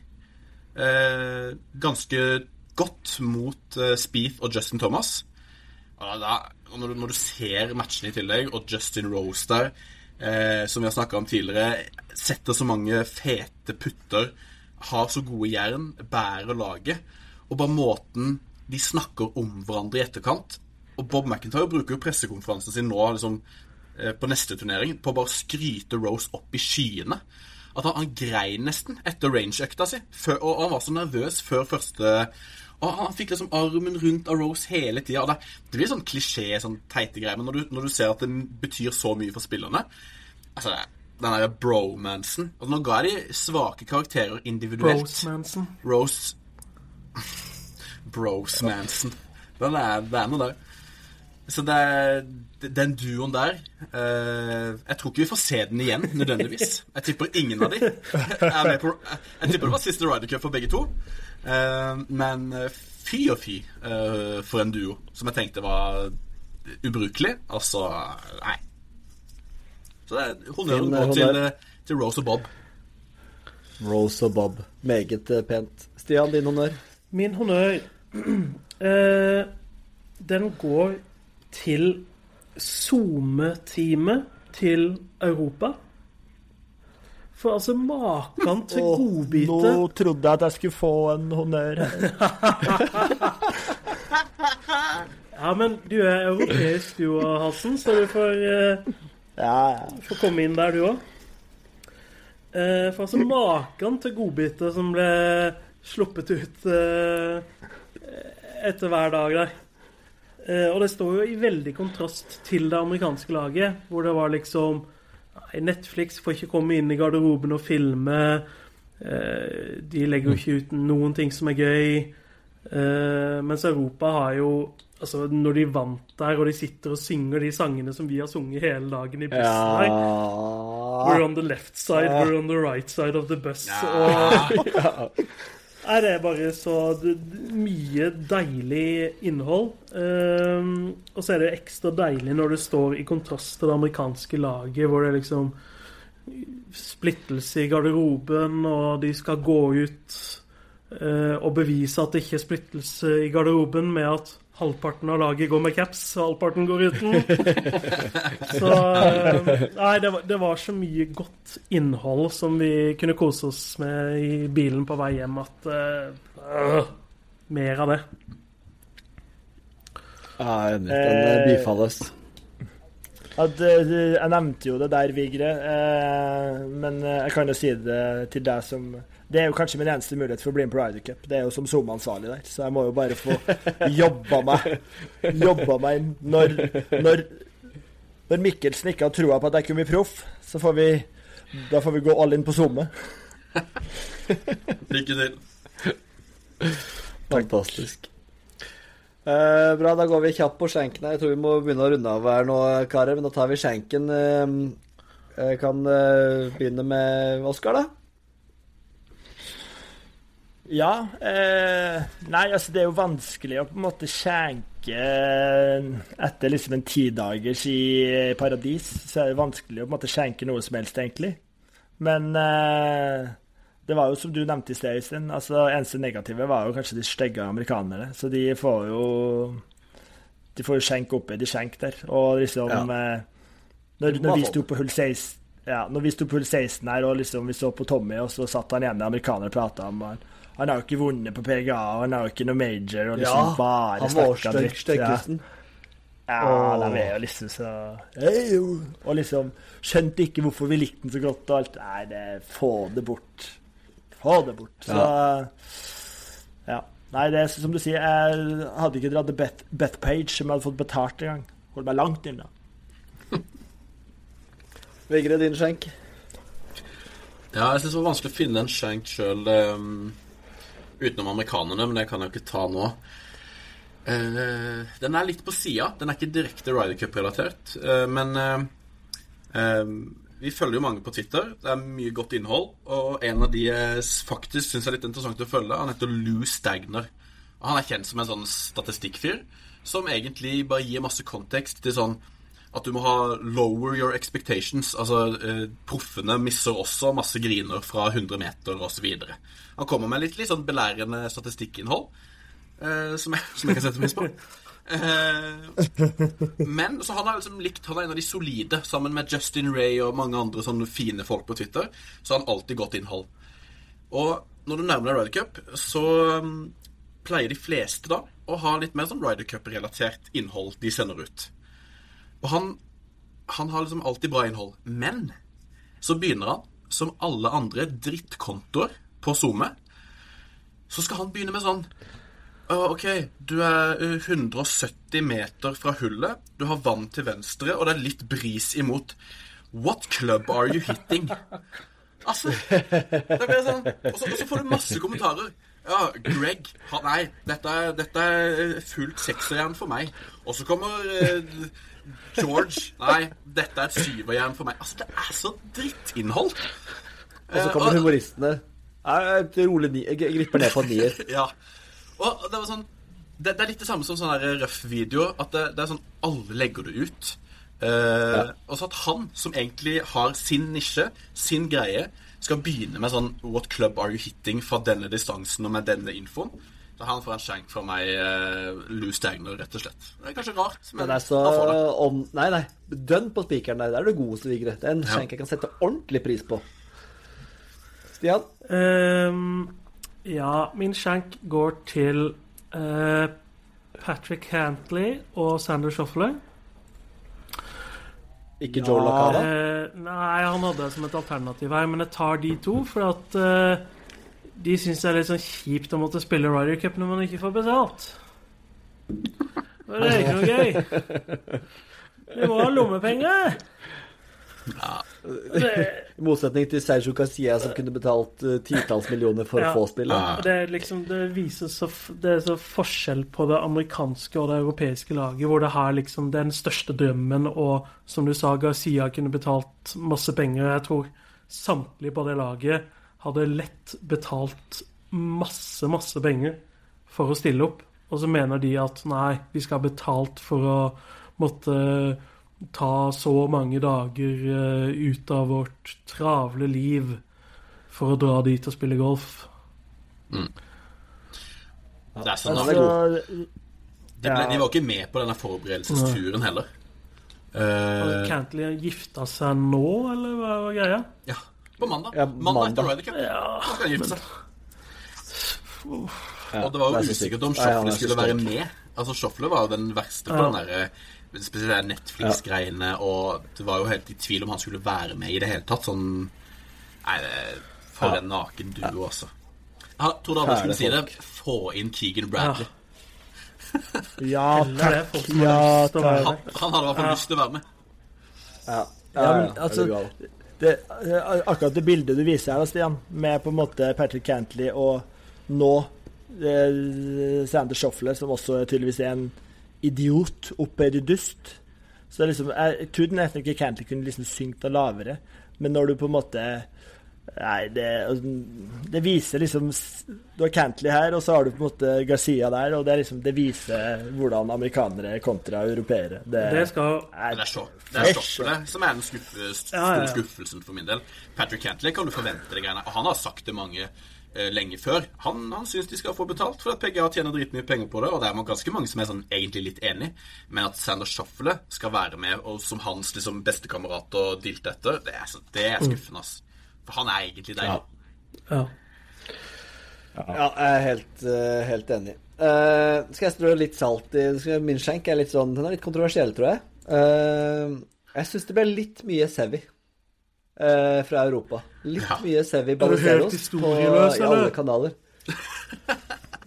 Eh, ganske godt mot eh, Speeth og Justin Thomas. Og da, når, du, når, du, ser matchen i tillegg, og Justin Rose der, eh, som vi har snakka om tidligere, setter så mange fete putter, har så gode jern, bærer laget og bare måten de snakker om hverandre i etterkant. Og Bob McIntyre bruker jo pressekonferansen sin nå liksom, eh, på neste turnering på å bare skryte Rose opp i skyene. At han, han grein nesten etter rangeøkta si, før, og han var så nervøs før første og Han fikk liksom armen rundt av Rose hele tida. Det, det, blir sånn klisjé, sånn teite greier, men når du, når du, ser at det betyr så mye for spillerne altså, den derre bromansen. Altså, nå ga jeg de svake karakterer individuelt. Rosemanson. Rose Brosmanson. Den er, det er noe der. Så det er, den duoen der eh, Jeg tror ikke vi får se den igjen, nødvendigvis. Jeg tipper ingen av de er med på Jeg tipper det var siste Ryder Cup for begge to. Eh, men eh, fy og fy eh, for en duo som jeg tenkte var ubrukelig. Altså Nei. Så det er honnør går eh, til, eh, til Rose og Bob. Rose og Bob. Meget pent. Stian, din honnør? Min honnør eh, Den går til SoMe-teamet til Europa. For altså, maken til oh, godbite Nå trodde jeg at jeg skulle få en honnør. Ja, men du er europeisk, du òg, Halsen, så du får, eh, Ja, ja. får komme inn der, du òg. Eh, for altså, maken til godbiter som ble sluppet ut eh, etter hver dag der. Eh, og det står jo i veldig kontrast til det amerikanske laget, hvor det var liksom Netflix får ikke komme inn i garderoben og filme. Eh, de legger jo ikke ut noen ting som er gøy. Eh, mens Europa har jo Altså, når de vant der, og de sitter og synger de sangene som vi har sunget hele dagen i bussen her We're on the left side, we're on the right side of the bus. Og Nei, det er bare så mye deilig innhold. Um, og så er det ekstra deilig når det står i kontrast til det amerikanske laget, hvor det er liksom splittelse i garderoben, og de skal gå ut uh, og bevise at det ikke er splittelse i garderoben med at halvparten av laget går med caps, og halvparten går uten. Så eh, Nei, det var, det var så mye godt innhold som vi kunne kose oss med i bilen på vei hjem, at øh, Mer av det. Ja, jeg er enig. Den eh, bifalles. At, jeg nevnte jo det der, Vigre, men jeg kan jo si det til deg som Det er jo kanskje min eneste mulighet for å bli med på Ryder Cup. Det er jo som SoMe-ansvarlig der, så jeg må jo bare få jobba meg Jobba meg inn. Når, når, når Mikkelsen ikke har troa på at jeg kunne bli proff, så får vi Da får vi gå all in på SoMe. Lykke til. Fantastisk. Eh, bra, da går vi kjapt på skjenken her. Jeg tror vi må begynne å runde av her nå, karer. Men da tar vi skjenken. Eh, kan eh, begynne med Oskar, da. Ja. Eh, nei, altså det er jo vanskelig å på en måte skjenke etter liksom en tidagers i paradis. Så er det vanskelig å på en måte skjenke noe som helst, egentlig. Men eh, det var jo som du nevnte i sted, Øystein. Altså, eneste negative var jo kanskje de stygge amerikanerne. Så de får jo De får jo skjenk oppi de skjenk der. Og liksom Ja. eh, når, når vi sto på hull 16 ja, når vi sto på hull 16 her og liksom vi så på Tommy, og så satt han ene amerikaner og prata om han, han har jo ikke vunnet på PGA, og han har jo ikke noe major, og liksom bare han var snakka dritt. Ja. Ja, oh. de er jo liksom så hey. Og liksom skjønte ikke hvorfor vi likte den så godt og alt. Nei, det få det bort. Få det bort. Så ja. Nei, det er som du sier, jeg hadde ikke dratt til Bet, Bethpage om jeg hadde fått betalt engang. Holdt meg langt inne. Vigre, din skjenk. Ja, jeg syns det var vanskelig å finne en skjenk sjøl utenom amerikanerne, men det kan jeg jo ikke ta nå. Uh, den er litt på sida. Den er ikke direkte Ryder Cup-relatert. Uh, men uh, vi følger jo mange på Twitter. Det er mye godt innhold. Og en av de jeg faktisk syns er litt interessant å følge, han heter Lou Stagner. Og Han er kjent som en sånn statistikkfyr som egentlig bare gir masse kontekst til sånn at du må ha lower your expectations. Altså, eh, proffene misser også masse griner fra 100 meter osv. Han kommer med litt, litt sånn belærende statistikkinnhold, eh, som, jeg, som jeg kan sette pris på. Eh, men så han har liksom likt Han er en av de solide, sammen med Justin Ray og mange andre sånne fine folk på Twitter. Så har han alltid godt innhold. Og når du nærmer deg Ryder Cup, så um, pleier de fleste da å ha litt mer sånn Ryder Cup-relatert innhold de sender ut. Og han, han har liksom alltid bra innhold. Men så begynner han, som alle andre drittkontoer på SoMe, så skal han begynne med sånn OK, du er uh, 170 meter fra hullet, du har vann til venstre, og det er litt bris imot. What club are you hitting? Altså det blir sånn, og, så, og så får du masse kommentarer. Ja, Greg Nei, dette dette er fullt sekserjern for meg. Og så kommer eh, George. Nei, dette er et syverjern for meg. Altså, det er så drittinnhold. Og så kommer humoristene. Et rolig ni, jeg gripper ned på en nier. Ja. Og det var sånn Det, det er litt det samme som sånne røff video. At det, det er sånn Alle legger det ut. Eh, Og så at han, som egentlig har sin nisje, sin greie, skal begynne med sånn What club are you hitting fra denne distansen og med denne infoen? Han får en skjenk fra meg, uh, Lou Stagner, rett og slett. Det er kanskje rart, men men er så han får det. om, Nei, nei. Dønn på spikeren der. Det er det godeste, Vigre. Det er en Ja. skjenk jeg kan sette ordentlig pris på. Stian? Um, ja, min skjenk går til uh, Patrick Hantley og Sander Shoffler. Ikke Joe Lacada? Eh, nei, han hadde det som et alternativ her, men jeg tar de to, for at eh, de syns det er litt sånn kjipt å måtte spille Ryder Cup når man ikke får betalt. Det er ikke noe gøy. Du må ha lommepenger. Det, I motsetning til Sergio Casilla, som kunne betalt eh, titalls millioner for Ja. få spille. Ja. det, er liksom, det viser så, det er så forskjell på det amerikanske og det europeiske laget, hvor det her liksom den største drømmen, og som du sa, Garcia kunne betalt masse penger. Jeg tror samtlige på det laget hadde lett betalt masse, masse penger for å stille opp. Og så mener de at nei, vi skal ha betalt for å måtte ta så mange dager eh, ut av vårt travle liv for å dra dit og spille golf. Det er sånn, Altså, de, ble, de var ikke med på denne forberedelsesturen heller. Uh, Cantley gifta seg nå, eller hva var greia? ja, på mandag. Ja, mandag etter. Ryder Cup. Ja, Da skal han gifte seg. Og det var jo usikkert om han så skulle være med. Altså Shoffler var jo den verste på Ja. den derre Spesielt den Netflix-greiene, og det var jo helt i tvil om han skulle være med i det hele tatt. Sånn Nei, for en naken duo, altså. Jeg trodde aldri skulle si det. Få inn Keegan Bradley. ja, som Ja, være Han, han hadde i hvert fall lyst til å være med. Ja, Ja, ja, ja, altså? Det, eh, akkurat det bildet du viser her, Stian, med på en måte Patrick Cantley og nå eh, Sander Shoffler, som også tydeligvis er en idiot opphøyd i dust. Så liksom, jeg, jeg trodde nesten ikke Cantley kunne liksom syngt av lavere, men når du på en måte Nei, det, det viser liksom Du har Cantley her, og så har du på en måte Garcia der, og det, er liksom, det viser hvordan amerikanere kontra europeere. Det, Det skal er så- det er stoppet som er den skuffe, Ja, ja, skuffelsen for min del. Patrick Cantley kan du forvente det greiene. Og han har sagt det mange eh, lenge før. Han, han syns de skal få betalt for at PGA tjener dritmye penger på det, og det er ganske mange som er sånn egentlig litt enig. Men at Sander Shuffle skal være med og som hans liksom, bestekamerat og dilte etter, det er, så, det er skuffende, ass. Han er egentlig der. Ja. Ja, jeg er helt, eh, helt enig. Uh, skal jeg strø litt salt i Min skjenk er litt sånn Den er litt kontroversiell, tror jeg. Uh, jeg syns det ble litt mye Sevi uh, fra Europa. Litt Ja. mye Sevi Ballesteros på, i alle kanaler.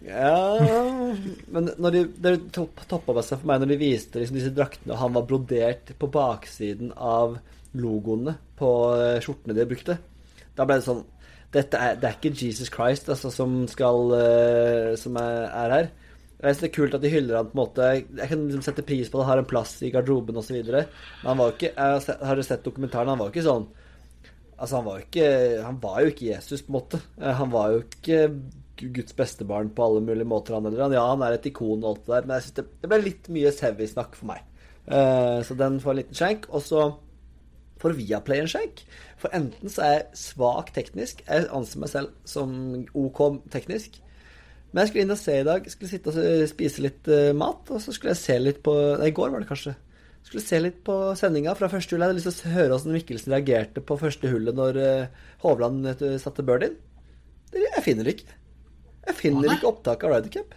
Ja Men når de, det topp- toppa seg for meg når de viste liksom disse draktene, og han var brodert på baksiden av logoene på skjortene de brukte, da ble det sånn dette er, Det er ikke Jesus Christ altså, som skal uh, Som er, er her. Jeg synes det er kult at de hyller han på en måte Jeg kan liksom sette pris på han har en plass i garderoben osv. Men han var ikke Jeg har jo sett dokumentaren, han var ikke sånn Altså, han var ikke Han var jo ikke Jesus, på en måte. Eh, Han var jo ikke Guds beste barn på alle mulige måter, han heller. Ja, han er et ikon og alt det der, men jeg synes det, det ble litt mye Sevi-snakk for meg. Uh, så den får en liten skjenk. Og så får Viaplay en sjekk. For enten så er jeg svak teknisk, jeg anser meg selv som OK teknisk. Men jeg skulle inn og se i dag. Skulle sitte og spise litt eh, mat, og så skulle jeg se litt på Nei, i går var det kanskje. Skulle se litt på sendinga fra første hull. Jeg hadde lyst til å høre åssen Mikkelsen reagerte på første hullet når eh, Hovland satte birdien. Det- Jeg finner det ikke. Jeg finner ikke opptak av Ryder Cup.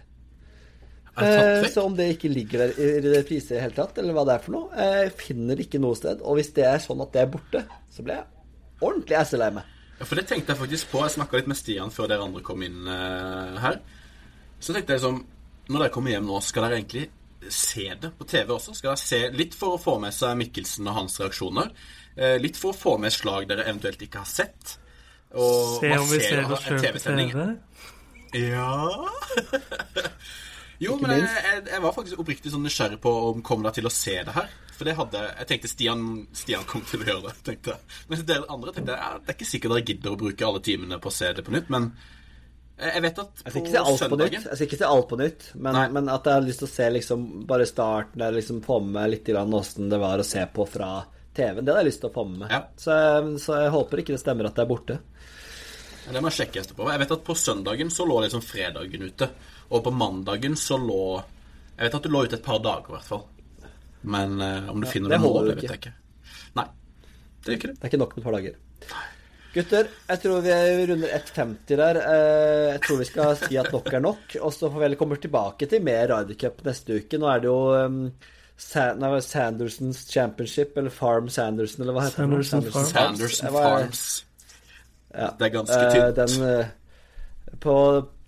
Eh? Så om det ikke ligger der i reprise i det hele tatt, eller hva det er for noe Jeg finner ikke noe sted. Og hvis det er sånn at det er borte, så blir jeg ordentlig esselei meg. Ja, for det tenkte jeg faktisk på. Jeg snakka litt med Stian før dere andre kom inn uh, her. Så tenkte jeg liksom Når dere kommer hjem nå, skal dere egentlig se det på TV også. Skal dere se Litt for å få med seg Mikkelsen og hans reaksjoner. Uh, litt for å få med slag dere eventuelt ikke har sett. Og Se om vi ser oss sjøl på. TV. Ja Jo, men jeg, jeg, jeg var faktisk oppriktig sånn nysgjerrig på om kom dere til å se det her. For det hadde Jeg tenkte Stian, Stian kom til å gjøre det. tenkte jeg. Men dere andre tenkte jeg, det er ikke sikkert dere gidder å bruke alle timene på å se det på nytt. Men jeg jeg vet at Jeg skal på på nytt, søndagen jeg skal ikke se alt på nytt men, men at jeg har lyst til å se liksom bare starten der, liksom få med litt åssen det var å se på fra TV-en. Det hadde jeg lyst til å få med. Ja. Så, jeg- så jeg håper ikke det stemmer at det er borte. Det må jeg sjekke etterpå. Jeg vet at på søndagen så lå liksom fredagen ute. Og på mandagen så lå Jeg vet at du lå ute et par dager, i hvert fall. Men eh, om du finner det det nå, holder det vet jeg ikke. Nei, det er ikke det. Det er ikke nok med et par dager. Gutter, jeg tror vi runder 1,50 der. Eh, Jeg tror vi skal si at nok er nok. Og så får vi heller komme tilbake til mer Ryder Cup neste uke. Nå er det jo um, nei, er Sandersons Championship, eller Farm Sanderson, eller hva heter Sanderson det? Sanderson Farms. Sanderson Farms. Ja. Det er ganske Eh, tynt. Den eh, på,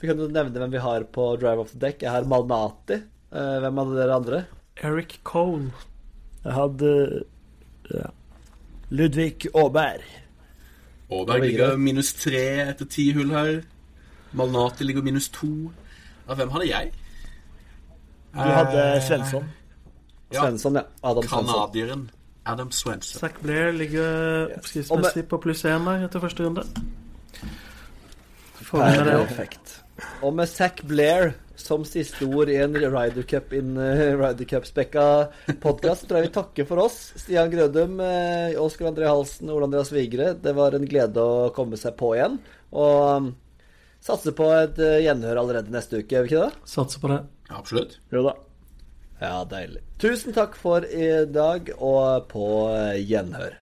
Vi kan jo nevne hvem vi har på Drive Off the Deck. Jeg har Malnati. Eh, Hvem hadde dere andre? Eric Cole. Jeg hadde ja. Ludvig Aaberg. Aaberg ligger minus tre etter ti hull her. Malnati ligger minus to. Ja, hvem hadde jeg? Du hadde Svensson. Ja, Svensson, ja. Adam Svensson. Canadieren Adam Swenson. Zack Blair ligger oppskriftsmessig på pluss én etter første runde. Får vi med det opp. Perfekt. Og med Zack Blair som siste ord i en Ryder Cup in uh, Ryder Cup-spekka podkast, tror jeg vi takker for oss. Stian Grødum, uh, Oskar André Halsen Ole Andreas Vigre. Det var en glede å komme seg på igjen. Og um, satser på et uh, gjenhør allerede neste uke, gjør vi ikke det? Satser på det. Absolutt. Jo da. Ja, deilig. Tusen takk for i dag, og på uh, gjenhør.